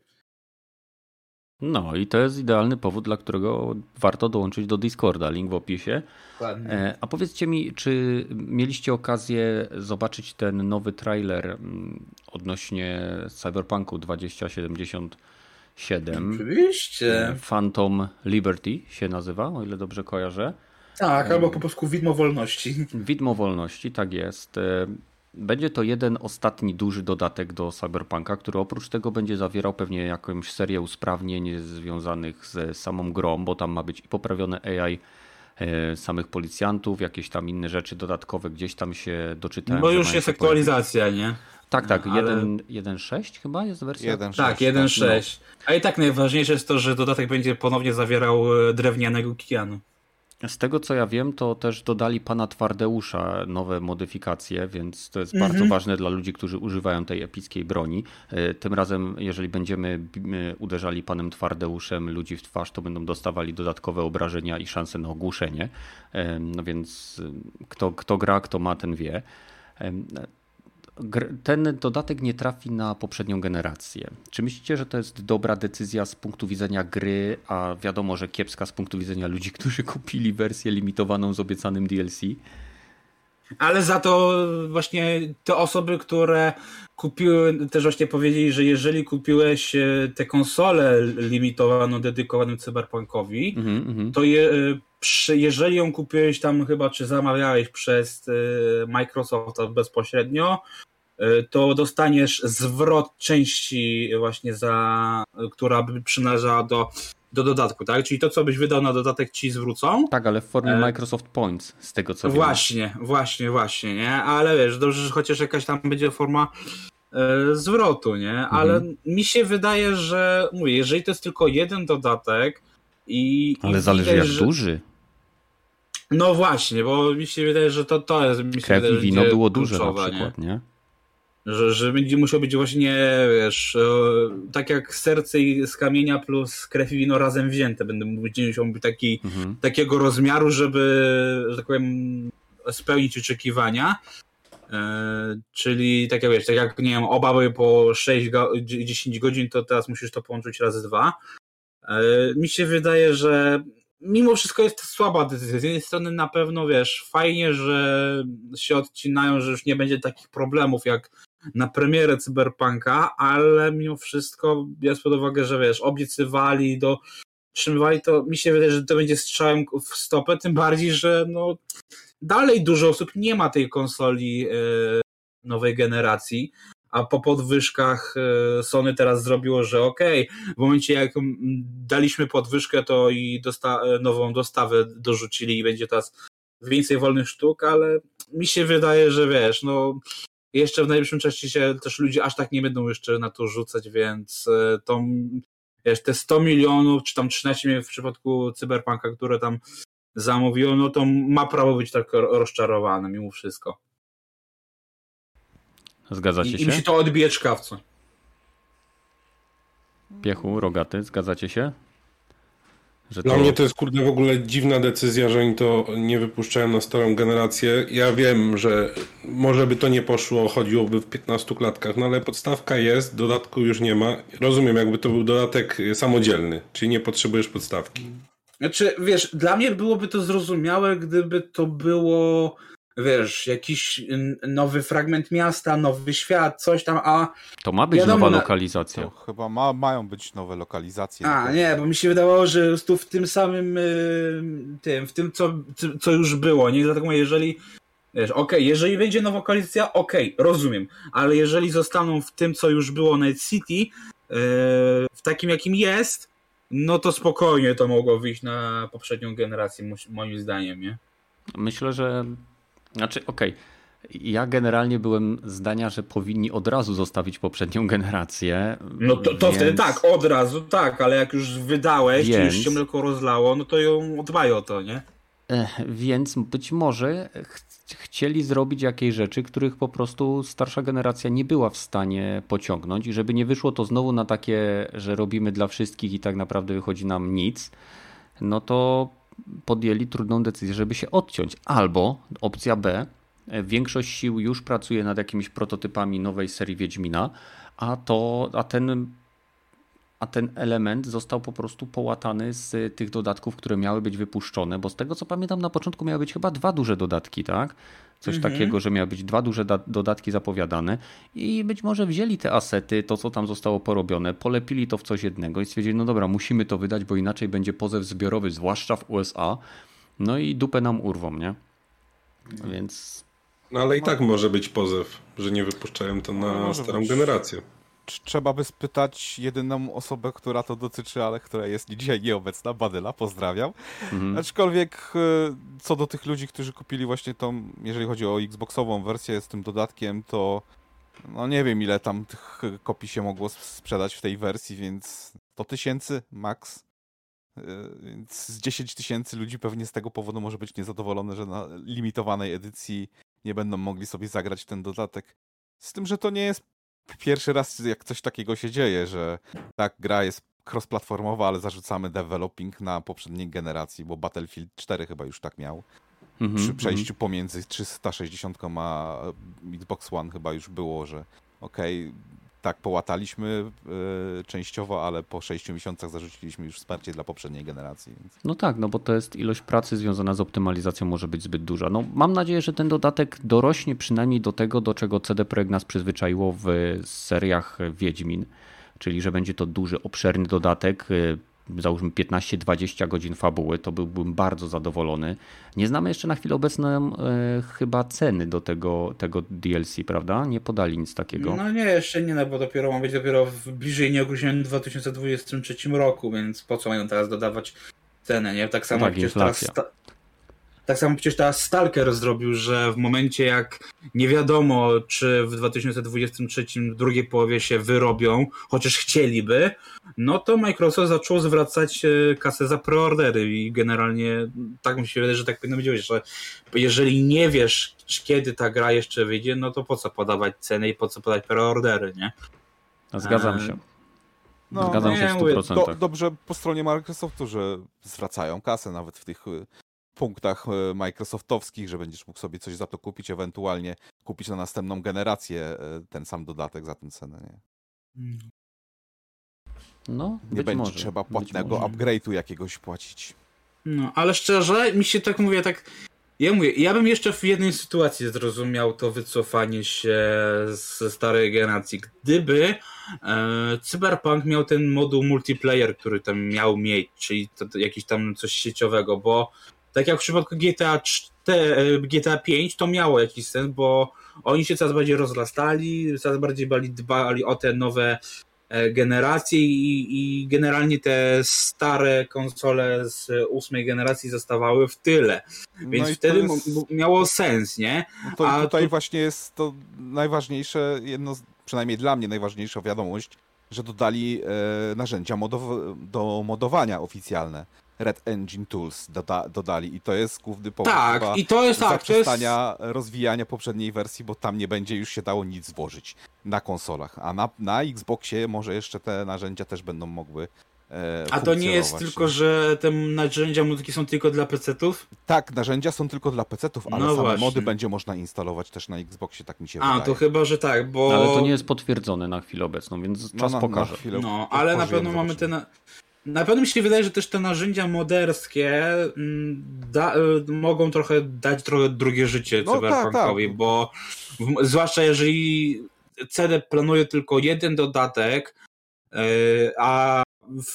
Speaker 1: No i to jest idealny powód, dla którego warto dołączyć do Discorda, link w opisie. Dokładnie. E, a powiedzcie mi, czy mieliście okazję zobaczyć ten nowy trailer mm, odnośnie Cyberpunku 2077?
Speaker 3: Oczywiście.
Speaker 1: E, Phantom Liberty się nazywa, o ile dobrze kojarzę.
Speaker 3: Tak, albo po prostu Widmo Wolności.
Speaker 1: Widmo Wolności, tak jest. Będzie to jeden ostatni duży dodatek do Cyberpunka, który oprócz tego będzie zawierał pewnie jakąś serię usprawnień związanych z samą grą, bo tam ma być i poprawione AI e, samych policjantów, jakieś tam inne rzeczy dodatkowe gdzieś tam się doczytałem.
Speaker 3: Bo już jest aktualizacja, nie?
Speaker 1: Tak, tak, Ale... 1.6 chyba jest wersja?
Speaker 3: 1, tak, 1.6. No. A i tak najważniejsze jest to, że dodatek będzie ponownie zawierał e, drewnianego Kianu.
Speaker 1: Z tego co ja wiem, to też dodali pana Twardeusza nowe modyfikacje, więc to jest bardzo mhm. ważne dla ludzi, którzy używają tej epickiej broni. E, tym razem, jeżeli będziemy uderzali panem Twardeuszem ludzi w twarz, to będą dostawali dodatkowe obrażenia i szanse na ogłuszenie. E, no więc e, kto, kto gra, kto ma, ten wie ten dodatek nie trafi na poprzednią generację. Czy myślicie, że to jest dobra decyzja z punktu widzenia gry, a wiadomo, że kiepska z punktu widzenia ludzi, którzy kupili wersję limitowaną z obiecanym DLC?
Speaker 3: Ale za to właśnie te osoby, które kupiły, też właśnie powiedzieli, że jeżeli kupiłeś e, tę konsolę limitowaną, dedykowaną cyberpunkowi, mm -hmm. to je, e, przy, jeżeli ją kupiłeś tam chyba, czy zamawiałeś przez e, Microsoft bezpośrednio, to dostaniesz zwrot części właśnie za, która by przynależała do do dodatku, tak? Czyli to, co byś wydał na dodatek, ci zwrócą.
Speaker 1: Tak, ale w formie e... Microsoft Points, z tego co
Speaker 3: Właśnie, wiem. właśnie, właśnie, nie? Ale wiesz, dobrze, że chociaż jakaś tam będzie forma e, zwrotu, nie? Mhm. Ale mi się wydaje, że mówię, jeżeli to jest tylko jeden dodatek i.
Speaker 1: Ale
Speaker 3: i
Speaker 1: zależy jak że... duży.
Speaker 3: No właśnie, bo mi się wydaje, że to, to jest. Mi się
Speaker 1: Krew i wino było duże na przykład, nie? nie?
Speaker 3: Że, że będzie musiał być właśnie, wiesz, e, tak jak serce z kamienia plus krew i wino razem wzięte. Będę musiał być taki, mhm. takiego rozmiaru, żeby, że tak powiem, spełnić oczekiwania. E, czyli tak jak wiesz, tak jak nie wiem, oba były po 6-10 godzin, to teraz musisz to połączyć razy dwa. E, mi się wydaje, że mimo wszystko jest to słaba decyzja. Z jednej strony na pewno wiesz, fajnie, że się odcinają, że już nie będzie takich problemów jak na premierę Cyberpunka, ale mimo wszystko biorąc pod uwagę, że wiesz, obiecywali, do trzymywali, to mi się wydaje, że to będzie strzałem w stopę, tym bardziej, że no dalej dużo osób nie ma tej konsoli yy, nowej generacji, a po podwyżkach e, Sony teraz zrobiło, że okej, okay, w momencie jak daliśmy podwyżkę, to i dosta nową dostawę dorzucili i będzie teraz więcej wolnych sztuk, ale mi się wydaje, że wiesz, no jeszcze w najbliższym czasie się też ludzie aż tak nie będą jeszcze na to rzucać, więc e, to wiesz, te 100 milionów, czy tam 13 w przypadku Cyberpunka, które tam zamówiło, no to ma prawo być tak rozczarowane mimo wszystko.
Speaker 1: Zgadzacie I, się?
Speaker 3: I mi się to odbije czkawco.
Speaker 1: Piechu, rogaty, zgadzacie się?
Speaker 2: Że Dla to... mnie to jest kurde w ogóle dziwna decyzja, że oni to nie wypuszczają na starą generację. Ja wiem, że może by to nie poszło, chodziłoby w 15 klatkach, no ale podstawka jest, dodatku już nie ma. Rozumiem, jakby to był dodatek samodzielny, czyli nie potrzebujesz podstawki.
Speaker 3: Znaczy, wiesz, dla mnie byłoby to zrozumiałe, gdyby to było wiesz, jakiś nowy fragment miasta, nowy świat, coś tam, a...
Speaker 1: To ma być wiadomo, nowa lokalizacja. To
Speaker 4: chyba ma, mają być nowe lokalizacje.
Speaker 3: A, nie, bo mi się wydawało, że tu w tym samym y, tym, w tym, co, co już było, nie? Dlatego mówię, jeżeli Wiesz, okej, okay, jeżeli wyjdzie nowa lokalizacja, okej, okay, rozumiem, ale jeżeli zostaną w tym, co już było Night City, yy, w takim, jakim jest, no to spokojnie to mogło wyjść na poprzednią generację, moim zdaniem, nie?
Speaker 1: Myślę, że znaczy, okej. Okay. Ja generalnie byłem zdania, że powinni od razu zostawić poprzednią generację.
Speaker 3: No to, to więc... wtedy tak, od razu tak, ale jak już wydałeś, więc... czy już się mleko rozlało, no to ją dbaj o to, nie?
Speaker 1: Więc być może ch chcieli zrobić jakieś rzeczy, których po prostu starsza generacja nie była w stanie pociągnąć i żeby nie wyszło to znowu na takie, że robimy dla wszystkich i tak naprawdę wychodzi nam nic, no to podjęli trudną decyzję, żeby się odciąć. Albo opcja B, większość sił już pracuje nad jakimiś prototypami nowej serii Wiedźmina, a, to, a, ten, a ten element został po prostu połatany z tych dodatków, które miały być wypuszczone, bo z tego co pamiętam na początku miały być chyba dwa duże dodatki, tak? Coś mhm. takiego, że miały być dwa duże dodatki zapowiadane i być może wzięli te asety, to co tam zostało porobione, polepili to w coś jednego i stwierdzili, no dobra, musimy to wydać, bo inaczej będzie pozew zbiorowy, zwłaszcza w USA. No i dupę nam urwą, nie? Więc...
Speaker 2: No ale i tak może być pozew, że nie wypuszczają to na no, starą być. generację
Speaker 4: trzeba by spytać jedyną osobę, która to dotyczy, ale która jest dzisiaj nieobecna, Badyla, pozdrawiam. Mhm. Aczkolwiek e, co do tych ludzi, którzy kupili właśnie tą, jeżeli chodzi o Xboxową wersję z tym dodatkiem, to no nie wiem ile tam tych kopii się mogło sprzedać w tej wersji, więc 100 tysięcy max. E, więc z 10 tysięcy ludzi pewnie z tego powodu może być niezadowolone, że na limitowanej edycji nie będą mogli sobie zagrać ten dodatek. Z tym, że to nie jest pierwszy raz jak coś takiego się dzieje, że tak, gra jest cross-platformowa, ale zarzucamy developing na poprzedniej generacji, bo Battlefield 4 chyba już tak miał. Mm -hmm, Przy przejściu mm -hmm. pomiędzy 360 a Xbox One chyba już było, że okej, okay, tak, połataliśmy yy, częściowo, ale po 6 miesiącach zarzuciliśmy już wsparcie dla poprzedniej generacji. Więc...
Speaker 1: No tak, no bo to jest ilość pracy związana z optymalizacją może być zbyt duża. No mam nadzieję, że ten dodatek dorośnie przynajmniej do tego, do czego CD Projekt nas przyzwyczaiło w seriach Wiedźmin, czyli że będzie to duży, obszerny dodatek, y, załóżmy 15-20 godzin fabuły, to byłbym bardzo zadowolony. Nie znamy jeszcze na chwilę obecną e, chyba ceny do tego, tego DLC, prawda? Nie podali nic takiego.
Speaker 3: No nie, jeszcze nie, no bo dopiero ma być dopiero w bliżej nieogłoszonym 2023 roku, więc po co mają teraz dodawać cenę, nie? Tak samo no tak, przecież teraz, tak samo przecież teraz Stalker zrobił, że w momencie jak nie wiadomo, czy w 2023 w drugiej połowie się wyrobią, chociaż chcieliby, no to Microsoft zaczął zwracać e, kasę za preordery i generalnie tak mi się wydaje, że tak powinno być, że jeżeli nie wiesz, kiedy ta gra jeszcze wyjdzie, no to po co podawać ceny i po co podać preordery, nie?
Speaker 1: Zgadzam e, się. No, Zgadzam się w 100%.
Speaker 4: Do, dobrze po stronie Microsoftu, że zwracają kasę nawet w tych e, punktach e, Microsoftowskich, że będziesz mógł sobie coś za to kupić, ewentualnie kupić na następną generację e, ten sam dodatek za tę cenę. Nie?
Speaker 1: No,
Speaker 4: nie będzie
Speaker 1: może,
Speaker 4: trzeba płatnego upgrade'u jakiegoś płacić.
Speaker 3: No, ale szczerze, mi się tak mówię, tak. Ja mówię, ja bym jeszcze w jednej sytuacji zrozumiał to wycofanie się ze starej generacji. Gdyby e, Cyberpunk miał ten moduł multiplayer, który tam miał mieć, czyli to, to jakiś tam coś sieciowego, bo tak jak w przypadku GTA 4, GTA 5 to miało jakiś sens, bo oni się coraz bardziej rozrastali, coraz bardziej dbali o te nowe e, generacje i, i, generalnie te stare konsole z ósmej generacji zostawały w tyle. Więc no wtedy jest... miało sens, nie?
Speaker 4: No to A tutaj tu... właśnie jest to najważniejsze, jedno, przynajmniej dla mnie najważniejsza wiadomość, że dodali e, narzędzia modow do modowania oficjalne. Red Engine Tools doda dodali i to jest główny powód
Speaker 3: tak, i to jest tak,
Speaker 4: zaprzestania jest... rozwijania poprzedniej wersji, bo tam nie będzie już się dało nic włożyć na konsolach, a na, na Xboxie może jeszcze te narzędzia też będą mogły
Speaker 3: E, A to nie jest tylko, że te narzędzia muzyki są tylko dla PC-ów?
Speaker 4: Tak, narzędzia są tylko dla PC-ów, ale no same właśnie. mody będzie można instalować też na Xboxie, tak mi się
Speaker 3: A,
Speaker 4: wydaje.
Speaker 3: A, to chyba, że tak, bo...
Speaker 1: No, ale to nie jest potwierdzone na chwilę obecną, więc no, czas no, pokaże.
Speaker 3: Na no, ale na pewno mamy te... Na... Na pewno mi się wydaje, że też te narzędzia moderskie mm, da, y, mogą trochę dać trochę drugie życie no, cyberpunkowi, tak, tak. bo w, zwłaszcza jeżeli CD planuje tylko jeden dodatek, yy, a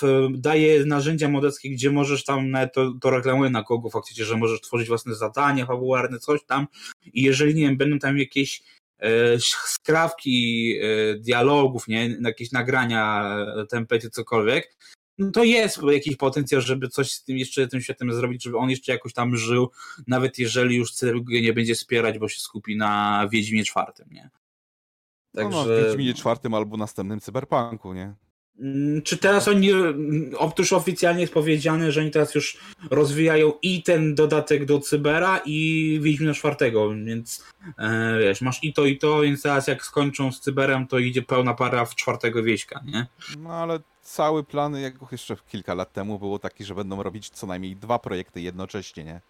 Speaker 3: w, daje narzędzia moderskie, gdzie możesz tam, to, to reklamuje na kogo faktycznie, że możesz tworzyć własne zadania fabularne, coś tam i jeżeli, nie wiem, będą tam jakieś e, skrawki e, dialogów, nie, jakieś nagrania, e, templaty, cokolwiek, no to jest jakiś potencjał, żeby coś z tym jeszcze tym światem zrobić, żeby on jeszcze jakoś tam żył, nawet jeżeli już CRG nie będzie wspierać, bo się skupi na Wiedźmie czwartym, nie?
Speaker 4: Także... No, no, w Wiedźminie czwartym albo następnym Cyberpunku, nie?
Speaker 3: Mm, czy teraz oni, mm, otóż oficjalnie jest powiedziane, że oni teraz już rozwijają i ten dodatek do Cybera i Wiedźmina czwartego, więc e, wiesz, masz i to i to, więc teraz jak skończą z Cyberem, to idzie pełna para w czwartego wieśka, nie?
Speaker 4: No ale cały plan, jak jeszcze kilka lat temu, było taki, że będą robić co najmniej dwa projekty jednocześnie, nie?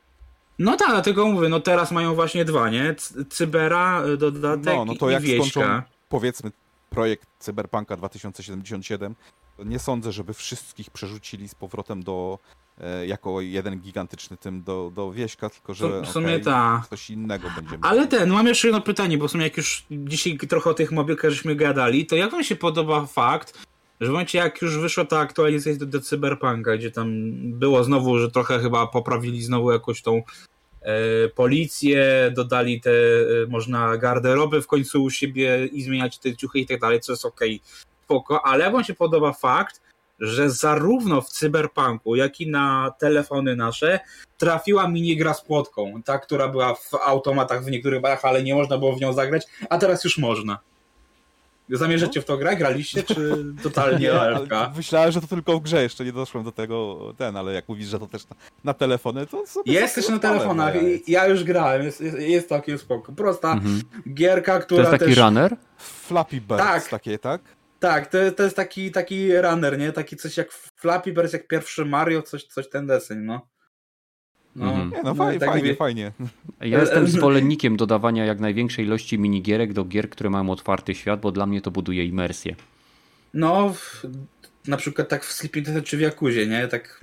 Speaker 3: No tak, dlatego mówię, no teraz mają właśnie dwa, nie? Cybera, dodatek no, no to jak i wieśka. Skończą,
Speaker 4: powiedzmy projekt Cyberpunka 2077, nie sądzę, żeby wszystkich przerzucili z powrotem do e, jako jeden gigantyczny tym do, do wieśka, tylko że w sumie okay, ta. coś innego będzie.
Speaker 3: Ale ten, mam jeszcze jedno pytanie, bo w sumie jak już dzisiaj trochę o tych mobilkach żeśmy gadali, to jak wam się podoba fakt, że w momencie jak już wyszła ta aktualizacja do, do Cyberpunka, gdzie tam było znowu, że trochę chyba poprawili znowu jakoś tą policję, dodali te, e, można garderoby w końcu u siebie i zmieniać te ciuchy i tak dalej, co jest okej, okay, spoko, ale wam się podoba fakt, że zarówno w Cyberpunku, jak i na telefony nasze trafiła minigra z płotką, ta, która była w automatach w niektórych barach, ale nie można było w nią zagrać, a teraz już można. Zamierzacie w to grać? Graliście, czy totalnie AFK?
Speaker 4: Myślałem, że to tylko w grze, jeszcze nie doszłem do tego, ten, ale jak mówisz, że to też na, na telefony, to
Speaker 3: sobie Jest też na telefonach, ja już grałem, jest, jest, jest takie spoko. Prosta mhm. gierka, która
Speaker 1: To jest taki
Speaker 3: też...
Speaker 1: runner?
Speaker 4: Flappy Birds tak. takie, tak?
Speaker 3: Tak, to, to jest taki, taki runner, nie? Taki coś jak Flappy Birds, jak pierwszy Mario, coś, coś ten deseń, no.
Speaker 4: No, mhm. nie, no, no fajnie, tak fajnie, fajnie.
Speaker 1: Ja jestem zwolennikiem dodawania jak największej ilości minigierek do gier, które mają otwarty świat, bo dla mnie to buduje imersję.
Speaker 3: No, na przykład tak w Sleeping Death czy w Yakuzie, nie? Tak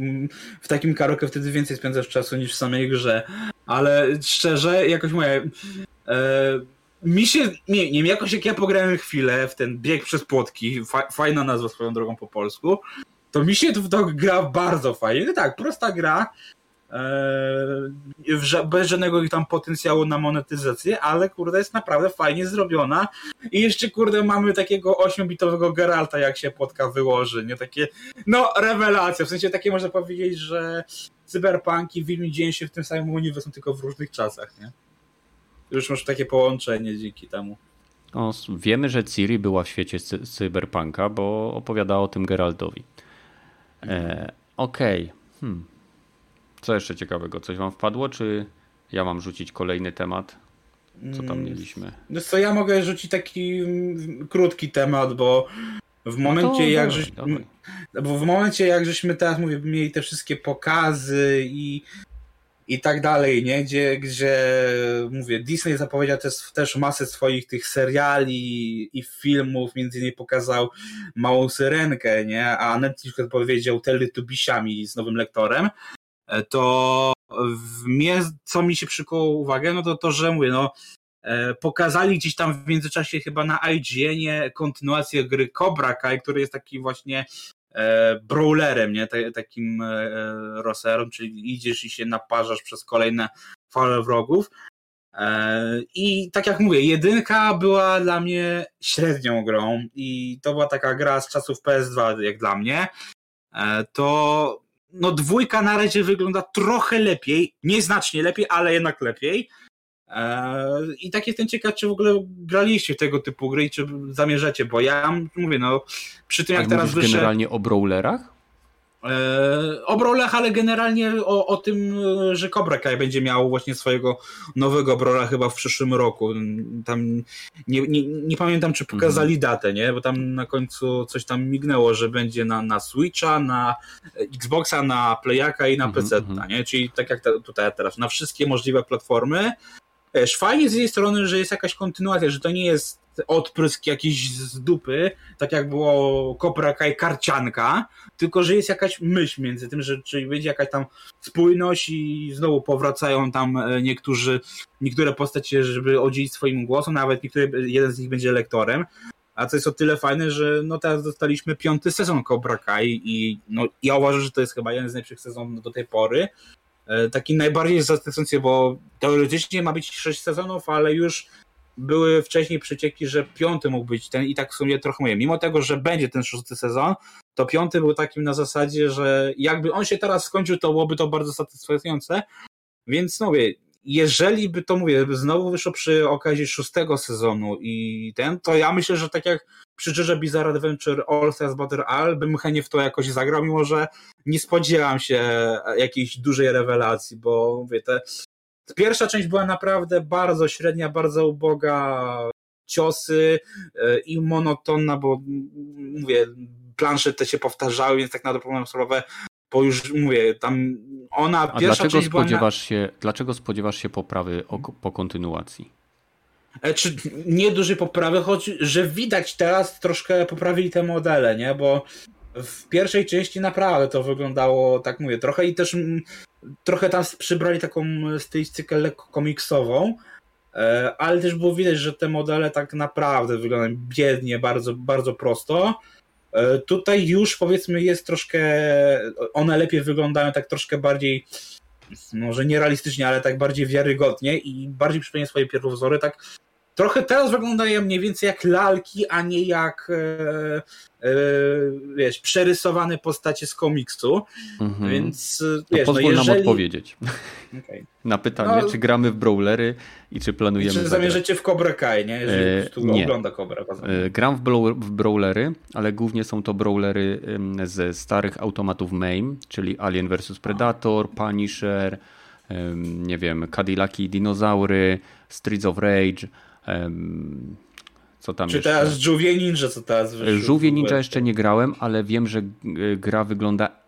Speaker 3: w takim karaoke wtedy więcej spędzasz czasu niż w samej grze. Ale szczerze, jakoś moje... E, mi się, nie, nie wiem, jakoś jak ja pograłem chwilę w ten bieg przez płotki, fa, fajna nazwa swoją drogą po polsku, to mi się to, to gra bardzo fajnie. No tak, prosta gra, bez żadnego tam potencjału na monetyzację, ale kurde jest naprawdę fajnie zrobiona i jeszcze kurde mamy takiego 8-bitowego Geralta jak się płotka wyłoży, nie takie no rewelacja, w sensie takie można powiedzieć, że cyberpunk i Wilmi dzieją się w tym samym uniwersum, tylko w różnych czasach, nie? Już masz takie połączenie dzięki temu.
Speaker 1: No, wiemy, że Ciri była w świecie cy cyberpunka, bo opowiadała o tym Geraltowi. E, Okej. Okay. Hmm. Co jeszcze ciekawego? Coś wam wpadło, czy ja mam rzucić kolejny temat? Co tam mm, mieliśmy?
Speaker 3: No co, ja mogę rzucić taki mm, krótki temat, bo w no momencie no jak żeś, bo w momencie jak żeśmy teraz mówię, mieli te wszystkie pokazy i i tak dalej, nie? Gdzie, gdzie mówię, Disney zapowiedział też, też masę swoich tych seriali i filmów, między innymi pokazał Małą Syrenkę, nie? A Netflix powiedział Teletubisiami z nowym lektorem, to w mnie, co mi się przykuło uwagę, no to to, że mówię, no e, pokazali gdzieś tam w międzyczasie chyba na IGN-ie kontynuację gry Cobra Kai, który jest taki właśnie e, brawlerem, nie? takim e, roserem, czyli idziesz i się naparzasz przez kolejne fale wrogów. E, I tak jak mówię, jedynka była dla mnie średnią grą i to była taka gra z czasów PS2 jak dla mnie. E, to no dwójka na razie wygląda trochę lepiej, nieznacznie lepiej, ale jednak lepiej. Eee, I tak jestem ciekaw, czy w ogóle graliście tego typu gry i czy zamierzacie, bo ja mówię, no przy tym jak teraz
Speaker 1: wyszedł... generalnie o brawlerach?
Speaker 3: E, o brolach, ale generalnie o, o tym, że Cobra Kai będzie miał właśnie swojego nowego brola chyba w przyszłym roku. Tam nie, nie, nie pamiętam, czy pokazali mhm. datę, nie? Bo tam na końcu coś tam mignęło, że będzie na, na Switcha, na Xboxa, na Playaka i na mhm, PC, mhm. nie? Czyli tak jak tutaj teraz, na wszystkie możliwe platformy. Fajnie z jej strony, że jest jakaś kontynuacja, że to nie jest odprysk jakiś z dupy, tak jak było Cobra Kai karcianka, tylko że jest jakaś myśl między tym, że czyli będzie jakaś tam spójność i znowu powracają tam e, niektórzy, niektóre postacie, żeby odzielić swoim głosem, nawet niektóry, jeden z nich będzie lektorem, a co jest o tyle fajne, że no teraz dostaliśmy piąty sezon Cobra Kai i no, ja uważam, że to jest chyba jeden z najlepszych sezonów do tej pory. E, taki najbardziej zaskakujący, bo teoretycznie ma być sześć sezonów, ale już były wcześniej przecieki, że piąty mógł być ten i tak w sumie trochę mówię. Mimo tego, że będzie ten szósty sezon, to piąty był takim na zasadzie, że jakby on się teraz skończył, to byłoby to bardzo satysfakcjonujące. Więc no mówię, jeżeli by to mówię, znowu wyszło przy okazji szóstego sezonu i ten, to ja myślę, że tak jak przy JoJo Bizarre Adventure All Stars Battle All bym chętnie w to jakoś zagrał, mimo że nie spodziewam się jakiejś dużej rewelacji, bo mówię, te Pierwsza część była naprawdę bardzo średnia, bardzo uboga, ciosy e, i monotonna, bo mówię, plansze te się powtarzały, więc tak na dobrą sprawę, bo już mówię, tam ona
Speaker 1: A
Speaker 3: pierwsza
Speaker 1: dlaczego część spodziewasz na... się, Dlaczego spodziewasz się poprawy o, po kontynuacji?
Speaker 3: E, czy nie dużej poprawy, choć że widać teraz troszkę poprawili te modele, nie? Bo w pierwszej części naprawdę to wyglądało, tak mówię, trochę i też trochę tam przybrali taką stylistykę lekko komiksową, e, ale też było widać, że te modele tak naprawdę wyglądają biednie, bardzo, bardzo prosto. E, tutaj już powiedzmy jest troszkę, one lepiej wyglądają tak troszkę bardziej, może nierealistycznie, ale tak bardziej wiarygodnie i bardziej przypominają swoje pierwowzory, tak trochę teraz wyglądają mniej więcej jak lalki, a nie jak e, e, wiesz, przerysowane postacie z komiksu, mhm. więc
Speaker 1: to wiesz, no pozwól no jeżeli... nam odpowiedzieć okay. na pytanie, no, czy gramy w brawlery i czy planujemy
Speaker 3: Czy zamierzycie w Cobra Kai, nie? Jeżeli e, nie. ogląda Cobra.
Speaker 1: E, gram w, w brawlery, ale głównie są to brawlery ze starych automatów MAME, czyli Alien vs Predator, Punisher, nie wiem, Cadillaki Dinozaury, Streets of Rage, co tam
Speaker 3: Czy
Speaker 1: jeszcze?
Speaker 3: teraz Żółwie Ninja, co teraz wyszło?
Speaker 1: Żółwie Ninja jeszcze nie grałem, ale wiem, że gra wygląda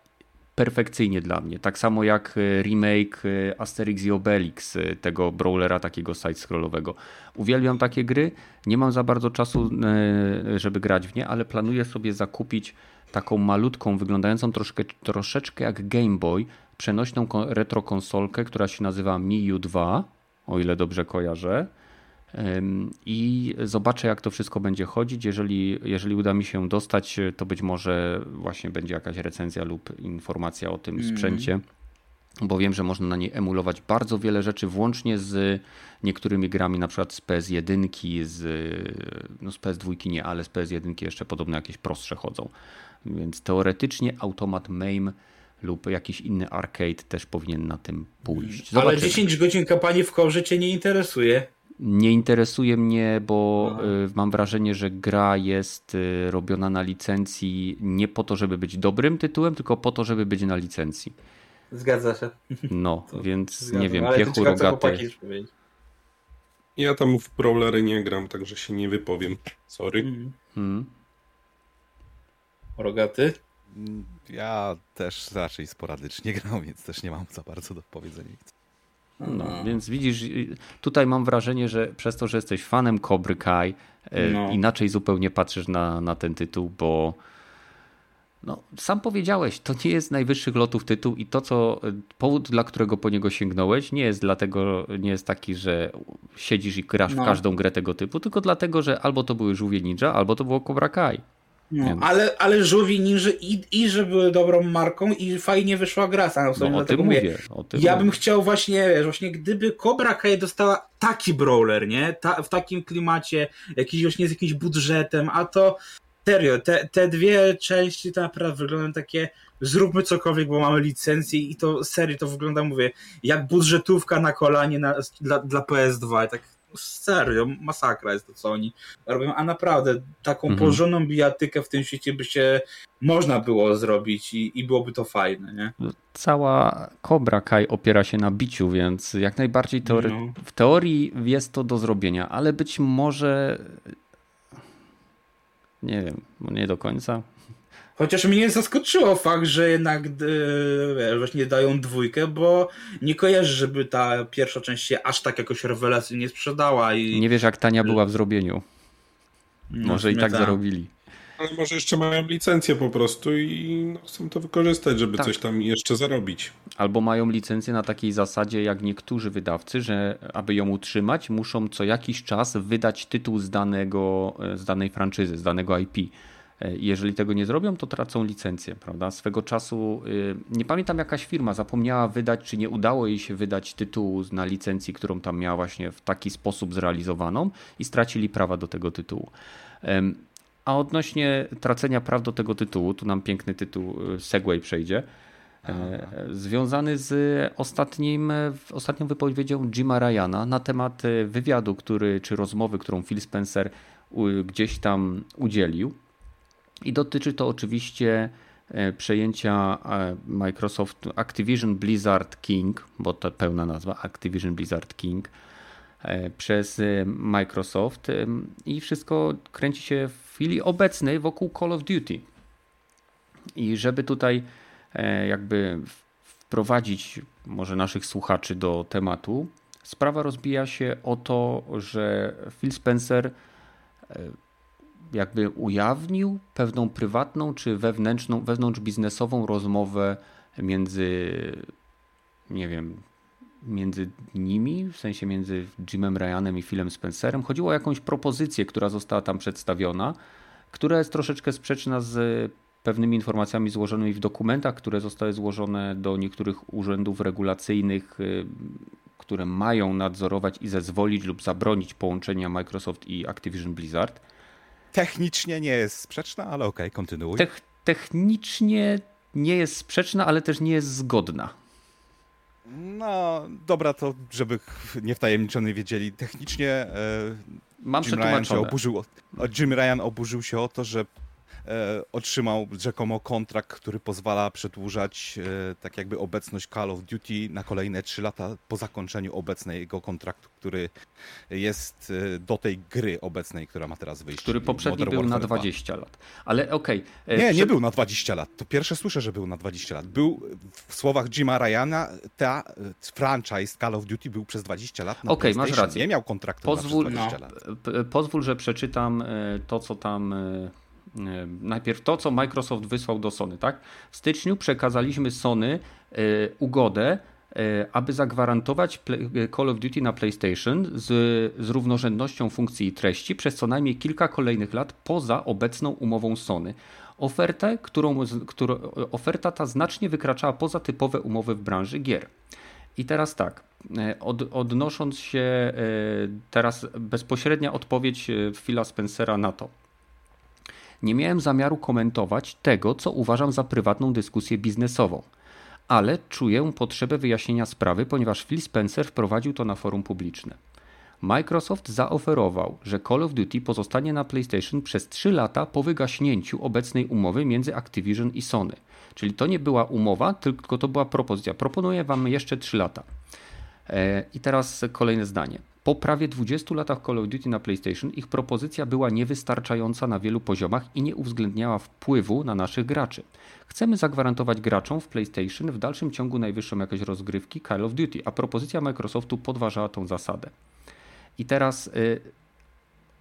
Speaker 1: perfekcyjnie dla mnie. Tak samo jak e, remake e, Asterix i Obelix, e, tego brawlera takiego side-scrollowego. Uwielbiam takie gry, nie mam za bardzo czasu, żeby grać w nie, ale planuję sobie zakupić taką malutką, wyglądającą troszkę, troszeczkę jak Game Boy, przenośną retro konsolkę, która się nazywa Mi U2, o ile dobrze kojarzę i zobaczę, jak to wszystko będzie chodzić. Jeżeli, jeżeli uda mi się dostać, to być może właśnie będzie jakaś recenzja lub informacja o tym mm. sprzęcie, bo wiem, że można na niej emulować bardzo wiele rzeczy, włącznie z niektórymi grami, na przykład z PS1, z, no z PS2 nie, ale z PS1 jeszcze podobno jakieś prostsze chodzą. Więc teoretycznie automat MAME lub jakiś inny arcade też powinien na tym pójść.
Speaker 3: Zobaczymy. Ale 10 godzin kampanii w korze cię nie interesuje
Speaker 1: nie interesuje mnie, bo no. y, mam wrażenie, że gra jest y, robiona na licencji nie po to, żeby być dobrym tytułem, tylko po to, żeby być na licencji.
Speaker 3: Zgadza się.
Speaker 1: No, to więc zgadza. nie wiem, Ale piechu rogaty.
Speaker 2: Ja tam w brawlery nie gram, także się nie wypowiem. Sorry. Mm. Hmm.
Speaker 3: Rogaty?
Speaker 4: Ja też raczej sporadycznie gram, więc też nie mam za bardzo do powiedzenia.
Speaker 1: No, no, Więc widzisz, tutaj mam wrażenie, że przez to, że jesteś fanem Cobry Kai, e, no. inaczej zupełnie patrzysz na, na ten tytuł, bo no, sam powiedziałeś, to nie jest najwyższych lotów tytuł i to, co powód, dla którego po niego sięgnąłeś, nie jest dlatego, nie jest taki, że siedzisz i grasz no. w każdą grę tego typu, tylko dlatego, że albo to były Żółwie Ninja, albo to było Cobra Kai.
Speaker 3: No, ale, ale żółwi ninja i, i że były dobrą marką i fajnie wyszła gra. Sam
Speaker 1: no, o tym mówię. O tym
Speaker 3: ja mówię. bym chciał właśnie, wiesz, właśnie gdyby Cobra Kai dostała taki brawler, nie? Ta, w takim klimacie, jakiś właśnie z jakimś budżetem, a to serio, te, te dwie części to naprawdę wyglądają takie zróbmy cokolwiek, bo mamy licencję i to serio to wygląda, mówię, jak budżetówka na kolanie na, dla, dla PS2. Tak serio, masakra jest to, co oni robią, a naprawdę taką mhm. porządną bijatykę w tym świecie by się można było zrobić i, i byłoby to fajne, nie?
Speaker 1: Cała Cobra Kai opiera się na biciu, więc jak najbardziej teory... no. w teorii jest to do zrobienia, ale być może nie wiem, nie do końca.
Speaker 3: Chociaż mnie zaskoczyło fakt, że jednak wiesz, właśnie dają dwójkę, bo nie kojarzę, żeby ta pierwsza część się aż tak jakoś rewelacyjnie sprzedała. I...
Speaker 1: Nie wiesz, jak tania była w zrobieniu. No, Może i tak, tak zarobili.
Speaker 2: Ale może jeszcze mają licencję po prostu i no, chcą to wykorzystać, żeby tak. coś tam jeszcze zarobić.
Speaker 1: Albo mają licencję na takiej zasadzie jak niektórzy wydawcy, że aby ją utrzymać, muszą co jakiś czas wydać tytuł z, danego, z danej franczyzy, z danego IP. E, jeżeli tego nie zrobią, to tracą licencję, prawda? Swego czasu, y, nie pamiętam jakaś firma zapomniała wydać, czy nie udało jej się wydać tytułu na licencji, którą tam miała właśnie w taki sposób zrealizowaną i stracili prawa do tego tytułu. A odnośnie tracenia praw do tego tytułu, tu nam piękny tytuł y, Segway przejdzie, e, związany z ostatnim, ostatnią wypowiedzią Jima Ryana na temat y, wywiadu, który, czy rozmowy, którą Phil Spencer gdzieś tam udzielił i dotyczy to oczywiście e, przejęcia e, Microsoft Activision Blizzard King, bo to pełna nazwa Activision Blizzard King e, przez Microsoft i wszystko kręci się w chwili obecnej wokół Call of Duty. I żeby tutaj jakby wprowadzić może naszych słuchaczy do tematu, sprawa rozbija się o to, że Phil Spencer jakby ujawnił pewną prywatną czy wewnętrzną, wewnątrz biznesową rozmowę między, nie wiem, między nimi, w sensie między Jimem Ryanem i Philem Spencerem. Chodziło o jakąś propozycję, która została tam przedstawiona, która jest troszeczkę sprzeczna z pewnymi informacjami złożonymi w dokumentach, które zostały złożone do niektórych urzędów regulacyjnych, y, które mają nadzorować i zezwolić lub zabronić połączenia Microsoft i Activision Blizzard.
Speaker 4: Technicznie nie jest sprzeczna, ale okej, okay, kontynuuj.
Speaker 1: Tech, technicznie nie jest sprzeczna, ale też nie jest zgodna.
Speaker 4: No, dobra, to żeby niewtajemniczony wiedzieli, technicznie e, Mam Jim Ryan, się oburzył, Jim Ryan oburzył się o to, że otrzymał rzekomo kontrakt, który pozwala przedłużać e, tak jakby obecność Call of Duty na kolejne 3 lata po zakończeniu obecnego kontraktu, który jest e, do tej gry obecnej, która ma teraz wyjść.
Speaker 1: Który poprzedni był na 20 2. lat. Ale okej.
Speaker 4: Okay. Nie, nie był na 20 lat. To pierwsze słyszę, że był na 20 lat. Był w słowach Jima Ryana, ta franchise Call of Duty był przez 20 lat na Okej, okay, masz rację. Nie miał kontraktu pozwól, na 20 no, lat.
Speaker 1: Pozwól, że przeczytam to, co tam E, najpierw to, co Microsoft wysłał do Sony. Tak? W styczniu przekazaliśmy Sony e, ugodę, e, aby zagwarantować Call of Duty na PlayStation z, z równorzędnością funkcji i treści przez co najmniej kilka kolejnych lat poza obecną umową Sony. Ofertę, którą, którą, oferta ta znacznie wykraczała poza typowe umowy w branży gier. I teraz tak, od, odnosząc się teraz bezpośrednia odpowiedź Phila Spencera na to. Nie miałem zamiaru komentować tego, co uważam za prywatną dyskusję biznesową, ale czuję potrzebę wyjaśnienia sprawy, ponieważ Phil Spencer wprowadził to na forum publiczne. Microsoft zaoferował, że Call of Duty pozostanie na PlayStation przez 3 lata po wygaśnięciu obecnej umowy między Activision i Sony. Czyli to nie była umowa, tylko to była propozycja. Proponuję Wam jeszcze 3 lata. E, I teraz kolejne zdanie. Po prawie 20 latach Call of Duty na PlayStation ich propozycja była niewystarczająca na wielu poziomach i nie uwzględniała wpływu na naszych graczy. Chcemy zagwarantować graczom w PlayStation w dalszym ciągu najwyższą jakość rozgrywki Call of Duty, a propozycja Microsoftu podważała tą zasadę. I teraz y,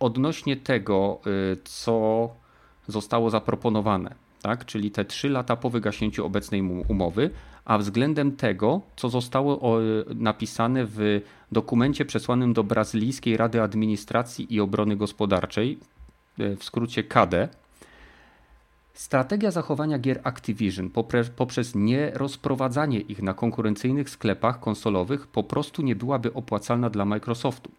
Speaker 1: odnośnie tego, y, co zostało zaproponowane, tak? czyli te 3 lata po wygaśnięciu obecnej umowy, a względem tego, co zostało napisane w dokumencie przesłanym do Brazylijskiej Rady Administracji i Obrony Gospodarczej, e, w skrócie KADE, Strategia zachowania gier Activision poprzez nierozprowadzanie ich na konkurencyjnych sklepach konsolowych po prostu nie byłaby opłacalna dla Microsoftu.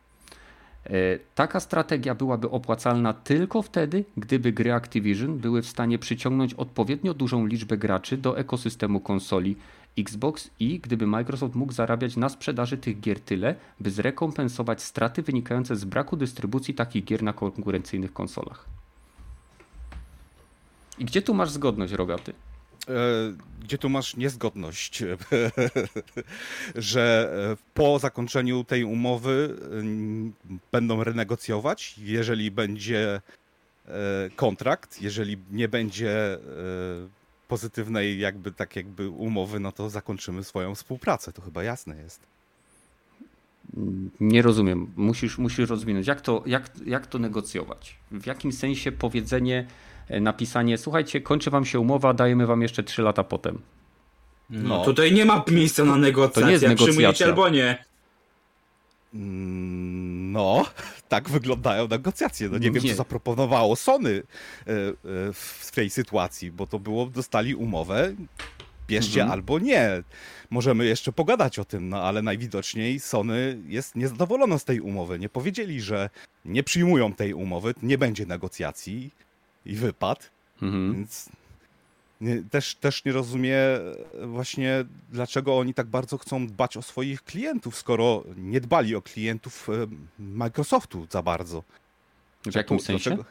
Speaker 1: E, taka strategia byłaby opłacalna tylko wtedy, gdyby gry Activision były w stanie przyciągnąć odpowiednio dużą liczbę graczy do ekosystemu konsoli Xbox i gdyby Microsoft mógł zarabiać na sprzedaży tych gier tyle, by zrekompensować straty wynikające z braku dystrybucji takich gier na konkurencyjnych konsolach. I gdzie tu masz zgodność, Rogaty?
Speaker 4: E, gdzie tu masz niezgodność, że e, po zakończeniu tej umowy będą renegocjować, jeżeli będzie e, kontrakt, jeżeli nie będzie pozytywnej jakby tak jakby umowy, no to zakończymy swoją współpracę, to chyba jasne jest.
Speaker 1: Nie rozumiem. Musisz, musisz rozwinąć. Jak to, jak, jak to negocjować? W jakim sensie powiedzenie E, napisanie, słuchajcie, kończy wam się umowa, dajemy wam jeszcze 3 lata potem.
Speaker 3: No, no tutaj nie ma miejsca na negocjacje. To nie jest negocjacja. albo nie.
Speaker 4: Mm, no, tak wyglądają negocjacje. No nie, nie. wiem, co zaproponowało Sony e, e, w tej sytuacji, bo to było, dostali umowę, bierzcie mhm. albo nie. Możemy jeszcze pogadać o tym, no ale najwidoczniej Sony jest niezadowolona z tej umowy. Nie powiedzieli, że nie przyjmują tej umowy, nie będzie negocjacji i wypadł. Mhm. Więc nie, też, też nie rozumie właśnie, dlaczego oni tak bardzo chcą dbać o swoich klientów, skoro nie dbali o klientów e, Microsoftu za bardzo.
Speaker 1: W jakim sensie? Dlaczego?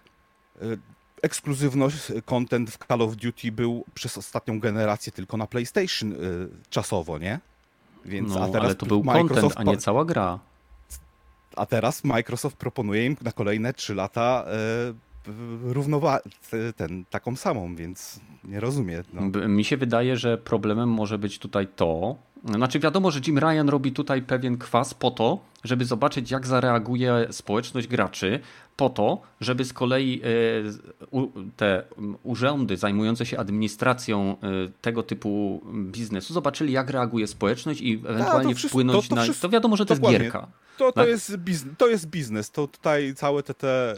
Speaker 4: E, ekskluzywność, content w Call of Duty był przez ostatnią generację tylko na PlayStation czasowo, nie?
Speaker 1: Więc, no, a teraz ale to był Microsoft content, a nie cała gra.
Speaker 4: A teraz Microsoft proponuje im na kolejne 3 lata równowagę, ten, taką samą, więc nie rozumiem.
Speaker 1: No. Mi się wydaje, że problemem może być tutaj to, znaczy wiadomo, że Jim Ryan robi tutaj pewien kwas po to, żeby zobaczyć jak zareaguje społeczność graczy, po to, żeby z kolei e, te urzędy zajmujące się administracją e, tego typu biznesu zobaczyli jak reaguje społeczność i ewentualnie A, wpłynąć to, to na... To wiadomo, że to jest gierka.
Speaker 4: To, to, tak? jest biznes, to jest biznes. To tutaj całe te, te e,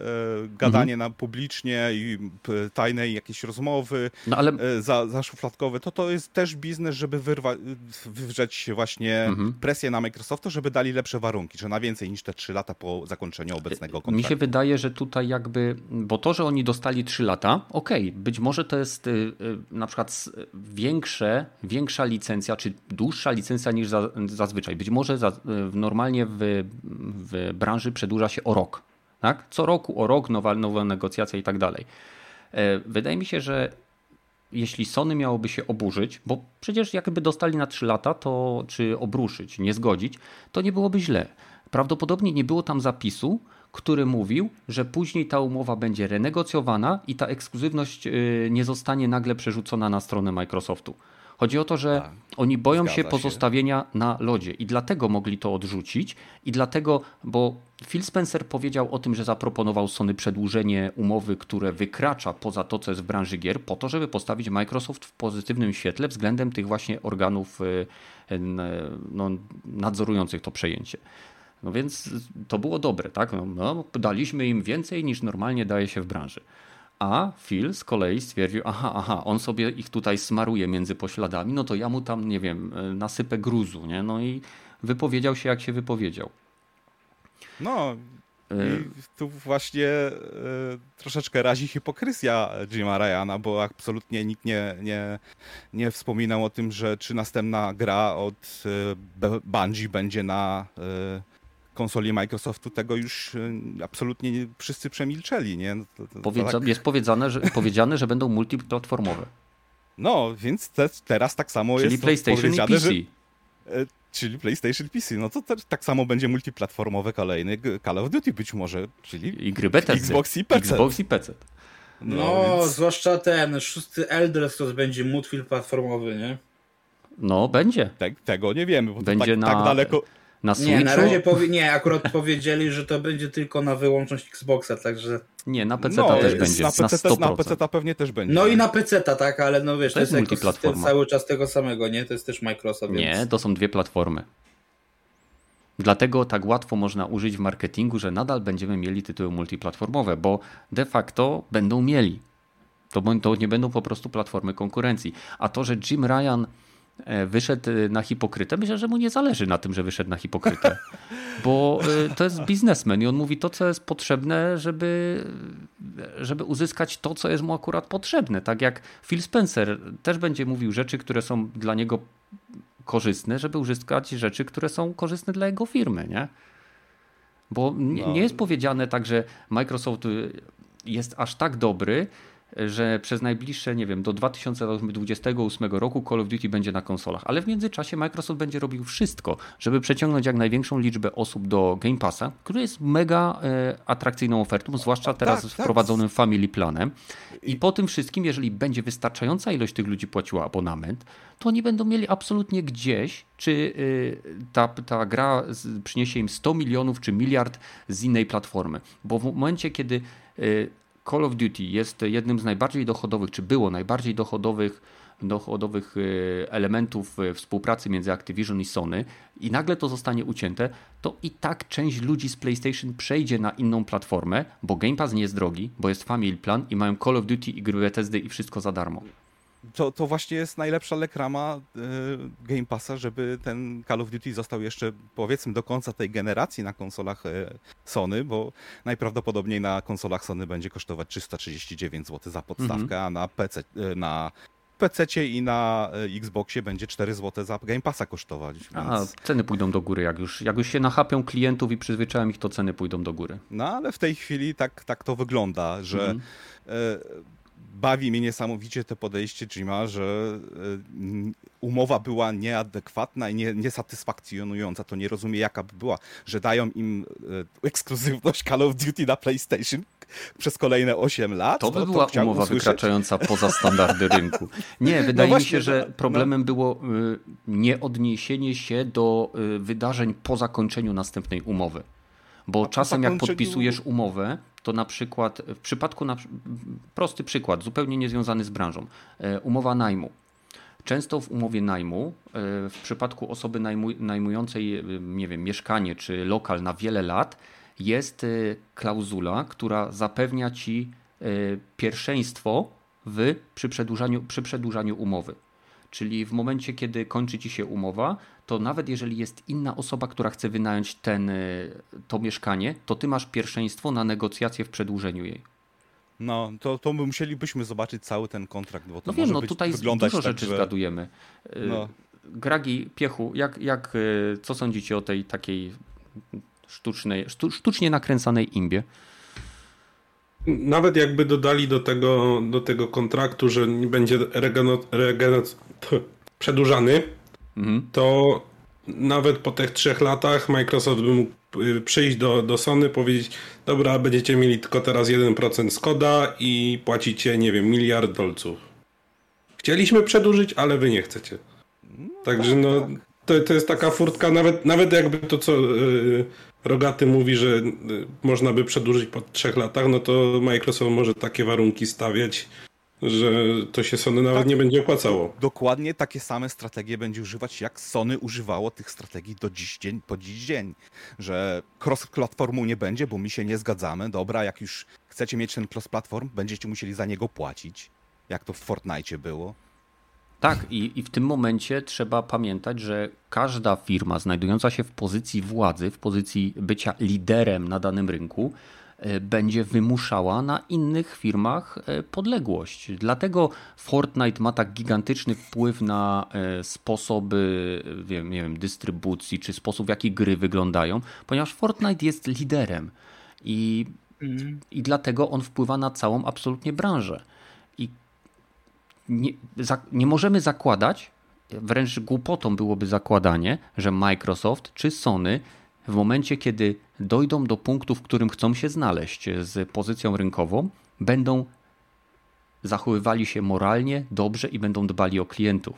Speaker 4: gadanie mhm. na publicznie i tajne jakieś rozmowy no, ale... e, za, zaszufladkowe, to to jest też biznes, żeby wyrwa, wywrzeć właśnie mhm. presję na Microsoftu, żeby dali lepsze warunki, że na więcej niż te 3 lata po zakończeniu obecnego kontraktu.
Speaker 1: Mi się wydaje, że tutaj jakby, bo to, że oni dostali 3 lata, okej, okay, być może to jest y, y, na przykład większe, większa licencja, czy dłuższa licencja niż za, zazwyczaj. Być może normalnie w w branży przedłuża się o rok. Tak? Co roku o rok, nowa, nowa negocjacja i tak dalej. E, wydaje mi się, że jeśli Sony miałoby się oburzyć, bo przecież jakby dostali na 3 lata, to czy obruszyć, nie zgodzić, to nie byłoby źle. Prawdopodobnie nie było tam zapisu, który mówił, że później ta umowa będzie renegocjowana i ta ekskluzywność y, nie zostanie nagle przerzucona na stronę Microsoftu. Chodzi o to, że tak, oni boją się pozostawienia się. na lodzie i dlatego mogli to odrzucić i dlatego, bo Phil Spencer powiedział o tym, że zaproponował Sony przedłużenie umowy, które wykracza poza to, co jest w branży gier, po to, żeby postawić Microsoft w pozytywnym świetle względem tych właśnie organów y, no, nadzorujących to przejęcie. No więc to było dobre, tak? No, no, daliśmy im więcej niż normalnie daje się w branży. A Phil z kolei stwierdził, aha, aha, on sobie ich tutaj smaruje między pośladami, no to ja mu tam, nie wiem, e, nasypę gruzu, nie? No i wypowiedział się jak się wypowiedział.
Speaker 4: No, e, i tu właśnie e, troszeczkę razi hipokryzja Jima Ryana, bo absolutnie nikt nie, nie, nie wspominał o tym, że czy następna gra od Bungie będzie na konsoli Microsoftu tego już e, absolutnie nie, wszyscy przemilczeli. Nie? No
Speaker 1: to, to, Powiedza, tak... Jest powiedziane że, powiedziane, że będą multiplatformowe.
Speaker 4: No, więc te, teraz tak samo
Speaker 1: czyli
Speaker 4: jest
Speaker 1: PlayStation i PC. Że,
Speaker 4: e, czyli PlayStation PC. No to też, tak samo będzie multiplatformowe kolejny Call of Duty być może, czyli
Speaker 1: I gry BTC.
Speaker 4: Xbox i PC.
Speaker 1: Xbox i PC.
Speaker 3: No, no więc... zwłaszcza ten szósty Elder Scrolls będzie multiplatformowy, nie?
Speaker 1: No, będzie.
Speaker 4: Te, tego nie wiemy, bo będzie tak, na... tak daleko
Speaker 1: na Switchu?
Speaker 3: Nie, na razie powie... nie, akurat powiedzieli, że to będzie tylko na wyłączność Xboxa, także...
Speaker 1: Nie, na PC no, też będzie, na, PC,
Speaker 4: na, na PC pewnie też będzie.
Speaker 3: No i na PC, tak, ale no wiesz, to, to jest, multiplatforma. cały czas tego samego, nie? To jest też Microsoft,
Speaker 1: więc... Nie, to są dwie platformy. Dlatego tak łatwo można użyć w marketingu, że nadal będziemy mieli tytuły multiplatformowe, bo de facto będą mieli. To, to nie będą po prostu platformy konkurencji. A to, że Jim Ryan wyszedł e, na hipokrytę, myślę, że mu nie zależy na tym, że wyszedł na hipokrytę. Bo e, to jest biznesmen i on mówi to, co jest potrzebne, żeby, żeby uzyskać to, co jest mu akurat potrzebne. Tak jak Phil Spencer też będzie mówił rzeczy, które są dla niego korzystne, żeby uzyskać rzeczy, które są korzystne dla jego firmy, nie? Bo nie, no. nie jest powiedziane tak, że Microsoft y, jest aż tak dobry, że przez najbliższe, nie wiem, do 2028 roku Call of Duty będzie na konsolach, ale w międzyczasie Microsoft będzie robił wszystko, żeby przeciągnąć jak największą liczbę osób do Game Passa, który jest mega e, atrakcyjną ofertą, zwłaszcza teraz tak, tak. wprowadzonym tak. Family Planem. I po tym wszystkim, jeżeli będzie wystarczająca ilość tych ludzi płaciła abonament, to oni będą mieli absolutnie gdzieś, czy y, ta, ta gra przyniesie im 100 milionów czy miliard z innej platformy. Bo w momencie, kiedy y, Call of Duty jest jednym z najbardziej dochodowych, czy było najbardziej dochodowych, dochodowych e, elementów e, współpracy między Activision i Sony i nagle to zostanie ucięte, to i tak część ludzi z PlayStation przejdzie na inną platformę, bo Game Pass nie jest drogi, bo jest Family Plan i mają Call of Duty i gry Bethesdy i wszystko za darmo
Speaker 4: to, to właśnie jest najlepsza lekrama y, Game Passa, żeby ten Call of Duty został jeszcze powiedzmy do końca tej generacji na konsolach y, Sony, bo najprawdopodobniej na konsolach Sony będzie kosztować 339 zł za podstawkę, mhm. a na PC, y, na PC i na Xboxie będzie 4 zł za Game Passa kosztować. Więc...
Speaker 1: A ceny pójdą do góry, jak już, jak już się nachapią klientów i przyzwyczają ich, to ceny pójdą do góry.
Speaker 4: No ale w tej chwili tak, tak to wygląda, że mhm bawi mnie niesamowicie to podejście Jima, że e, umowa była nieadekwatna i nie, niesatysfakcjonująca. To nie rozumie, jaka by była, że dają im e, ekskluzywność Call of Duty na PlayStation przez kolejne 8 lat.
Speaker 1: To by była to umowa usłyszeć. wykraczająca poza standardy rynku. Nie, no wydaje no mi się, że no, problemem no. było e, nieodniesienie się do wydarzeń po zakończeniu następnej umowy. Bo A czasem jak podpisujesz umowę, to na przykład w przypadku, na, prosty przykład, zupełnie niezwiązany z branżą, e, umowa najmu. Często w umowie najmu, e, w przypadku osoby najmu, najmującej, e, nie wiem, mieszkanie czy lokal na wiele lat, jest klauzula, która zapewnia ci pierwszeństwo w, przy, przedłużaniu, przy przedłużaniu umowy. Czyli w momencie, kiedy kończy ci się umowa, to nawet jeżeli jest inna osoba, która chce wynająć ten, y, to mieszkanie, to ty masz pierwszeństwo na negocjacje w przedłużeniu jej.
Speaker 4: No, to, to musielibyśmy zobaczyć cały ten kontrakt, bo to
Speaker 1: no wiem, no tutaj wyglądać dużo tak, rzeczy że... zgadujemy. Y, no. Gragi, Piechu, jak, jak, y, co sądzicie o tej takiej sztucznej, sztucznie nakręcanej imbie?
Speaker 2: Nawet jakby dodali do tego, do tego kontraktu, że nie będzie regenerac przedłużany, mhm. to nawet po tych trzech latach Microsoft by mógł y, przyjść do, do Sony, powiedzieć, dobra, będziecie mieli tylko teraz 1% Skoda i płacicie, nie wiem, miliard dolców. Chcieliśmy przedłużyć, ale wy nie chcecie. No Także tak, no, tak. To, to jest taka furtka, nawet, nawet jakby to, co yy, Rogaty mówi, że yy, można by przedłużyć po trzech latach, no to Microsoft może takie warunki stawiać, że to się Sony nawet tak, nie będzie opłacało.
Speaker 4: Dokładnie takie same strategie będzie używać, jak Sony używało tych strategii do dziś dzień, po dziś dzień. Że cross-platformu nie będzie, bo mi się nie zgadzamy. Dobra, jak już chcecie mieć ten cross-platform, będziecie musieli za niego płacić. Jak to w Fortnite było.
Speaker 1: Tak, i, i w tym momencie trzeba pamiętać, że każda firma znajdująca się w pozycji władzy, w pozycji bycia liderem na danym rynku, będzie wymuszała na innych firmach e, podległość. Dlatego Fortnite ma tak gigantyczny wpływ na e, sposoby wiem, nie wiem, dystrybucji, czy sposób w jaki gry wyglądają, ponieważ Fortnite jest liderem i, mm. i dlatego on wpływa na całą absolutnie branżę. I nie, za, nie możemy zakładać, wręcz głupotą byłoby zakładanie, że Microsoft czy Sony w momencie, kiedy dojdą do punktu, w którym chcą się znaleźć z pozycją rynkową, będą zachowywali się moralnie, dobrze i będą dbali o klientów.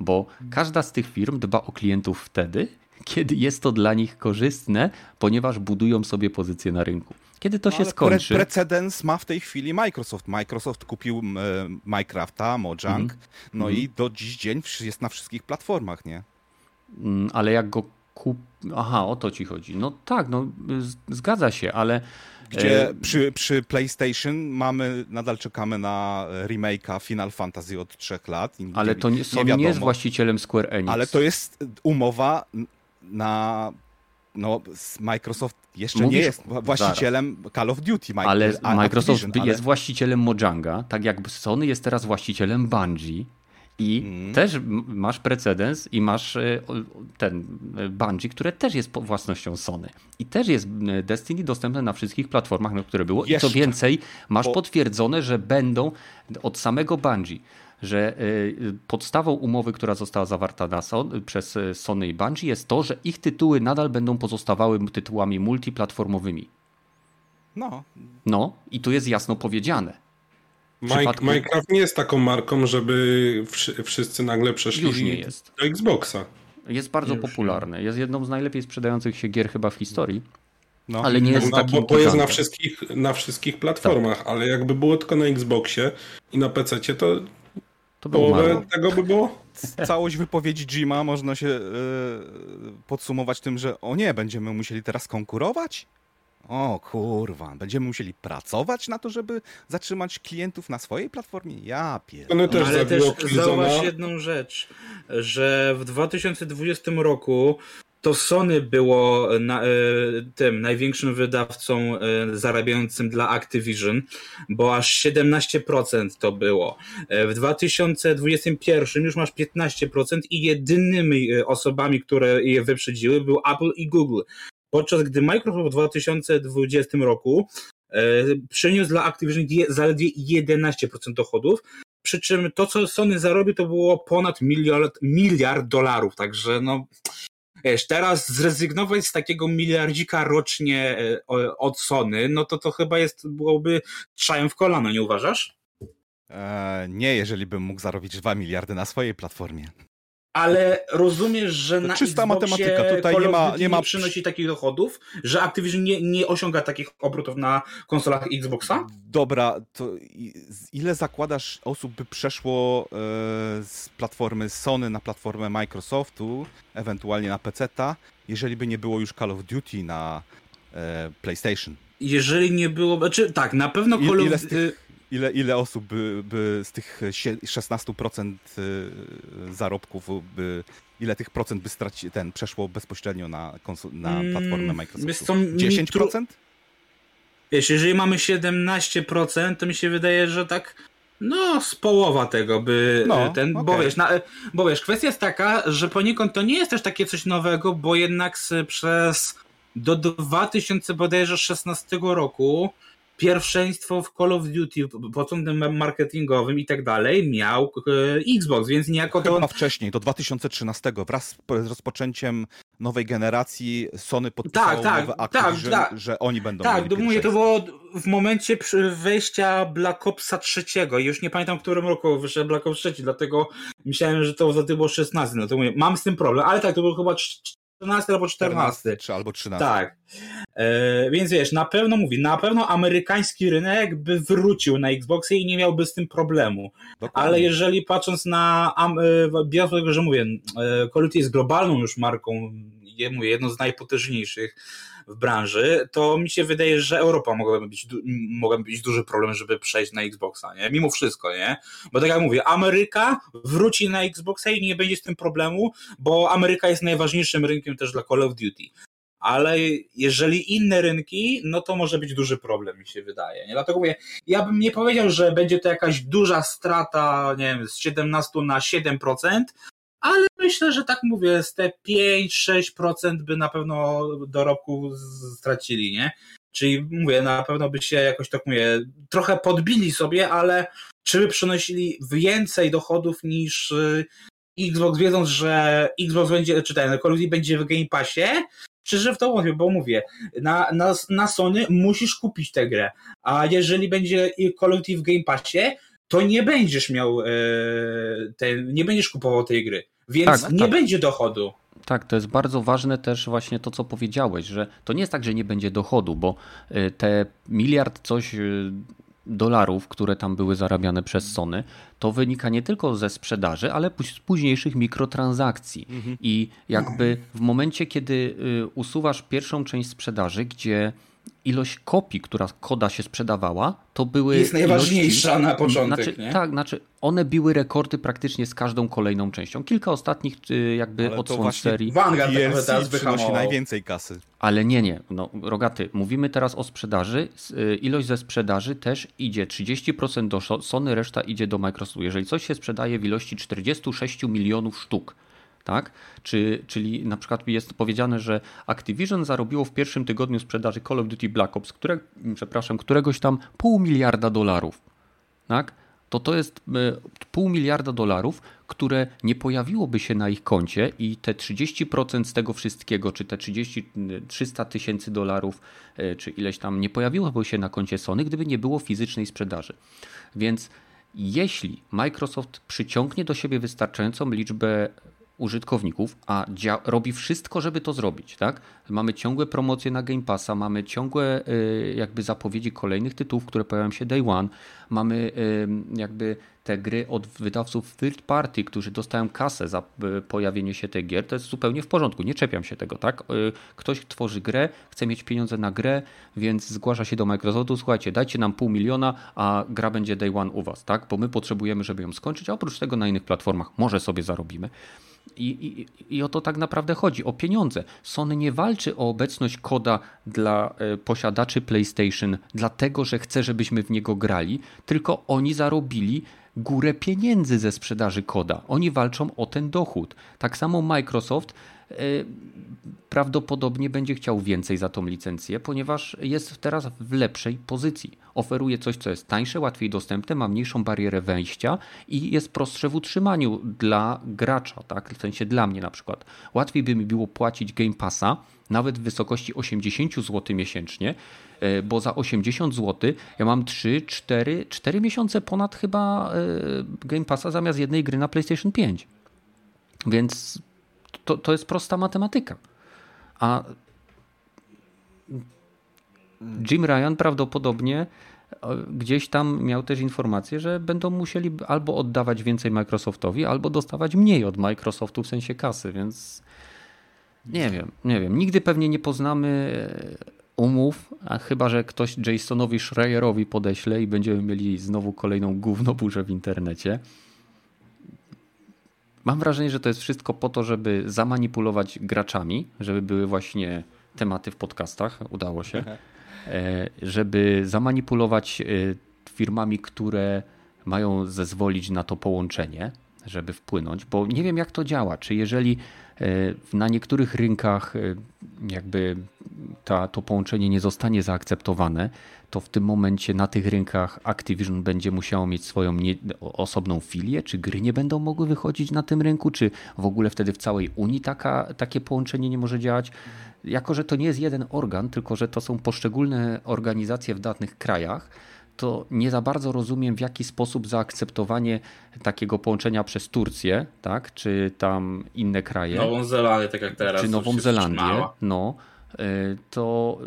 Speaker 1: Bo każda z tych firm dba o klientów wtedy, kiedy jest to dla nich korzystne, ponieważ budują sobie pozycję na rynku. Kiedy to no, się skończy.
Speaker 4: Pre precedens ma w tej chwili Microsoft. Microsoft kupił e, Minecrafta, Mojang, mm. no mm. i do dziś dzień jest na wszystkich platformach, nie?
Speaker 1: Mm, ale jak go kup... Aha, o to ci chodzi. No tak, no zgadza się, ale...
Speaker 4: Gdzie e, przy, przy PlayStation mamy, nadal czekamy na remake'a Final Fantasy od trzech lat.
Speaker 1: ale to nie, Sony nie, nie jest właścicielem Square Enix.
Speaker 4: Ale to jest umowa na no, Microsoft jeszcze Mówisz, nie jest właścicielem zaraz. Call of Duty.
Speaker 1: ale Microsoft ale... jest właścicielem Mojanga, tak jakby Sony jest teraz właścicielem Bungie I mm. też masz precedens i masz e, ten e, Bungie, które też jest własnością Sony. I też jest Destiny dostępne na wszystkich platformach, na które było. Jeszcze. I co więcej, masz potwierdzone, że będą od samego Bungie że podstawą umowy, która została zawarta na Son, przez Sony i Bungie jest to, że ich tytuły nadal będą pozostawały tytułami multiplatformowymi.
Speaker 4: No.
Speaker 1: No i tu jest jasno powiedziane.
Speaker 2: Przypadku... Minecraft nie jest taką marką, żeby wszyscy nagle przeszli
Speaker 1: Już nie jest.
Speaker 2: do Xboxa.
Speaker 1: Jest bardzo Już popularny. Jest jedną z najlepiej sprzedających się gier chyba w historii. No. Ale nie jest no, takim.
Speaker 2: Bo, bo jest na wszystkich, na wszystkich platformach, tak. ale jakby było tylko na Xboxie i na PC, to, to połowę tego by było.
Speaker 4: Całość wypowiedzi Jima można się yy, podsumować tym, że o nie, będziemy musieli teraz konkurować? O kurwa, będziemy musieli pracować na to, żeby zatrzymać klientów na swojej platformie? Ja pierdolę.
Speaker 3: Też Ale też zauważ jedną rzecz, że w 2020 roku to Sony było na, e, tym największym wydawcą e, zarabiającym dla Activision, bo aż 17% to było. E, w 2021 już masz 15% i jedynymi osobami, które je wyprzedziły był Apple i Google podczas gdy Microsoft w 2020 roku e, przyniósł dla Activision zaledwie 11% dochodów, przy czym to, co Sony zarobił, to było ponad miliard, miliard dolarów, także no wiesz, teraz zrezygnować z takiego miliardzika rocznie e, od Sony, no to to chyba jest, byłoby trzajem w kolano, nie uważasz?
Speaker 4: Eee, nie, jeżeli bym mógł zarobić 2 miliardy na swojej platformie.
Speaker 3: Ale rozumiesz, że to na czysta matematyka. Tutaj nie ma, nie ma przynosi takich dochodów, że Activision nie, nie osiąga takich obrotów na konsolach Xboxa?
Speaker 4: Dobra, to ile zakładasz osób by przeszło e, z platformy Sony na platformę Microsoftu, ewentualnie na PC-ta, jeżeli by nie było już Call of Duty na e, PlayStation?
Speaker 3: Jeżeli nie było, znaczy tak, na pewno Call of Duty
Speaker 4: ile, ile osób by, by z tych 16% y, zarobków by ile tych procent by straci, ten przeszło bezpośrednio na, na mm, platformę Microsoftu? 10%?
Speaker 3: Wiesz, jeżeli mamy 17%, to mi się wydaje, że tak no, z połowa tego by no, ten, okay. bo, wiesz, na, bo wiesz, kwestia jest taka, że poniekąd to nie jest też takie coś nowego, bo jednak z, przez do 2016 roku pierwszeństwo w Call of Duty pod kątem marketingowym i tak dalej miał e, Xbox, więc niejako
Speaker 4: to... Chyba wcześniej, do 2013, wraz z rozpoczęciem nowej generacji Sony podpisało tak, tak, Activision, tak, tak, że oni będą
Speaker 3: Tak, mieli mówię, to było w momencie wejścia Black Opsa trzeciego i już nie pamiętam w którym roku wyszedł Black Ops trzeci, dlatego myślałem, że to za było 16, no to mówię, mam z tym problem, ale tak, to było chyba 13 albo 14.
Speaker 4: 14 albo 13.
Speaker 3: Tak. E, więc wiesz, na pewno mówi, na pewno amerykański rynek by wrócił na Xboxy i nie miałby z tym problemu. Dokładnie. Ale jeżeli patrząc na, e, biorąc tego, że mówię, e, Call of Duty jest globalną już marką, mówię, jedną z najpotężniejszych w branży, to mi się wydaje, że Europa mogłaby być, mogłaby być duży problem, żeby przejść na Xboxa, nie? Mimo wszystko, nie? Bo tak jak mówię, Ameryka wróci na Xboxa i nie będzie z tym problemu, bo Ameryka jest najważniejszym rynkiem też dla Call of Duty. Ale jeżeli inne rynki, no to może być duży problem, mi się wydaje. Nie? Dlatego mówię, ja bym nie powiedział, że będzie to jakaś duża strata, nie wiem, z 17 na 7%, ale myślę, że tak mówię, z te 5-6% by na pewno dorobku stracili, nie? Czyli mówię, na pewno by się jakoś tak mówię, trochę podbili sobie, ale czy by przynosili więcej dochodów niż y, Xbox, wiedząc, że Xbox będzie, czy ten Call of Duty będzie w Game Passie, czy że w to mówię, bo mówię, na, na, na Sony musisz kupić tę grę, a jeżeli będzie Call of Duty w Game Passie, to nie będziesz miał, e, te, nie będziesz kupował tej gry, więc tak, nie tak. będzie dochodu.
Speaker 1: Tak, to jest bardzo ważne też właśnie to, co powiedziałeś, że to nie jest tak, że nie będzie dochodu, bo e, te miliard coś e, dolarów, które tam były zarabiane przez Sony, to wynika nie tylko ze sprzedaży, ale z późniejszych mikrotransakcji. Mhm. I jakby w momencie, kiedy usuwasz pierwszą część sprzedaży, gdzie ilość kopii, która koda się sprzedawała, to były.
Speaker 3: Jest najważniejsza
Speaker 1: ilości,
Speaker 3: na początek.
Speaker 1: Znaczy,
Speaker 3: nie?
Speaker 1: Tak, znaczy one biły rekordy praktycznie z każdą kolejną częścią. Kilka ostatnich y, jakby Ale odsłon serii.
Speaker 4: Vanguard DLC teraz przynosi najwięcej kasy.
Speaker 1: Ale nie, nie. No, Rogaty, mówimy teraz o sprzedaży. Y, ilość ze sprzedaży też idzie 30% do Sony, reszta idzie do Microsoftu. Jeżeli coś się sprzedaje w ilości 46 milionów sztuk, tak? Czy, czyli na przykład jest powiedziane, że Activision zarobiło w pierwszym tygodniu sprzedaży Call of Duty Black Ops, które, przepraszam, któregoś tam pół miliarda dolarów. Tak? To to jest e, pół miliarda dolarów, które nie pojawiłoby się na ich koncie i te 30% z tego wszystkiego, czy te 30, 300 tysięcy dolarów, e, czy ileś tam nie pojawiłoby się na koncie Sony, gdyby nie było fizycznej sprzedaży. Więc jeśli Microsoft przyciągnie do siebie wystarczającą liczbę użytkowników, a robi wszystko, żeby to zrobić. Tak? Mamy ciągłe promocje na Game Passa, mamy ciągłe y, jakby zapowiedzi kolejnych tytułów, które pojawiają się day one, mamy y, jakby te gry od wydawców third party, którzy dostają kasę za y, pojawienie się tych gier, to jest zupełnie w porządku, nie czepiam się tego, tak? Ktoś tworzy grę, chce mieć pieniądze na grę, więc zgłasza się do Microsoftu, słuchajcie, dajcie nam pół miliona, a gra będzie day one u was, tak? Bo my potrzebujemy, żeby ją skończyć, a oprócz tego na innych platformach może sobie zarobimy. I, i, I o to tak naprawdę chodzi, o pieniądze. Sony nie walczy o obecność koda dla e, posiadaczy PlayStation, dlatego że chce, żebyśmy w niego grali, tylko oni zarobili górę pieniędzy ze sprzedaży koda. Oni walczą o ten dochód. Tak samo Microsoft e, prawdopodobnie będzie chciał więcej za tą licencję, ponieważ jest teraz w lepszej pozycji. Oferuje coś, co jest tańsze, łatwiej dostępne, ma mniejszą barierę wejścia i jest prostsze w utrzymaniu dla gracza, tak? w sensie dla mnie na przykład. Łatwiej by mi było płacić Game Passa, nawet w wysokości 80 zł miesięcznie, e, bo za 80 zł ja mam 3, 4, 4 miesiące ponad chyba e, Game Passa zamiast jednej gry na PlayStation 5. Więc to, to jest prosta matematyka. A Jim Ryan prawdopodobnie e, gdzieś tam miał też informację, że będą musieli albo oddawać więcej Microsoftowi, albo dostawać mniej od Microsoftu w sensie kasy, więc nie wiem, nie wiem. Nigdy pewnie nie poznamy umów, a chyba, że ktoś Jasonowi Schreierowi podeśle i będziemy mieli znowu kolejną gównoburzę w internecie. Mam wrażenie, że to jest wszystko po to, żeby zamanipulować graczami, żeby były właśnie tematy w podcastach, udało się, e, żeby zamanipulować e, firmami, które mają zezwolić na to połączenie, żeby wpłynąć, bo nie wiem jak to działa. Czy jeżeli e, na niektórych rynkach jakby ta, to połączenie nie zostanie zaakceptowane, to w tym momencie na tych rynkach Activision będzie musiało mieć swoją nie, osobną filię? Czy gry nie będą mogły wychodzić na tym rynku? Czy w ogóle wtedy w całej Unii taka, takie połączenie nie może działać? Jako, że to nie jest jeden organ, tylko że to są poszczególne organizacje w danych krajach, to nie za bardzo rozumiem, w jaki sposób zaakceptowanie takiego połączenia przez Turcję, tak, czy tam inne kraje.
Speaker 3: Nową Zelandię, tak jak teraz.
Speaker 1: Czy Nową Zelandię, no, y, to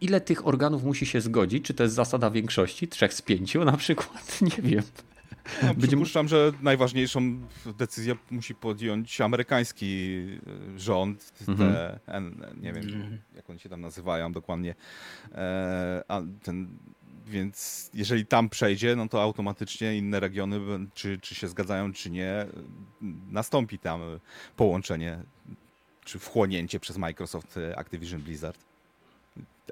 Speaker 1: ile tych organów musi się zgodzić? Czy to jest zasada większości? Trzech z pięciu na przykład? Nie wiem.
Speaker 4: No, przypuszczam, że najważniejszą decyzję musi podjąć amerykański e, rząd, mhm. te, nie wiem mhm. jak oni się tam nazywają dokładnie, e, ten, więc jeżeli tam przejdzie, no to automatycznie inne regiony, czy, czy się zgadzają, czy nie, nastąpi tam połączenie, czy wchłonięcie przez Microsoft Activision Blizzard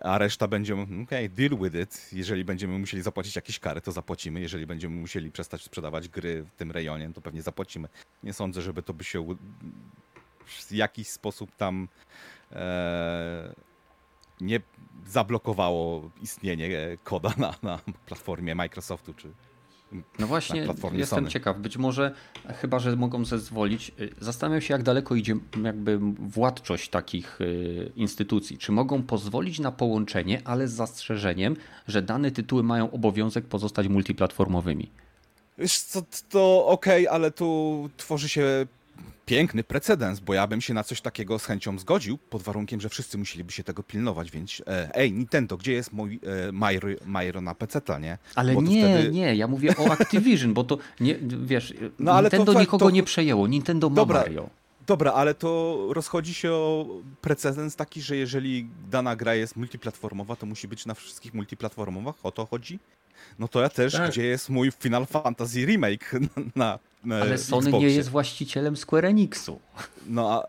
Speaker 4: a reszta będzie, okej, deal with it. Jeżeli będziemy musieli zapłacić jakieś kary, to zapłacimy. Jeżeli będziemy musieli przestać sprzedawać gry w tym rejonie, to pewnie zapłacimy. Nie sądzę, żeby to by się w jakiś sposób tam e, nie zablokowało istnienie koda na, na platformie Microsoftu czy,
Speaker 1: no właśnie, jestem Sony. ciekaw. Być może, chyba że mogą zezwolić, y, zastanawiam się, jak daleko idzie jakby władczość takich y, instytucji. Czy mogą pozwolić na połączenie, ale z zastrzeżeniem, że dane tytuły mają obowiązek pozostać multiplatformowymi?
Speaker 4: Wiesz co, to okej, okay, ale tu tworzy się piękny precedens, bo ja bym się na coś takiego z chęcią zgodził, pod warunkiem, że wszyscy musieliby się tego pilnować, więc e, ej, Nintendo, gdzie jest mój e, Mario na PC, nie?
Speaker 1: Ale nie, wtedy... nie, ja mówię o Activision, bo to, nie, wiesz, no, Nintendo to, nikogo to... nie przejęło, Nintendo ma Dobra. Mario.
Speaker 4: Dobra, ale to rozchodzi się o precedens taki, że jeżeli dana gra jest multiplatformowa, to musi być na wszystkich multiplatformowach? O to chodzi? No to ja też, tak. gdzie jest mój Final Fantasy Remake na, na
Speaker 1: Ale Sony Xboxie. nie jest właścicielem Square Enixu.
Speaker 4: No a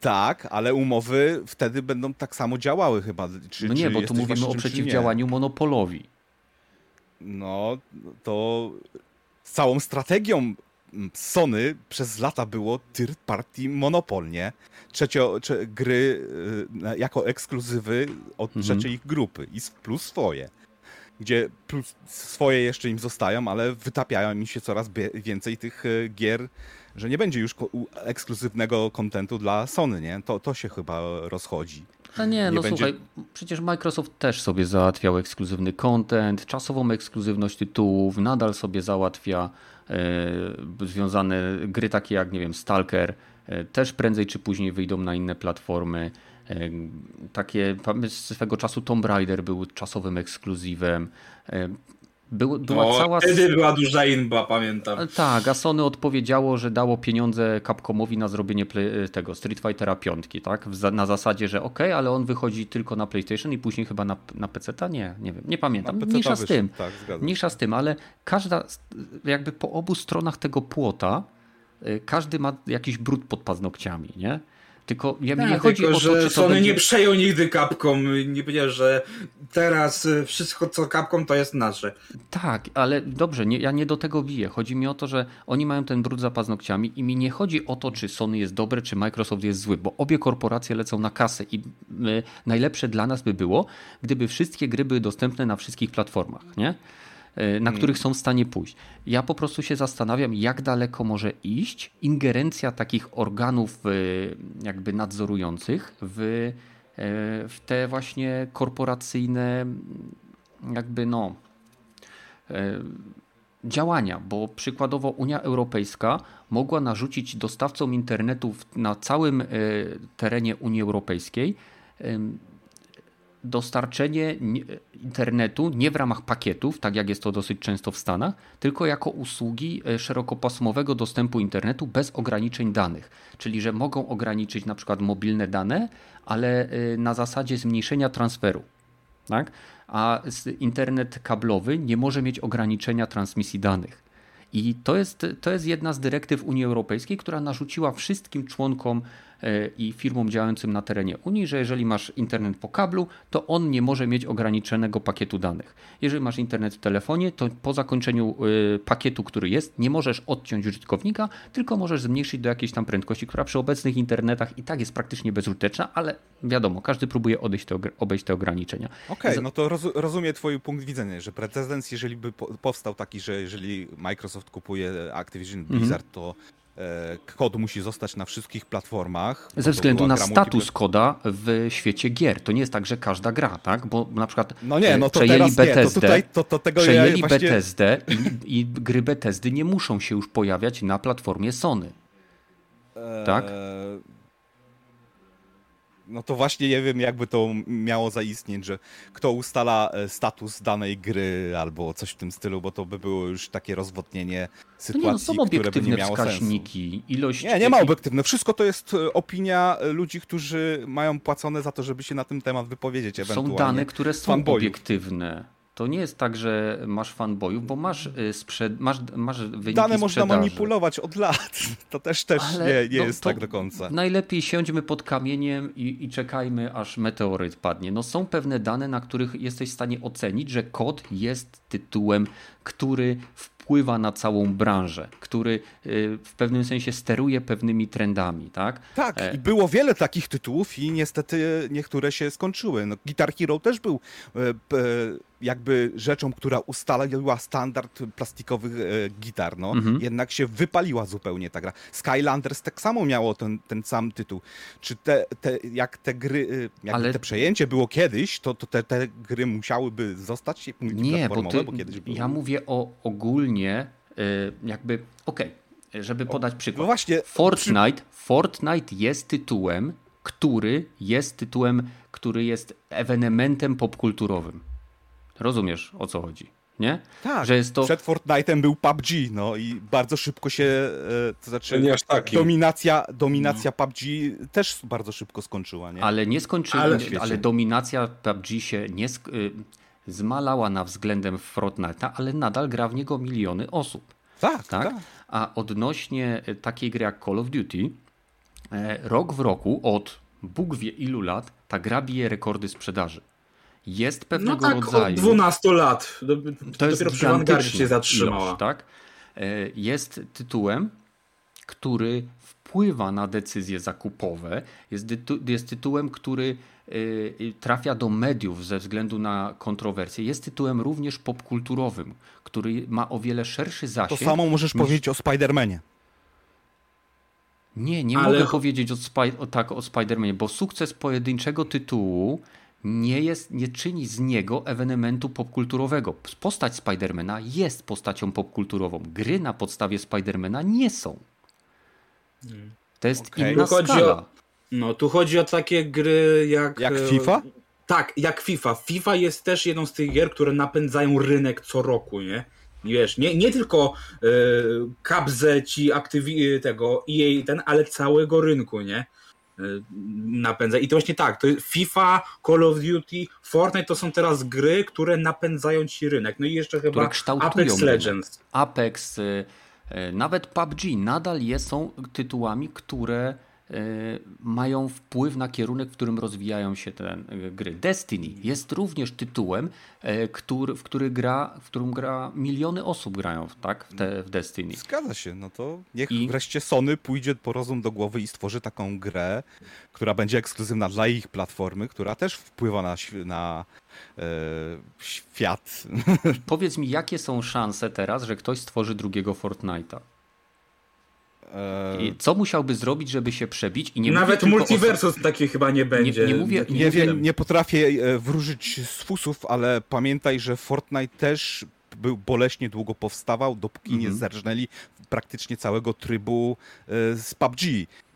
Speaker 4: tak, ale umowy wtedy będą tak samo działały chyba.
Speaker 1: Czy, no nie, bo tu mówimy o przeciwdziałaniu monopolowi.
Speaker 4: No, to całą strategią Sony przez lata było third party monopol, nie? Trzecio, cze, gry y, jako ekskluzywy od mhm. trzeciej grupy i plus swoje. Gdzie plus swoje jeszcze im zostają, ale wytapiają im się coraz więcej tych y, gier, że nie będzie już ekskluzywnego kontentu dla Sony, nie? To, to się chyba rozchodzi.
Speaker 1: A nie, nie no będzie... słuchaj, przecież Microsoft też sobie załatwiał ekskluzywny content, czasową ekskluzywność tytułów, nadal sobie załatwia e, związane gry takie jak, nie wiem, Stalker, e, też prędzej czy później wyjdą na inne platformy. E, takie, swego czasu Tomb Raider był czasowym ekskluzywem. E,
Speaker 3: był, była no, cała... Wtedy była duża inba, pamiętam.
Speaker 1: Tak, a Sony odpowiedziało, że dało pieniądze Capcomowi na zrobienie play, tego Street Fightera 5, tak? Na zasadzie, że ok, ale on wychodzi tylko na PlayStation i później chyba na, na PC-ta? Nie, nie wiem, nie pamiętam. Mniejsza z tym. Tak, Mniejsza z tym, ale każda, jakby po obu stronach tego płota, y, każdy ma jakiś brud pod paznokciami, nie? Tylko ja tak, nie chodzi tylko, o to,
Speaker 3: że
Speaker 1: czy
Speaker 3: Sony będzie... nie przejął nigdy Capcom, nie powiedział, że teraz y, wszystko co Capcom to jest nasze.
Speaker 1: Tak, ale dobrze, nie, ja nie do tego biję. Chodzi mi o to, że oni mają ten brud za paznokciami i mi nie chodzi o to, czy Sony jest dobre, czy Microsoft jest zły, bo obie korporacje lecą na kasę i y, najlepsze dla nas by było, gdyby wszystkie gry były dostępne na wszystkich platformach, nie? E, na hmm. których są w stanie pójść. Ja po prostu się zastanawiam, jak daleko może iść ingerencja takich organów e, jakby nadzorujących w, e, w te właśnie korporacyjne jakby no działania, bo przykładowo Unia Europejska mogła narzucić dostawcom internetu na całym terenie Unii Europejskiej dostarczenie internetu nie w ramach pakietów, tak jak jest to dosyć często w Stanach, tylko jako usługi e, szerokopasmowego dostępu internetu bez ograniczeń danych. Czyli, że mogą ograniczyć na przykład mobilne dane, ale e, na zasadzie zmniejszenia transferu. Tak? A internet kablowy nie może mieć ograniczenia transmisji danych. I to jest, to jest jedna z dyrektyw Unii Europejskiej, która narzuciła wszystkim członkom i firmom działającym na terenie Unii, że jeżeli masz internet po kablu, to on nie może mieć ograniczonego pakietu danych. Jeżeli masz internet w telefonie, to po zakończeniu e, pakietu, który jest, nie możesz odciąć użytkownika, tylko możesz zmniejszyć do jakiejś tam prędkości, która przy obecnych internetach i tak jest praktycznie bezużyteczna, ale wiadomo, każdy próbuje odejść te, obejść te ograniczenia.
Speaker 4: Okej, okay, no to roz, rozumiem twój punkt widzenia, że precedens, jeżeli by powstał taki, że jeżeli Microsoft kupuje Activision Blizzard, mm -hmm. to E, kod musi zostać na wszystkich platformach.
Speaker 1: Ze względu na status koda w świecie gier. To nie jest tak, że każda gra, tak? Bo na przykład no nie, no to przejęli BTSD, to to, to przejęli ja właśnie... BTSD i, i, gry BTSD nie muszą się już pojawiać na platformie Sony. Tak? Eee
Speaker 4: no to właśnie nie wiem, jakby to miało zaistnieć, że kto ustala e, status danej gry albo coś w tym stylu, bo to by było już takie rozwodnienie sytuacji, no nie, no są które by nie miało wskaźniki, sensu.
Speaker 1: Ilość...
Speaker 4: Nie, nie ma obiektywne. Wszystko to jest e, opinia e, ludzi, którzy mają płacone za to, żeby się na ten temat wypowiedzieć.
Speaker 1: Są dane, które są obiektywne. To nie jest tak, że masz fanboyów, bo masz, y, sprzed, masz, masz wyniki
Speaker 4: Dane można manipulować od lat. To też, też Ale nie, nie no, jest tak do końca.
Speaker 1: Najlepiej siądźmy pod kamieniem i, i czekajmy, aż meteoryt padnie. No są pewne dane, na których jesteś w stanie ocenić, że kod jest tytułem, który wpływa na całą branżę, który y, w pewnym sensie steruje pewnymi trendami, tak?
Speaker 4: Tak, e, i było wiele takich tytułów i niestety niektóre się skończyły. No, Guitar Hero też był e, jakby rzeczą, która ustaliła standard plastikowych e, gitar, no. Mhm. Jednak się wypaliła zupełnie ta gra. Skylanders tak samo miało ten, ten sam tytuł. Czy te, te jak te gry, jak Ale... te przejęcie było kiedyś, to, to te, te gry musiałyby zostać
Speaker 1: Nie, bo, ty, bo kiedyś były. ja mówię o ogólnie y, jakby, okej, okay, żeby podać przykład. No właśnie. Fortnite, Fortnite jest tytułem, który jest tytułem, który jest ewenementem popkulturowym. Rozumiesz, o co chodzi? nie?
Speaker 4: Tak, że jest to... przed Fortnite'em był PUBG, no i bardzo szybko się, e, to znaczy nie aż taki. dominacja, dominacja no. PUBG też bardzo szybko skończyła, nie?
Speaker 1: Ale nie skończyła, ale, ale dominacja PUBG się nie sk y, zmalała na względem Fortnite'a, ale nadal gra w niego miliony osób.
Speaker 4: Tak, tak. tak.
Speaker 1: A odnośnie e, takiej gry jak Call of Duty, e, rok w roku od Bóg wie ilu lat ta gra bije rekordy sprzedaży jest pewnego no tak, rodzaju.
Speaker 3: Od 12 lat. To jest Dopiero przy się zatrzymała. Ilość,
Speaker 1: tak? E, jest tytułem, który wpływa na decyzje zakupowe. Jest, jest tytułem, który e, trafia do mediów ze względu na kontrowersje. Jest tytułem również popkulturowym, który ma o wiele szerszy zasięg.
Speaker 4: To samo możesz niż... powiedzieć o Spider-Manie.
Speaker 1: Nie, nie Ale... mogę powiedzieć o, tak o Spider-Manie, bo sukces pojedynczego tytułu nie, jest, nie czyni z niego ewenementu popkulturowego. Postać Spidermana jest postacią popkulturową. Gry na podstawie Spidermana nie są. To jest okay. inna skala. O,
Speaker 3: no, tu chodzi o takie gry jak...
Speaker 4: Jak e, FIFA?
Speaker 3: Tak, jak FIFA. FIFA jest też jedną z tych gier, które napędzają rynek co roku, nie? Wiesz, nie, nie tylko y, kabze ci aktywi tego EA ten, ale całego rynku, nie? Y, napędza. I to właśnie tak, to FIFA, Call of Duty, Fortnite to są teraz gry, które napędzają ci rynek. No i jeszcze chyba Apex Legends.
Speaker 1: Apex, y, y, nawet PUBG nadal są tytułami, które mają wpływ na kierunek, w którym rozwijają się te gry. Destiny jest również tytułem, który, w, który gra, w którym gra miliony osób grają tak, w, te, w Destiny.
Speaker 4: Zgadza się, no to niech I... wreszcie Sony pójdzie po rozum do głowy i stworzy taką grę, która będzie ekskluzywna dla ich platformy, która też wpływa na, na e, świat.
Speaker 1: Powiedz mi, jakie są szanse teraz, że ktoś stworzy drugiego Fortnite'a? I co musiałby zrobić, żeby się przebić? I nie
Speaker 3: Nawet multiversus o... taki chyba nie będzie.
Speaker 4: Nie, nie, mówię, nie, nie, wiem, nie potrafię e, wróżyć z fusów, ale pamiętaj, że Fortnite też był boleśnie długo powstawał, dopóki mm -hmm. nie mhm. Praktycznie całego trybu e, z PUBG.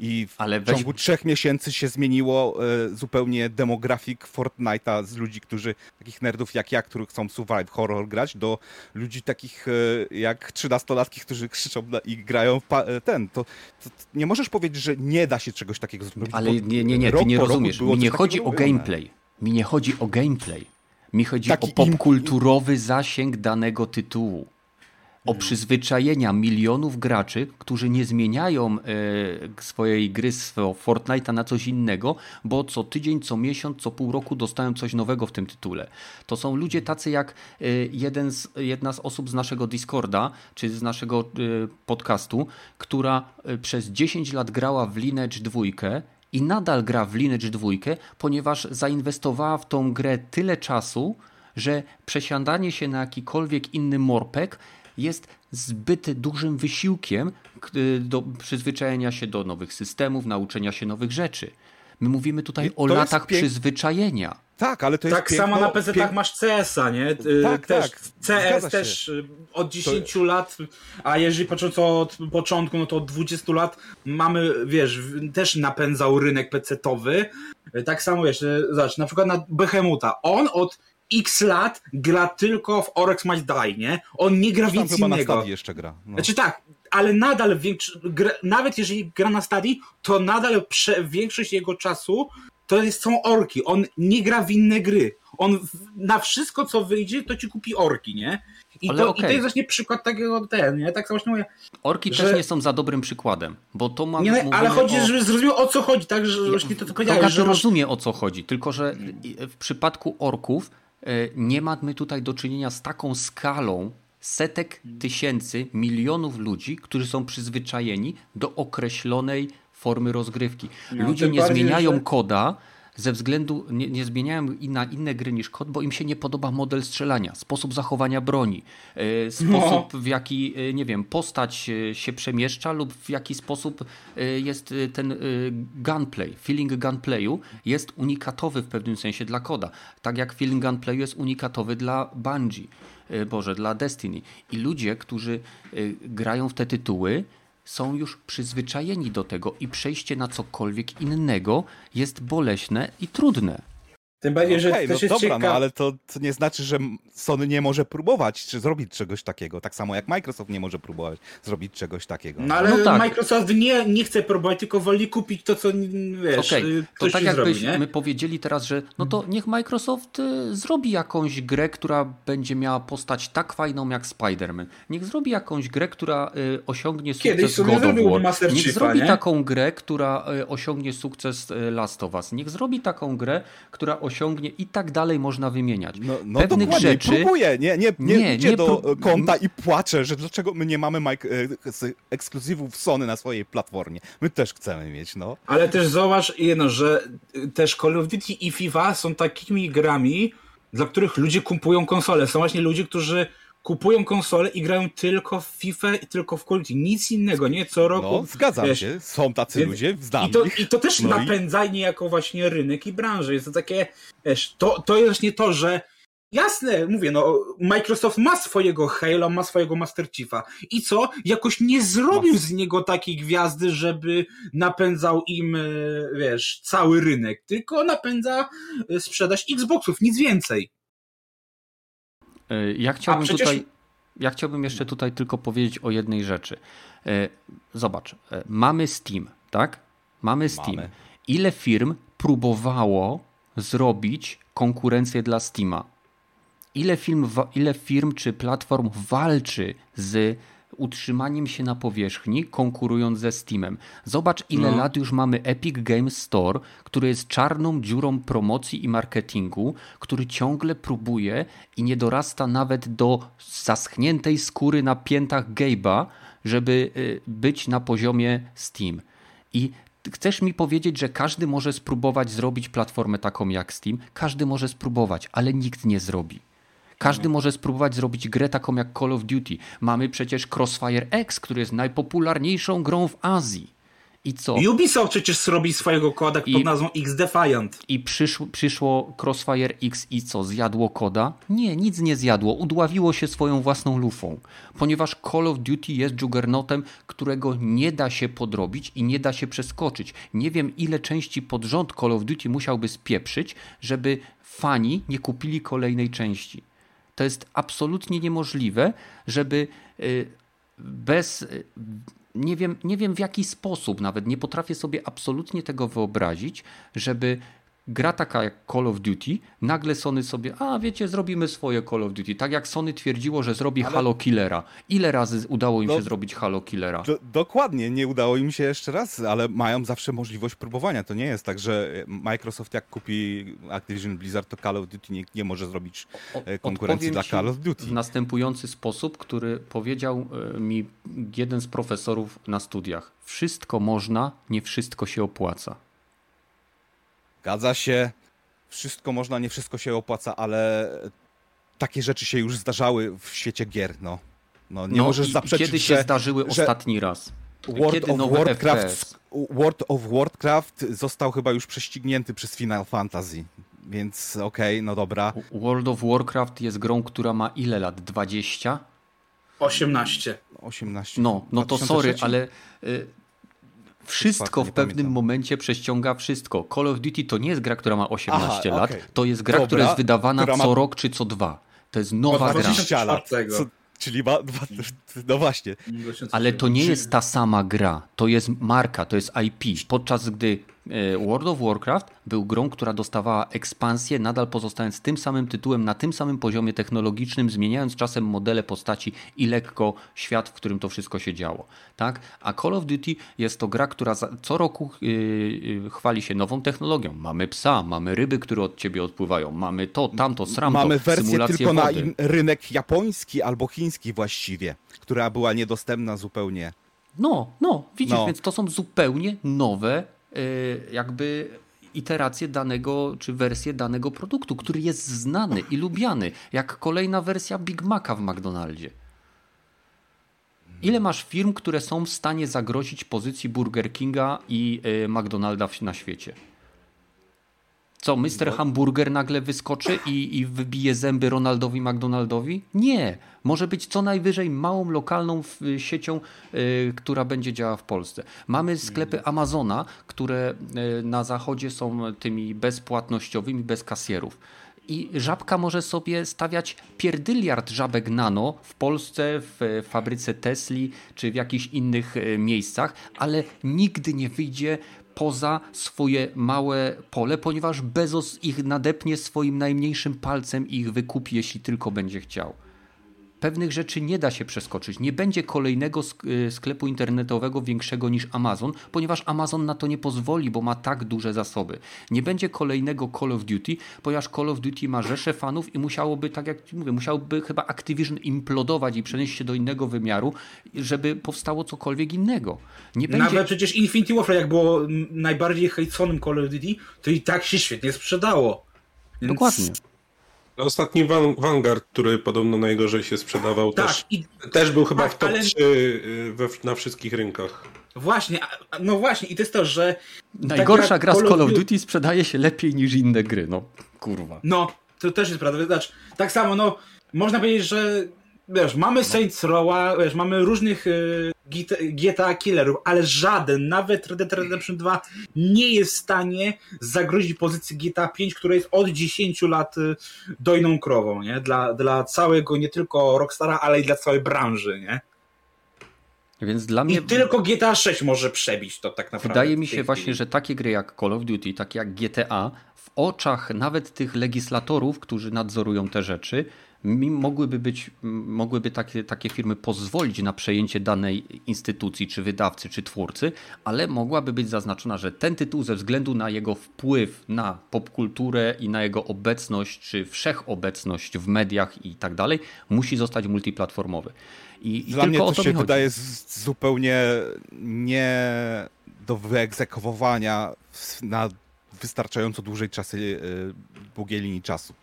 Speaker 4: I w Ale weź... ciągu trzech miesięcy się zmieniło e, zupełnie demografik Fortnite'a z ludzi, którzy, takich nerdów jak ja, którzy chcą survive horror grać, do ludzi takich e, jak trzynastolatki, którzy krzyczą i grają w ten. To, to, nie możesz powiedzieć, że nie da się czegoś takiego zrobić.
Speaker 1: Ale nie, nie, nie, ty nie rozumiesz. Mi nie chodzi o gameplay. Mi nie chodzi o gameplay. Mi chodzi Taki o popkulturowy im... zasięg danego tytułu o przyzwyczajenia milionów graczy, którzy nie zmieniają e, swojej gry z Fortnite'a na coś innego, bo co tydzień, co miesiąc, co pół roku dostają coś nowego w tym tytule. To są ludzie tacy jak e, jeden z, jedna z osób z naszego Discorda, czy z naszego e, podcastu, która przez 10 lat grała w Lineage 2 i nadal gra w Lineage 2, ponieważ zainwestowała w tą grę tyle czasu, że przesiadanie się na jakikolwiek inny morpek jest zbyt dużym wysiłkiem do przyzwyczajenia się do nowych systemów, nauczenia się nowych rzeczy. My mówimy tutaj o latach pięk... przyzwyczajenia.
Speaker 4: Tak, ale to jest
Speaker 3: Tak piękno, samo na PC pięk... masz CS-a, nie? Tak, też, tak. CS też y, od 10 to... lat, a jeżeli patrząc od początku, no to od 20 lat mamy, wiesz, też napędzał rynek PC-towy. Tak samo, wiesz, y, zobacz, na przykład na Behemuta. On od x lat gra tylko w Oryx Might Die, nie? On nie gra w nic innego.
Speaker 4: Na jeszcze gra.
Speaker 3: No. Znaczy tak, ale nadal gra, nawet jeżeli gra na stadii, to nadal prze, większość jego czasu to jest, są orki. On nie gra w inne gry. On na wszystko, co wyjdzie, to ci kupi orki, nie? I, ale to, okay. i to jest właśnie przykład takiego ten, nie? Tak samo właśnie mówię.
Speaker 1: Orki że... też nie są za dobrym przykładem, bo to ma. Nie,
Speaker 3: ale chodzi, o... żeby zrozumiał o co chodzi, tak? Że właśnie to, to
Speaker 1: powiedziałeś, że rozumie o co chodzi, tylko że w przypadku orków nie mamy tutaj do czynienia z taką skalą setek tysięcy, milionów ludzi, którzy są przyzwyczajeni do określonej formy rozgrywki. No, Ludzie nie zmieniają że... koda ze względu, nie, nie zmieniają na inne gry niż kod, bo im się nie podoba model strzelania, sposób zachowania broni, e, sposób no. w jaki, e, nie wiem, postać się przemieszcza lub w jaki sposób jest ten gunplay, feeling gunplayu jest unikatowy w pewnym sensie dla koda. Tak jak feeling gunplayu jest unikatowy dla Bungie, Boże, dla Destiny. I ludzie, którzy grają w te tytuły, są już przyzwyczajeni do tego i przejście na cokolwiek innego jest boleśne i trudne.
Speaker 3: Tym bardziej, że
Speaker 4: okay, no dobra, ciekaw... no ale to, to, nie znaczy, że Sony nie może próbować czy zrobić czegoś takiego. Tak samo jak Microsoft nie może próbować zrobić czegoś takiego.
Speaker 3: No ale no tak. Microsoft nie, nie chce próbować, tylko woli kupić to, co wiesz, okay.
Speaker 1: to tak jakbyśmy powiedzieli teraz, że no to niech Microsoft y, zrobi jakąś grę, która będzie miała postać tak fajną jak Spider-Man. Niech zrobi jakąś grę, która y, osiągnie sukces Kiedyś God of War. Niech zrobi nie? taką grę, która y, osiągnie sukces y, Last of Us. Niech zrobi taką grę, która osiągnie osiągnie i tak dalej można wymieniać. No, no Pewnych dokładnie. rzeczy...
Speaker 4: próbuję, nie, nie, nie, nie idzie nie do konta i płaczę, że dlaczego my nie mamy e, ekskluzywów Sony na swojej platformie. My też chcemy mieć, no.
Speaker 3: Ale też zauważ jedno, że też Call of Duty i FIFA są takimi grami, dla których ludzie kupują konsole. Są właśnie ludzie, którzy kupują konsole i grają tylko w FIFA i tylko w Call of Duty. Nic innego, nie? Co roku.
Speaker 4: No, zgadzam wiesz, się. Są tacy więc, ludzie, znam
Speaker 3: i to, I to też no napędza i... niejako właśnie rynek i branżę. Jest to takie, wiesz, to, to jest właśnie to, że Jasne, mówię, no, Microsoft ma swojego Halo, ma swojego Master Chiefa. I co? Jakoś nie zrobił z niego takiej gwiazdy, żeby napędzał im, e, wiesz, cały rynek, tylko napędza e, sprzedaż Xboxów, nic więcej.
Speaker 1: E, ja chciałbym przecież... tutaj. Ja chciałbym jeszcze tutaj tylko powiedzieć o jednej rzeczy. E, zobacz, e, mamy Steam, tak? Mamy Steam. Mamy. Ile firm próbowało zrobić konkurencję dla Steama? Ile firm, ile firm czy platform walczy z utrzymaniem się na powierzchni, konkurując ze Steamem. Zobacz, ile no. lat już mamy Epic Games Store, który jest czarną dziurą promocji i marketingu, który ciągle próbuje i nie dorasta nawet do zaschniętej skóry na piętach Gabe'a, żeby y, być na poziomie Steam. I Chcesz mi powiedzieć, że każdy może spróbować zrobić platformę taką jak Steam? Każdy może spróbować, ale nikt nie zrobi. Każdy może spróbować zrobić grę taką jak Call of Duty. Mamy przecież Crossfire X, który jest najpopularniejszą grą w Azji. I co?
Speaker 3: Ubisoft przecież robi swojego koda pod nazwą X Defiant.
Speaker 1: I przyszło, przyszło Crossfire X i co? Zjadło koda? Nie, nic nie zjadło. Udławiło się swoją własną lufą. Ponieważ Call of Duty jest juggernautem, którego nie da się podrobić i nie da się przeskoczyć. Nie wiem, ile części pod rząd Call of Duty musiałby spieprzyć, żeby fani nie kupili kolejnej części. To jest absolutnie niemożliwe, żeby y, bez. Y, nie wiem, nie wiem w jaki sposób, nawet nie potrafię sobie absolutnie tego wyobrazić, żeby gra taka jak Call of Duty, nagle Sony sobie, a wiecie, zrobimy swoje Call of Duty. Tak jak Sony twierdziło, że zrobi Ale... Halo Killera. Ile razy udało im no, się zrobić Halo Killera?
Speaker 4: Do, dokładnie, nie udało im się jeszcze raz, ale mają zawsze możliwość próbowania. To nie jest tak, że Microsoft jak kupi Activision Blizzard, to Call of Duty nie, nie może zrobić o, e, konkurencji dla Call of Duty.
Speaker 1: W następujący sposób, który powiedział e, mi jeden z profesorów na studiach. Wszystko można, nie wszystko się opłaca.
Speaker 4: Zgadza się. Wszystko można, nie wszystko się opłaca, ale takie rzeczy się już zdarzały w świecie gier, no. No, nie no możesz zaprzeczyć,
Speaker 1: Kiedy się że, zdarzyły że ostatni raz?
Speaker 4: World kiedy of Warcraft, World of Warcraft został chyba już prześcignięty przez Final Fantasy. Więc okej, okay, no dobra.
Speaker 1: World of Warcraft jest grą, która ma ile lat? 20?
Speaker 3: 18.
Speaker 4: 18.
Speaker 1: No, no to sorry, ale y, wszystko w pewnym pamiętam. momencie prześciąga wszystko. Call of Duty to nie jest gra, która ma 18 Aha, lat, okay. to jest gra, Dobra, która jest wydawana która ma... co rok czy co dwa. To jest nowa gra.
Speaker 4: 20 lat. Co, czyli ma, no właśnie.
Speaker 1: Ale to nie jest ta sama gra. To jest marka, to jest IP. Podczas gdy World of Warcraft był grą, która dostawała ekspansję, nadal pozostając tym samym tytułem, na tym samym poziomie technologicznym, zmieniając czasem modele postaci i lekko świat, w którym to wszystko się działo. Tak? A Call of Duty jest to gra, która co roku yy, chwali się nową technologią. Mamy psa, mamy ryby, które od ciebie odpływają, mamy to, tamto, sramto,
Speaker 4: Mamy wersję tylko wody. na rynek japoński albo chiński właściwie, która była niedostępna zupełnie.
Speaker 1: No, no, widzisz, no. więc to są zupełnie nowe jakby iterację danego, czy wersję danego produktu, który jest znany i lubiany, jak kolejna wersja Big Maca w McDonaldzie. Ile masz firm, które są w stanie zagrozić pozycji Burger Kinga i y, McDonalda na świecie? Co, Mr. Hamburger nagle wyskoczy i, i wybije zęby Ronaldowi McDonaldowi? Nie. Może być co najwyżej małą lokalną siecią, y, która będzie działała w Polsce. Mamy sklepy mm. Amazona, które y, na zachodzie są tymi bezpłatnościowymi, bez kasjerów i żabka może sobie stawiać pierdyliard żabek nano w Polsce, w fabryce Tesli czy w jakichś innych y, miejscach, ale nigdy nie wyjdzie poza swoje małe pole, ponieważ Bezos ich nadepnie swoim najmniejszym palcem i ich wykupi, jeśli tylko będzie chciał pewnych rzeczy nie da się przeskoczyć. Nie będzie kolejnego y, sklepu internetowego większego niż Amazon, ponieważ Amazon na to nie pozwoli, bo ma tak duże zasoby. Nie będzie kolejnego Call of Duty, ponieważ Call of Duty ma rzesze fanów i musiałoby, tak jak mówię, musiałoby chyba Activision implodować i przenieść się do innego wymiaru, żeby powstało cokolwiek innego.
Speaker 3: Nie będzie... Nawet przecież Infinity Warfare, jak było najbardziej hejconym Call of Duty, to i tak się świetnie sprzedało.
Speaker 1: Więc... Dokładnie.
Speaker 2: Ostatni Vanguard, który podobno najgorzej się sprzedawał, tak, też, i... też był chyba tak, w top ale... 3 y, we, na wszystkich rynkach.
Speaker 3: Właśnie, no właśnie, i to jest to, że.
Speaker 1: Najgorsza gra z Call of Duty sprzedaje się lepiej niż inne gry, no kurwa.
Speaker 3: No, to też jest prawda. Znaczy, tak samo, no, można powiedzieć, że wiesz, mamy Saints Row'a, wiesz, mamy różnych y, GTA killerów, ale żaden, nawet Red Dead Redemption 2 nie jest w stanie zagrozić pozycji GTA 5, która jest od 10 lat y, dojną krową, nie? Dla, dla całego, nie tylko Rockstara, ale i dla całej branży, nie?
Speaker 1: Więc dla mnie...
Speaker 3: I tylko GTA 6 może przebić to tak naprawdę.
Speaker 1: Wydaje mi się właśnie, że takie gry jak Call of Duty, takie jak GTA, w oczach nawet tych legislatorów, którzy nadzorują te rzeczy, mogłyby być, mogłyby takie, takie firmy pozwolić na przejęcie danej instytucji, czy wydawcy, czy twórcy, ale mogłaby być zaznaczona, że ten tytuł ze względu na jego wpływ na popkulturę i na jego obecność, czy wszechobecność w mediach i tak dalej, musi zostać multiplatformowy.
Speaker 4: I, i Dla mnie to, się wydaje zupełnie nie do wyegzekwowania na wystarczająco dłużej czasy, długiej linii czasu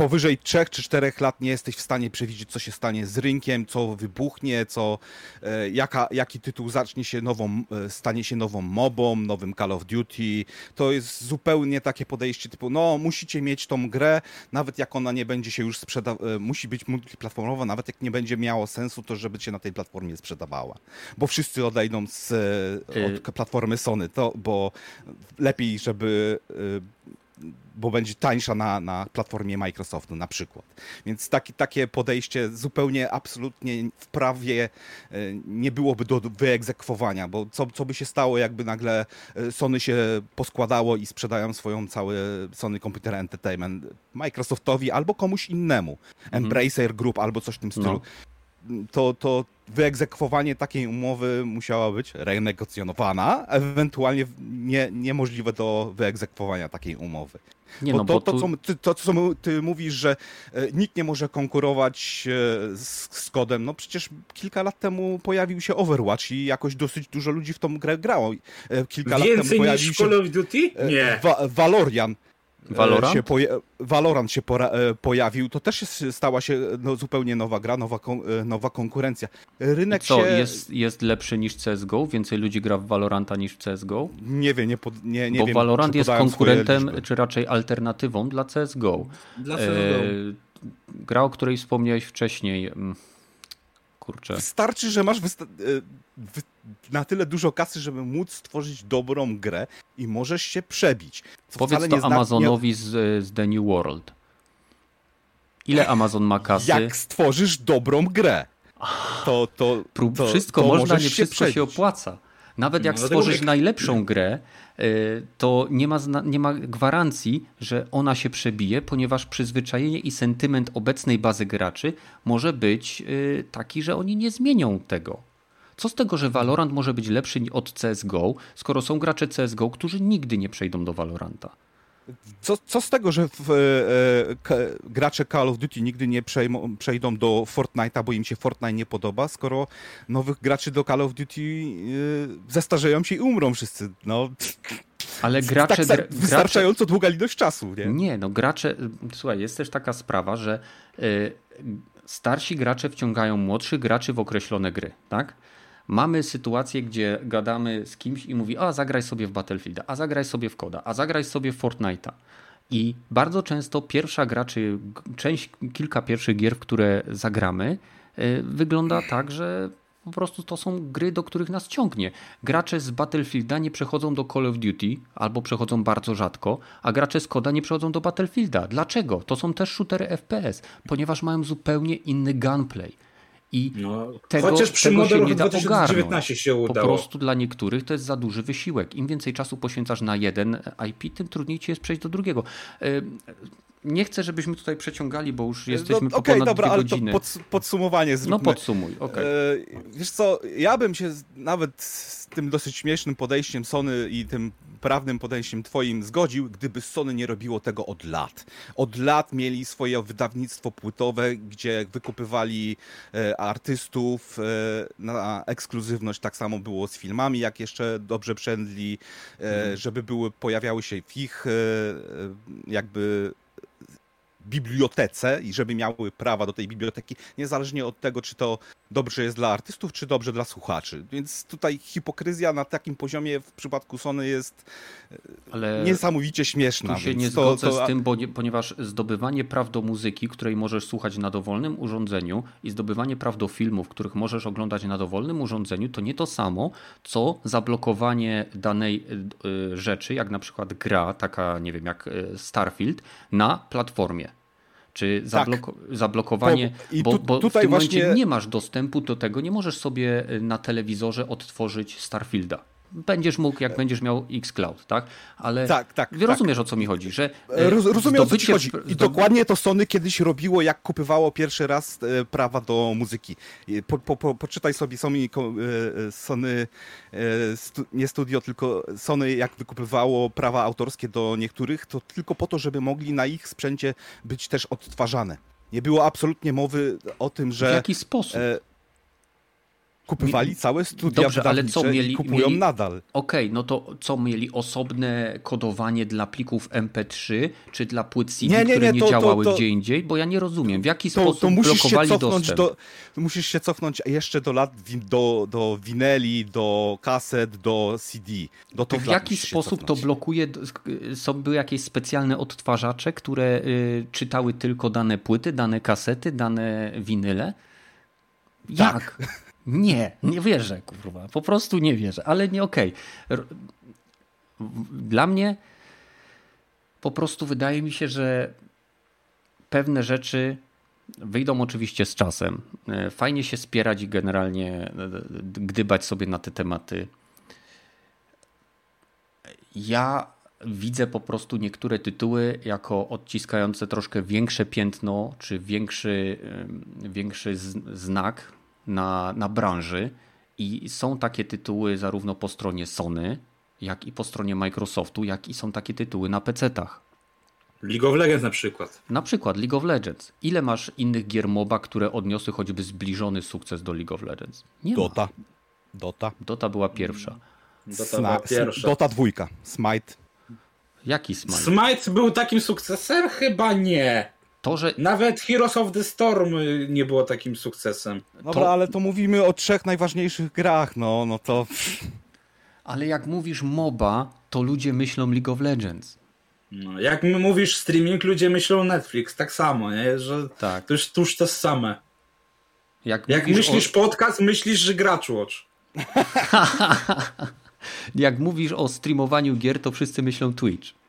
Speaker 4: powyżej 3 czy 4 lat nie jesteś w stanie przewidzieć, co się stanie z rynkiem, co wybuchnie, co, e, jaka, jaki tytuł zacznie się nową, e, stanie się nową mobą, nowym Call of Duty. To jest zupełnie takie podejście typu, no musicie mieć tą grę, nawet jak ona nie będzie się już sprzedawała, e, musi być multiplatformowa, nawet jak nie będzie miało sensu, to żeby się na tej platformie sprzedawała. Bo wszyscy odejdą z, od platformy Sony, to, bo lepiej, żeby bo będzie tańsza na, na platformie Microsoftu na przykład. Więc taki, takie podejście zupełnie, absolutnie w prawie e, nie byłoby do wyegzekwowania, bo co, co by się stało, jakby nagle e, Sony się poskładało i sprzedają swoją cały Sony Computer Entertainment Microsoftowi albo komuś innemu, mhm. Embracer Group albo coś w tym stylu. No to, to wyegzekwowanie takiej umowy musiała być renegocjonowana, ewentualnie nie, niemożliwe do wyegzekwowania takiej umowy. Nie bo, no, to, bo to, tu... co, ty, to, co ty mówisz, że e, nikt nie może konkurować e, z, z kodem, no przecież kilka lat temu pojawił się Overwatch i jakoś dosyć dużo ludzi w tą grę grało.
Speaker 3: E, kilka Więcej lat temu pojawił niż się Call of Duty?
Speaker 4: Nie. Va Valorian. Valorant? Się poja Valorant się pojawił, to też jest, stała się no, zupełnie nowa gra, nowa, kon nowa konkurencja.
Speaker 1: Rynek I co, się... jest, jest lepszy niż CSGO? Więcej ludzi gra w Valoranta niż w CSGO?
Speaker 4: Nie wiem, nie, pod, nie, nie
Speaker 1: Bo
Speaker 4: wiem.
Speaker 1: Valorant jest konkurentem, czy raczej alternatywą dla CSGO.
Speaker 3: Dla CSGO. E,
Speaker 1: gra, o której wspomniałeś wcześniej. Kurczę.
Speaker 4: Wystarczy, że masz e, na tyle dużo kasy, żeby móc stworzyć dobrą grę i możesz się przebić.
Speaker 1: Powiedz to Amazonowi z, z The New World. Ile Amazon ma kasy?
Speaker 4: Jak stworzysz dobrą grę, to, to,
Speaker 1: to Wszystko to można, nie wszystko się opłaca. Nawet jak no, stworzysz najlepszą grę, y, to nie ma, nie ma gwarancji, że ona się przebije, ponieważ przyzwyczajenie i sentyment obecnej bazy graczy może być y, taki, że oni nie zmienią tego. Co z tego, że Valorant może być lepszy od CSGO, skoro są gracze CSGO, którzy nigdy nie przejdą do Valoranta?
Speaker 4: Co, co z tego, że w, e, gracze Call of Duty nigdy nie przejmą, przejdą do Fortnite'a, bo im się Fortnite nie podoba, skoro nowych graczy do Call of Duty e, zestarzeją się i umrą wszyscy. No.
Speaker 1: Ale gracze...
Speaker 4: Tak, wystarczająco długa ilość czasu, nie?
Speaker 1: Nie, no gracze... Słuchaj, jest też taka sprawa, że y, starsi gracze wciągają młodszych graczy w określone gry, tak? Mamy sytuację, gdzie gadamy z kimś i mówi, a zagraj sobie w Battlefielda, a zagraj sobie w Koda, a zagraj sobie w Fortnite'a. I bardzo często pierwsza gra, czy część, kilka pierwszych gier, w które zagramy, y, wygląda tak, że po prostu to są gry, do których nas ciągnie. Gracze z Battlefielda nie przechodzą do Call of Duty, albo przechodzą bardzo rzadko, a gracze z Koda nie przechodzą do Battlefielda. Dlaczego? To są też shootery FPS, ponieważ mają zupełnie inny gunplay. I no, tego, chociaż przy tego się nie da 2019 się udało. Po prostu dla niektórych to jest za duży wysiłek. Im więcej czasu poświęcasz na jeden IP, tym trudniej ci jest przejść do drugiego nie chcę, żebyśmy tutaj przeciągali, bo już no, jesteśmy no, po okay, ponad dobra, dwie godziny.
Speaker 4: Ale to pod, podsumowanie zróbmy.
Speaker 1: No podsumuj, okej. Okay.
Speaker 4: wiesz co, ja bym się nawet z tym dosyć śmiesznym podejściem Sony i tym prawnym podejściem twoim zgodził, gdyby Sony nie robiło tego od lat. Od lat mieli swoje wydawnictwo płytowe, gdzie wykupywali e, artystów e, na ekskluzywność. Tak samo było z filmami, jak jeszcze dobrze przędli, e, mhm. żeby były, pojawiały się w ich e, jakby bibliotece i żeby miały prawa do tej biblioteki, niezależnie od tego, czy to dobrze jest dla artystów, czy dobrze dla słuchaczy. Więc tutaj hipokryzja na takim poziomie w przypadku Sony jest e, Ale niesamowicie śmieszna.
Speaker 1: Tu się nie to, zgodzę to... z tym, bo nie, ponieważ zdobywanie praw do muzyki, której możesz słuchać na dowolnym urządzeniu i zdobywanie praw do filmów, których możesz oglądać na dowolnym urządzeniu, to nie to samo, co zablokowanie danej y, rzeczy, jak na przykład gra, taka nie wiem, jak Starfield, na platformie. Czy zabloko tak. zablokowanie, bo, bo, bo w tym właśnie... momencie nie masz dostępu do tego, nie możesz sobie y, na telewizorze odtworzyć Starfielda będziesz mógł, jak będziesz miał Xcloud, tak? Ale tak, tak, rozumiesz tak. o co mi chodzi, że
Speaker 4: e, Roz, Rozumiem o co ci chodzi. I dokładnie to Sony kiedyś robiło, jak kupywało pierwszy raz e, prawa do muzyki. Po, po, po, poczytaj sobie Sony, e, Sony stu, nie studio, tylko Sony jak wykupywało prawa autorskie do niektórych, to tylko po to, żeby mogli na ich sprzęcie być też odtwarzane. Nie było absolutnie mowy o tym, że...
Speaker 1: W jaki sposób?
Speaker 4: Kupywali całe studia Dobrze, ale co mieli, kupują mieli, nadal.
Speaker 1: Okej, okay, no to co mieli osobne kodowanie dla plików MP3 czy dla płyt CD, nie, nie, które nie, to, działały to, to, gdzie indziej? Bo ja nie rozumiem, w jaki to, sposób to musisz blokowali się dostęp.
Speaker 4: Do, musisz się cofnąć jeszcze do lat do, do wineli, do kaset, do CD. Do
Speaker 1: to w jaki sposób to blokuje? Są były jakieś specjalne odtwarzacze, które y, czytały tylko dane płyty, dane kasety, dane winyle? Jak? Tak. Nie, nie wierzę, kurwa. Po prostu nie wierzę, ale nie okej. Okay. Dla mnie po prostu wydaje mi się, że pewne rzeczy wyjdą oczywiście z czasem. E, fajnie się spierać i generalnie e, gdybać sobie na te tematy. Ja widzę po prostu niektóre tytuły jako odciskające troszkę większe piętno, czy większy, większy znak na, na branży i są takie tytuły zarówno po stronie Sony, jak i po stronie Microsoftu, jak i są takie tytuły na PC-tach.
Speaker 3: League of Legends na przykład.
Speaker 1: Na przykład League of Legends. Ile masz innych gier MOBA, które odniosły choćby zbliżony sukces do League of Legends?
Speaker 4: Nie Dota. Ma. Dota.
Speaker 1: Dota była pierwsza.
Speaker 3: Dota była pierwsza.
Speaker 4: Dota dwójka. Smite.
Speaker 1: Jaki Smite?
Speaker 3: Smite był takim sukcesem? Chyba nie. To, że... Nawet Heroes of the Storm nie było takim sukcesem.
Speaker 4: Dobra, to... ale to mówimy o trzech najważniejszych grach, no, no to...
Speaker 1: Ale jak mówisz MOBA, to ludzie myślą League of Legends.
Speaker 3: No, jak mówisz streaming, ludzie myślą Netflix, tak samo, nie? Że tak. to już, to już to same. Jak, jak myślisz o... podcast, myślisz, że gracz watch.
Speaker 1: jak mówisz o streamowaniu gier, to wszyscy myślą Twitch.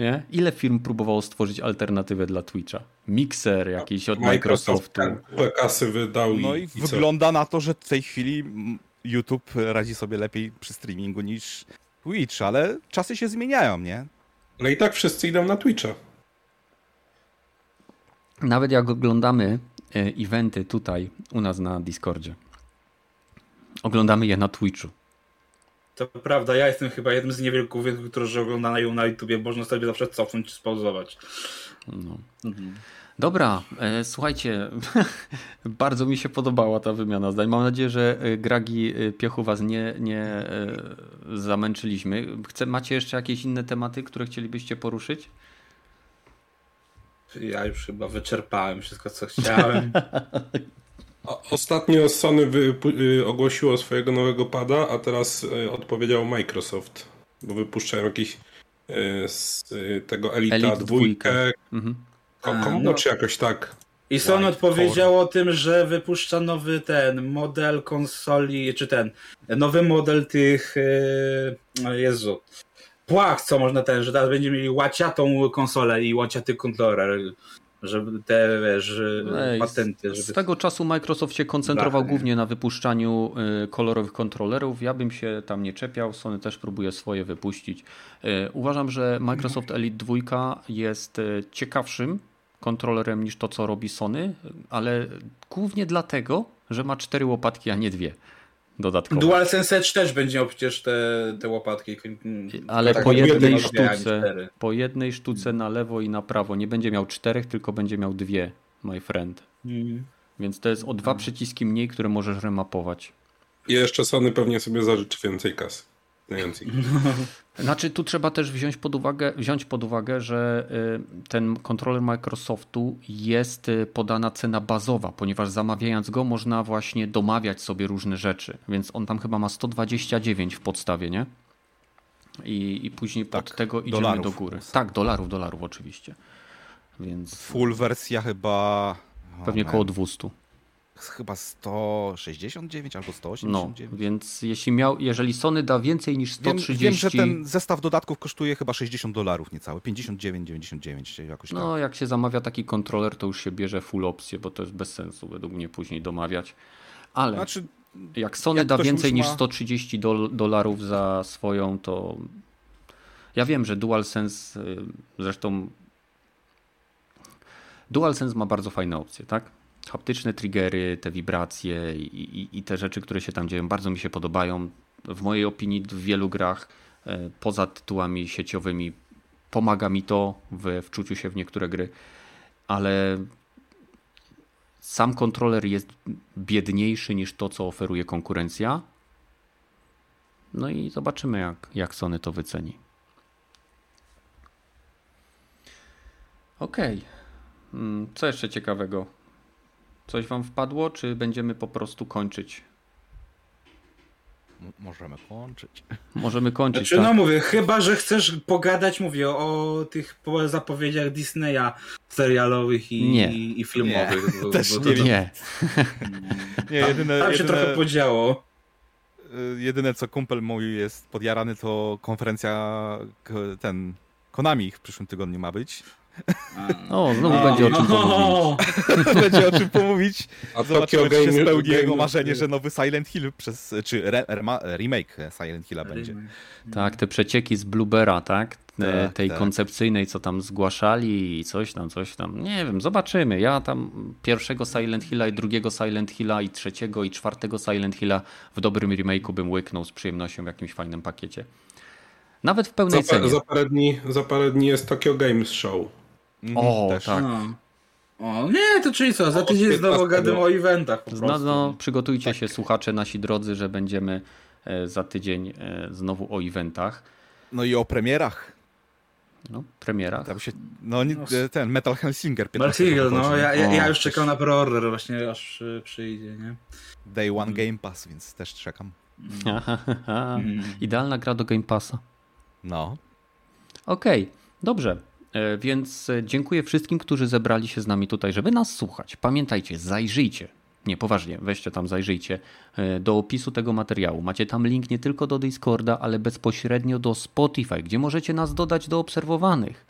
Speaker 1: Nie? Ile firm próbowało stworzyć alternatywę dla Twitcha? Mixer jakiś od Microsoft Microsoftu.
Speaker 2: kasy wydał.
Speaker 4: No i, i wygląda na to, że w tej chwili YouTube radzi sobie lepiej przy streamingu niż Twitch, ale czasy się zmieniają, nie?
Speaker 2: No i tak wszyscy idą na Twitcha.
Speaker 1: Nawet jak oglądamy e, eventy tutaj u nas na Discordzie, oglądamy je na Twitchu.
Speaker 3: To prawda, ja jestem chyba jednym z niewielków, którzy oglądają na YouTubie, można sobie zawsze cofnąć, spauzować. No.
Speaker 1: Mhm. Dobra, e, słuchajcie, bardzo mi się podobała ta wymiana zdań. Mam nadzieję, że e, Gragi e, Piechu was nie, nie e, zamęczyliśmy. Chce, macie jeszcze jakieś inne tematy, które chcielibyście poruszyć?
Speaker 3: Ja już chyba wyczerpałem wszystko, co chciałem.
Speaker 2: Ostatnio Sony y, ogłosiło swojego nowego pada, a teraz y, odpowiedział Microsoft, bo wypuszczają jakiś y, z tego Elita Elite dwójkę. Mhm. no. czy jakoś tak.
Speaker 3: I Sony odpowiedział o tym, że wypuszcza nowy ten model konsoli, czy ten nowy model tych Jezu. Płach, co można ten, że teraz będziemy mieli łaciatą konsolę i łaciaty kontroler żeby te wiesz, Ej, patenty. Żeby...
Speaker 1: Z tego czasu Microsoft się koncentrował głównie na wypuszczaniu y, kolorowych kontrolerów. Ja bym się tam nie czepiał. Sony też próbuje swoje wypuścić. Y, uważam, że Microsoft Elite 2 jest y, ciekawszym kontrolerem niż to, co robi Sony, ale głównie dlatego, że ma cztery łopatki, a nie dwie dodatkowo.
Speaker 3: DualSense Edge też będzie miał przecież te, te łopatki.
Speaker 1: Ale tak, po jednej sztuce, po jednej sztuce na lewo i na prawo. Nie będzie miał czterech, tylko będzie miał dwie, my friend. Mm. Więc to jest o dwa przyciski mniej, które możesz remapować.
Speaker 2: I jeszcze Sony pewnie sobie zażyczy więcej
Speaker 1: Znaczy, tu trzeba też wziąć pod uwagę, wziąć pod uwagę, że y, ten kontroler Microsoftu jest y, podana cena bazowa, ponieważ zamawiając go można właśnie domawiać sobie różne rzeczy. Więc on tam chyba ma 129 w podstawie, nie? I, i później tak, pod tego idziemy dolarów. do góry. Tak, dolarów, dolarów oczywiście. Więc...
Speaker 4: Full wersja chyba.
Speaker 1: Pewnie około 200
Speaker 4: chyba 169 albo 189.
Speaker 1: No, więc jeśli miał, jeżeli Sony da więcej niż 130...
Speaker 4: Wiem, wiem że ten zestaw dodatków kosztuje chyba 60 dolarów niecałe, 59,99 jakoś
Speaker 1: No, tak. jak się zamawia taki kontroler, to już się bierze full opcję, bo to jest bez sensu według mnie później domawiać. Ale znaczy, jak Sony jak da więcej ma... niż 130 dolarów za swoją, to ja wiem, że DualSense y, zresztą DualSense ma bardzo fajne opcje, tak? Haptyczne triggery, te wibracje i, i, i, te rzeczy, które się tam dzieją, bardzo mi się podobają. W mojej opinii w wielu grach e, poza tytułami sieciowymi pomaga mi to w wczuciu się w niektóre gry, ale sam kontroler jest biedniejszy niż to, co oferuje konkurencja. No i zobaczymy, jak, jak Sony to wyceni. Okej. Okay. Mm, co jeszcze ciekawego? Coś wam wpadło, czy będziemy po prostu kończyć?
Speaker 4: możemy kończyć.
Speaker 1: Możemy kończyć.
Speaker 3: Znaczy, no tak. no mówię, chyba, że chcesz pogadać, mówię, o tych zapowiedziach Disneya serialowych i, nie. i, i filmowych.
Speaker 1: Nie. Bo, Też bo nie. nie.
Speaker 3: nie jedyne, tam, tam się jedyne, trochę podziało.
Speaker 4: Y, jedyne, co kumpel mój jest podjarany, to konferencja ten Konami w przyszłym tygodniu ma być.
Speaker 1: O, znowu a, będzie o czym pomówić.
Speaker 4: będzie o czym pomówić. A Zobaczymy, czy się spełni jego marzenie, że nowy Silent Hill przez, czy re, remake Silent Hilla będzie.
Speaker 1: Tak, te przecieki z Bluebera, tak? tak tej tak. koncepcyjnej, co tam zgłaszali i coś tam, coś tam. Nie wiem, zobaczymy. Ja tam pierwszego Silent Hilla i drugiego Silent Hilla i trzeciego i czwartego Silent Hilla w dobrym remake'u bym łyknął z przyjemnością w jakimś fajnym pakiecie. Nawet w pełnej
Speaker 2: za,
Speaker 1: cenie.
Speaker 2: Za parę, dni, za parę dni jest Tokyo Games Show.
Speaker 1: Mhm, o, też. tak. No.
Speaker 3: O, nie, to czyli co, za tydzień znowu gadamy o eventach po
Speaker 1: no, no, przygotujcie tak. się słuchacze nasi drodzy, że będziemy e, za tydzień e, znowu o eventach.
Speaker 4: No i o premierach.
Speaker 1: No, premierach.
Speaker 4: Tam się, no, no ten Metal Hellsinger.
Speaker 3: Metal no, ja, ja, ja, już czekam na preorder właśnie, aż przyjdzie, nie?
Speaker 4: Day One Game Pass, więc też czekam.
Speaker 1: Mm. Idealna gra do Game Passa.
Speaker 4: No.
Speaker 1: Okej, okay, dobrze. E, więc e, dziękuję wszystkim, którzy zebrali się z nami tutaj, żeby nas słuchać. Pamiętajcie, zajrzyjcie. Nie, poważnie, weźcie tam, zajrzyjcie e, do opisu tego materiału. Macie tam link nie tylko do Discorda, ale bezpośrednio do Spotify, gdzie możecie nas dodać do obserwowanych.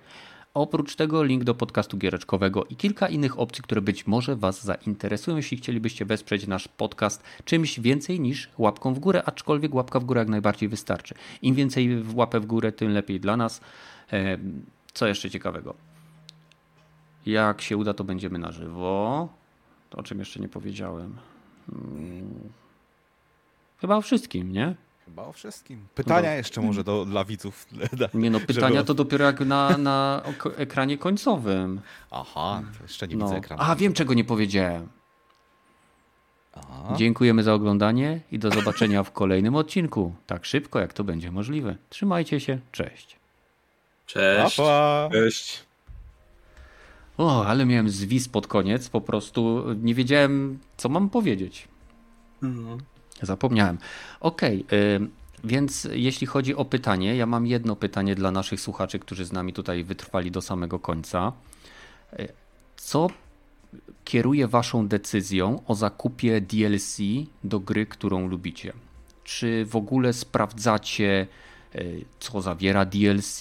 Speaker 1: Oprócz tego link do podcastu giereczkowego i kilka innych opcji, które być może Was zainteresują, jeśli chcielibyście wesprzeć nasz podcast czymś więcej niż łapką w górę, aczkolwiek łapka w górę jak najbardziej wystarczy. Im więcej łapę w górę, tym lepiej dla nas. Co jeszcze ciekawego? Jak się uda, to będziemy na żywo. To, o czym jeszcze nie powiedziałem. Hmm. Chyba o wszystkim, nie?
Speaker 4: Chyba o wszystkim. Pytania no. jeszcze może do, dla widzów.
Speaker 1: Nie no, pytania żeby... to dopiero jak na, na ekranie końcowym.
Speaker 4: Aha, jeszcze nie no. widzę ekranu.
Speaker 1: A, wiem czego nie powiedziałem. Aha. Dziękujemy za oglądanie i do zobaczenia w kolejnym odcinku. Tak szybko, jak to będzie możliwe. Trzymajcie się, cześć.
Speaker 3: Cześć.
Speaker 2: Pa, pa. Cześć.
Speaker 1: O, ale miałem zwis pod koniec, po prostu nie wiedziałem, co mam powiedzieć. Mhm. Zapomniałem. Okej, okay, więc jeśli chodzi o pytanie, ja mam jedno pytanie dla naszych słuchaczy, którzy z nami tutaj wytrwali do samego końca. Y, co kieruje waszą decyzją o zakupie DLC do gry, którą lubicie? Czy w ogóle sprawdzacie, y, co zawiera DLC?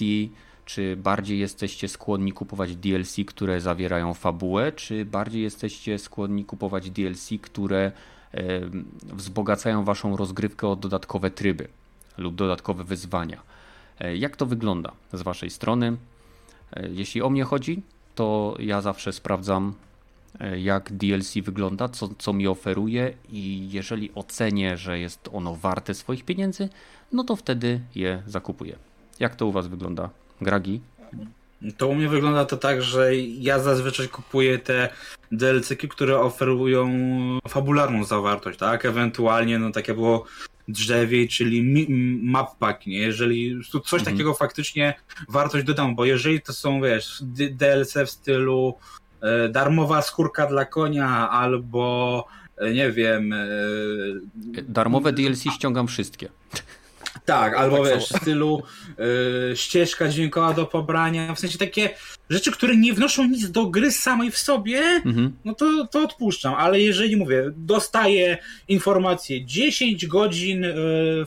Speaker 1: Czy bardziej jesteście skłonni kupować DLC, które zawierają fabułę, czy bardziej jesteście skłonni kupować DLC, które wzbogacają waszą rozgrywkę o dodatkowe tryby lub dodatkowe wyzwania? E, jak to wygląda z waszej strony? E, jeśli o mnie chodzi, to ja zawsze sprawdzam, e, jak DLC wygląda, co, co mi oferuje, i jeżeli ocenię, że jest ono warte swoich pieniędzy, no to wtedy je zakupuję. Jak to u Was wygląda? Gragi?
Speaker 3: To u mnie wygląda to tak, że ja zazwyczaj kupuję te DLC-ki, które oferują fabularną zawartość, tak? Ewentualnie, no takie było drzewiej, czyli map pack, nie? Jeżeli coś mhm. takiego faktycznie wartość dodam, bo jeżeli to są, wiesz, DLC w stylu e, darmowa skórka dla konia albo e, nie wiem... E,
Speaker 1: Darmowe DLC ściągam wszystkie.
Speaker 3: Tak, albo tak wiesz, w stylu y, ścieżka dźwiękowa do pobrania, w sensie takie rzeczy, które nie wnoszą nic do gry samej w sobie, mhm. no to, to odpuszczam, ale jeżeli mówię, dostaję informację 10 godzin y,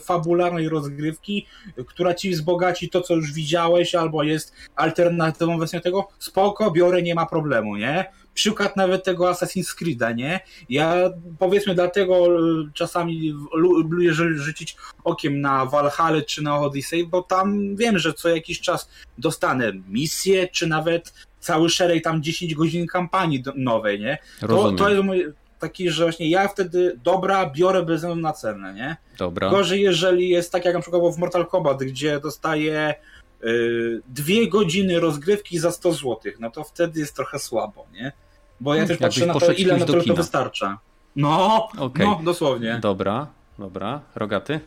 Speaker 3: fabularnej rozgrywki, która ci wzbogaci to, co już widziałeś, albo jest alternatywą wersją tego, spoko, biorę, nie ma problemu, nie? Przykład nawet tego Assassin's Creed'a, nie? Ja powiedzmy dlatego e, czasami lubię rzucić okiem na Valhalla czy na Odyssey, bo tam wiem, że co jakiś czas dostanę misję, czy nawet cały szereg tam 10 godzin kampanii nowej, nie? To, to jest mój taki, że właśnie ja wtedy dobra, biorę bez względu na cenę, nie?
Speaker 1: Dobra.
Speaker 3: Gorzej, jeżeli jest tak jak na przykład w Mortal Kombat, gdzie dostaję y, dwie godziny rozgrywki za 100 zł, no to wtedy jest trochę słabo, nie? Bo ja hmm, też patrzę na to, ile na to, wystarcza. No, okay. no, dosłownie.
Speaker 1: Dobra, dobra. Rogaty?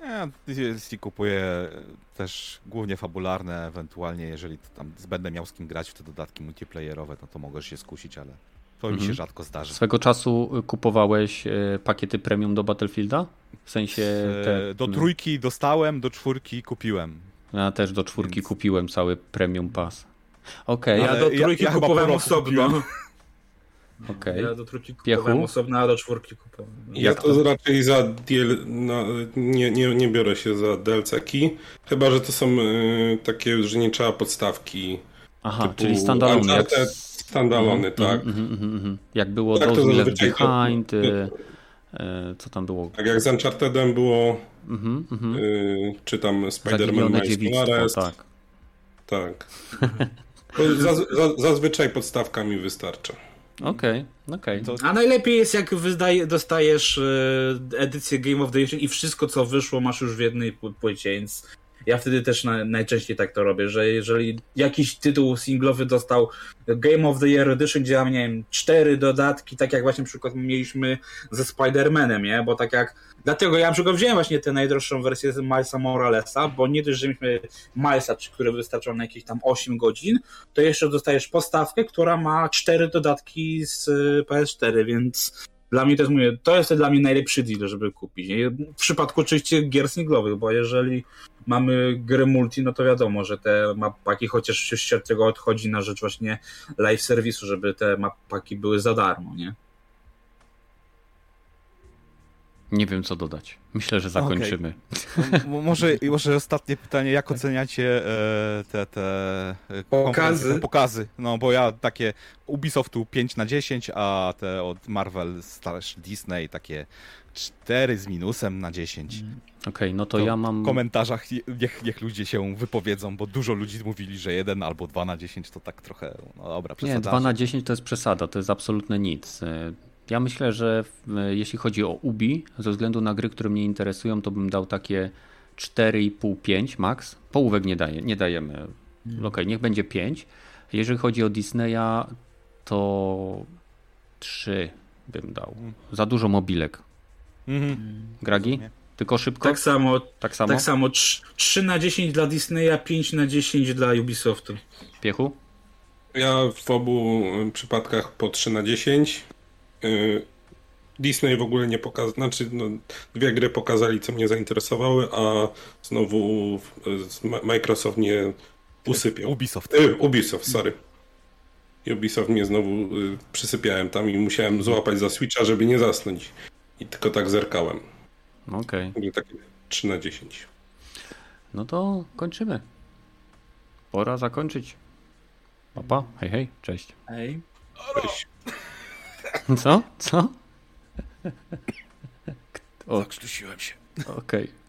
Speaker 4: Ja DLC kupuję też głównie fabularne, ewentualnie jeżeli tam będę miał z kim grać w te dodatki multiplayerowe, no to mogę się skusić, ale to mi się mhm. rzadko zdarzy.
Speaker 1: Swego czasu kupowałeś e, pakiety premium do Battlefielda? W sensie. Te...
Speaker 4: Do trójki dostałem, do czwórki kupiłem.
Speaker 1: Ja też do czwórki Więc... kupiłem cały premium pass. Okej.
Speaker 3: Okay. Ja do trójki ja, ja kupowałem osobno.
Speaker 1: Okay.
Speaker 3: Ja do trójki kupowałem osobno, a do czwórki kupowałem.
Speaker 2: Ja to raczej za DL, no, nie, nie, nie biorę się za DLC-ki, chyba, że to są y, takie, że nie trzeba podstawki.
Speaker 1: Aha, czyli standalone. Jak...
Speaker 2: Standalone, mm, tak. Mm,
Speaker 1: mm, mm, jak było tak, Those Left Behind, to... y, y, co tam było?
Speaker 2: Tak jak z Unchartedem było, y, czy tam Spider-Man Miles Morales. Tak. Tak. Zaz, zazwyczaj podstawka mi wystarcza.
Speaker 1: Okej, okay, okej. Okay.
Speaker 3: A najlepiej jest jak wydaje, dostajesz e, edycję Game of the Year i wszystko co wyszło masz już w jednej płycie, więc ja wtedy też na, najczęściej tak to robię, że jeżeli jakiś tytuł singlowy dostał Game of the Year Edition, gdzie mam, nie wiem, cztery dodatki, tak jak właśnie przykład mieliśmy ze Spider-Manem, nie? Bo tak jak Dlatego ja na przykład wziąłem właśnie tę najdroższą wersję z Milesa Moralesa, bo nie dość, że mieliśmy Milesa, który wystarczał na jakieś tam 8 godzin, to jeszcze dostajesz postawkę, która ma cztery dodatki z PS4, więc dla mnie to jest, mówię, to jest dla mnie najlepszy deal, żeby kupić. W przypadku oczywiście gier singlowych, bo jeżeli mamy gry multi, no to wiadomo, że te mapaki chociaż się od tego odchodzi na rzecz właśnie live serwisu, żeby te mapaki były za darmo, nie?
Speaker 1: Nie wiem, co dodać. Myślę, że zakończymy.
Speaker 4: Okay. może, może ostatnie pytanie, jak oceniacie e, te, te
Speaker 3: e, pokazy?
Speaker 4: Te pokazy? No bo ja takie Ubisoftu 5 na 10, a te od Marvel Disney takie 4 z minusem na 10.
Speaker 1: Mm. Okej, okay, no to, to, ja mam...
Speaker 4: W komentarzach niech, niech ludzie się wypowiedzą, bo dużo ludzi mówili, że 1 albo 2 na 10 to tak trochę, no dobra,
Speaker 1: przesada. Nie, 2 na 10 to jest przesada, to jest absolutnie nic. Ja myślę, że jeśli chodzi o Ubi, ze względu na gry, które mnie interesują, to bym dał takie 4,5-5 max. Połówek nie, daje, nie dajemy. Hmm. Okej, okay, niech będzie 5. Jeżeli chodzi o Disneya, to 3 bym dał. Za dużo mobilek. Mhm. Gragi? Tylko szybko?
Speaker 3: Tak samo. Tak samo? Tak samo. 3 na 10 dla Disneya, 5 na 10 dla Ubisoftu.
Speaker 1: Piechu?
Speaker 2: Ja w obu przypadkach po 3 na 10. Y, Disney w ogóle nie pokazał, znaczy no, dwie gry pokazali, co mnie zainteresowały, a znowu Microsoft nie usypiał.
Speaker 4: Ubisoft.
Speaker 2: Y, Ubisoft, sorry. Ubisoft mnie znowu y, przysypiałem tam i musiałem złapać za Switcha, żeby nie zasnąć. I tylko tak zerkałem.
Speaker 1: Okej. Okay.
Speaker 2: Takie 3 na 10.
Speaker 1: No to kończymy. Pora zakończyć. Papa, hej, hej, cześć.
Speaker 3: Hej.
Speaker 2: Cześć.
Speaker 1: Co? Co?
Speaker 4: O. Zakrztusiłem się.
Speaker 1: Okej. Okay.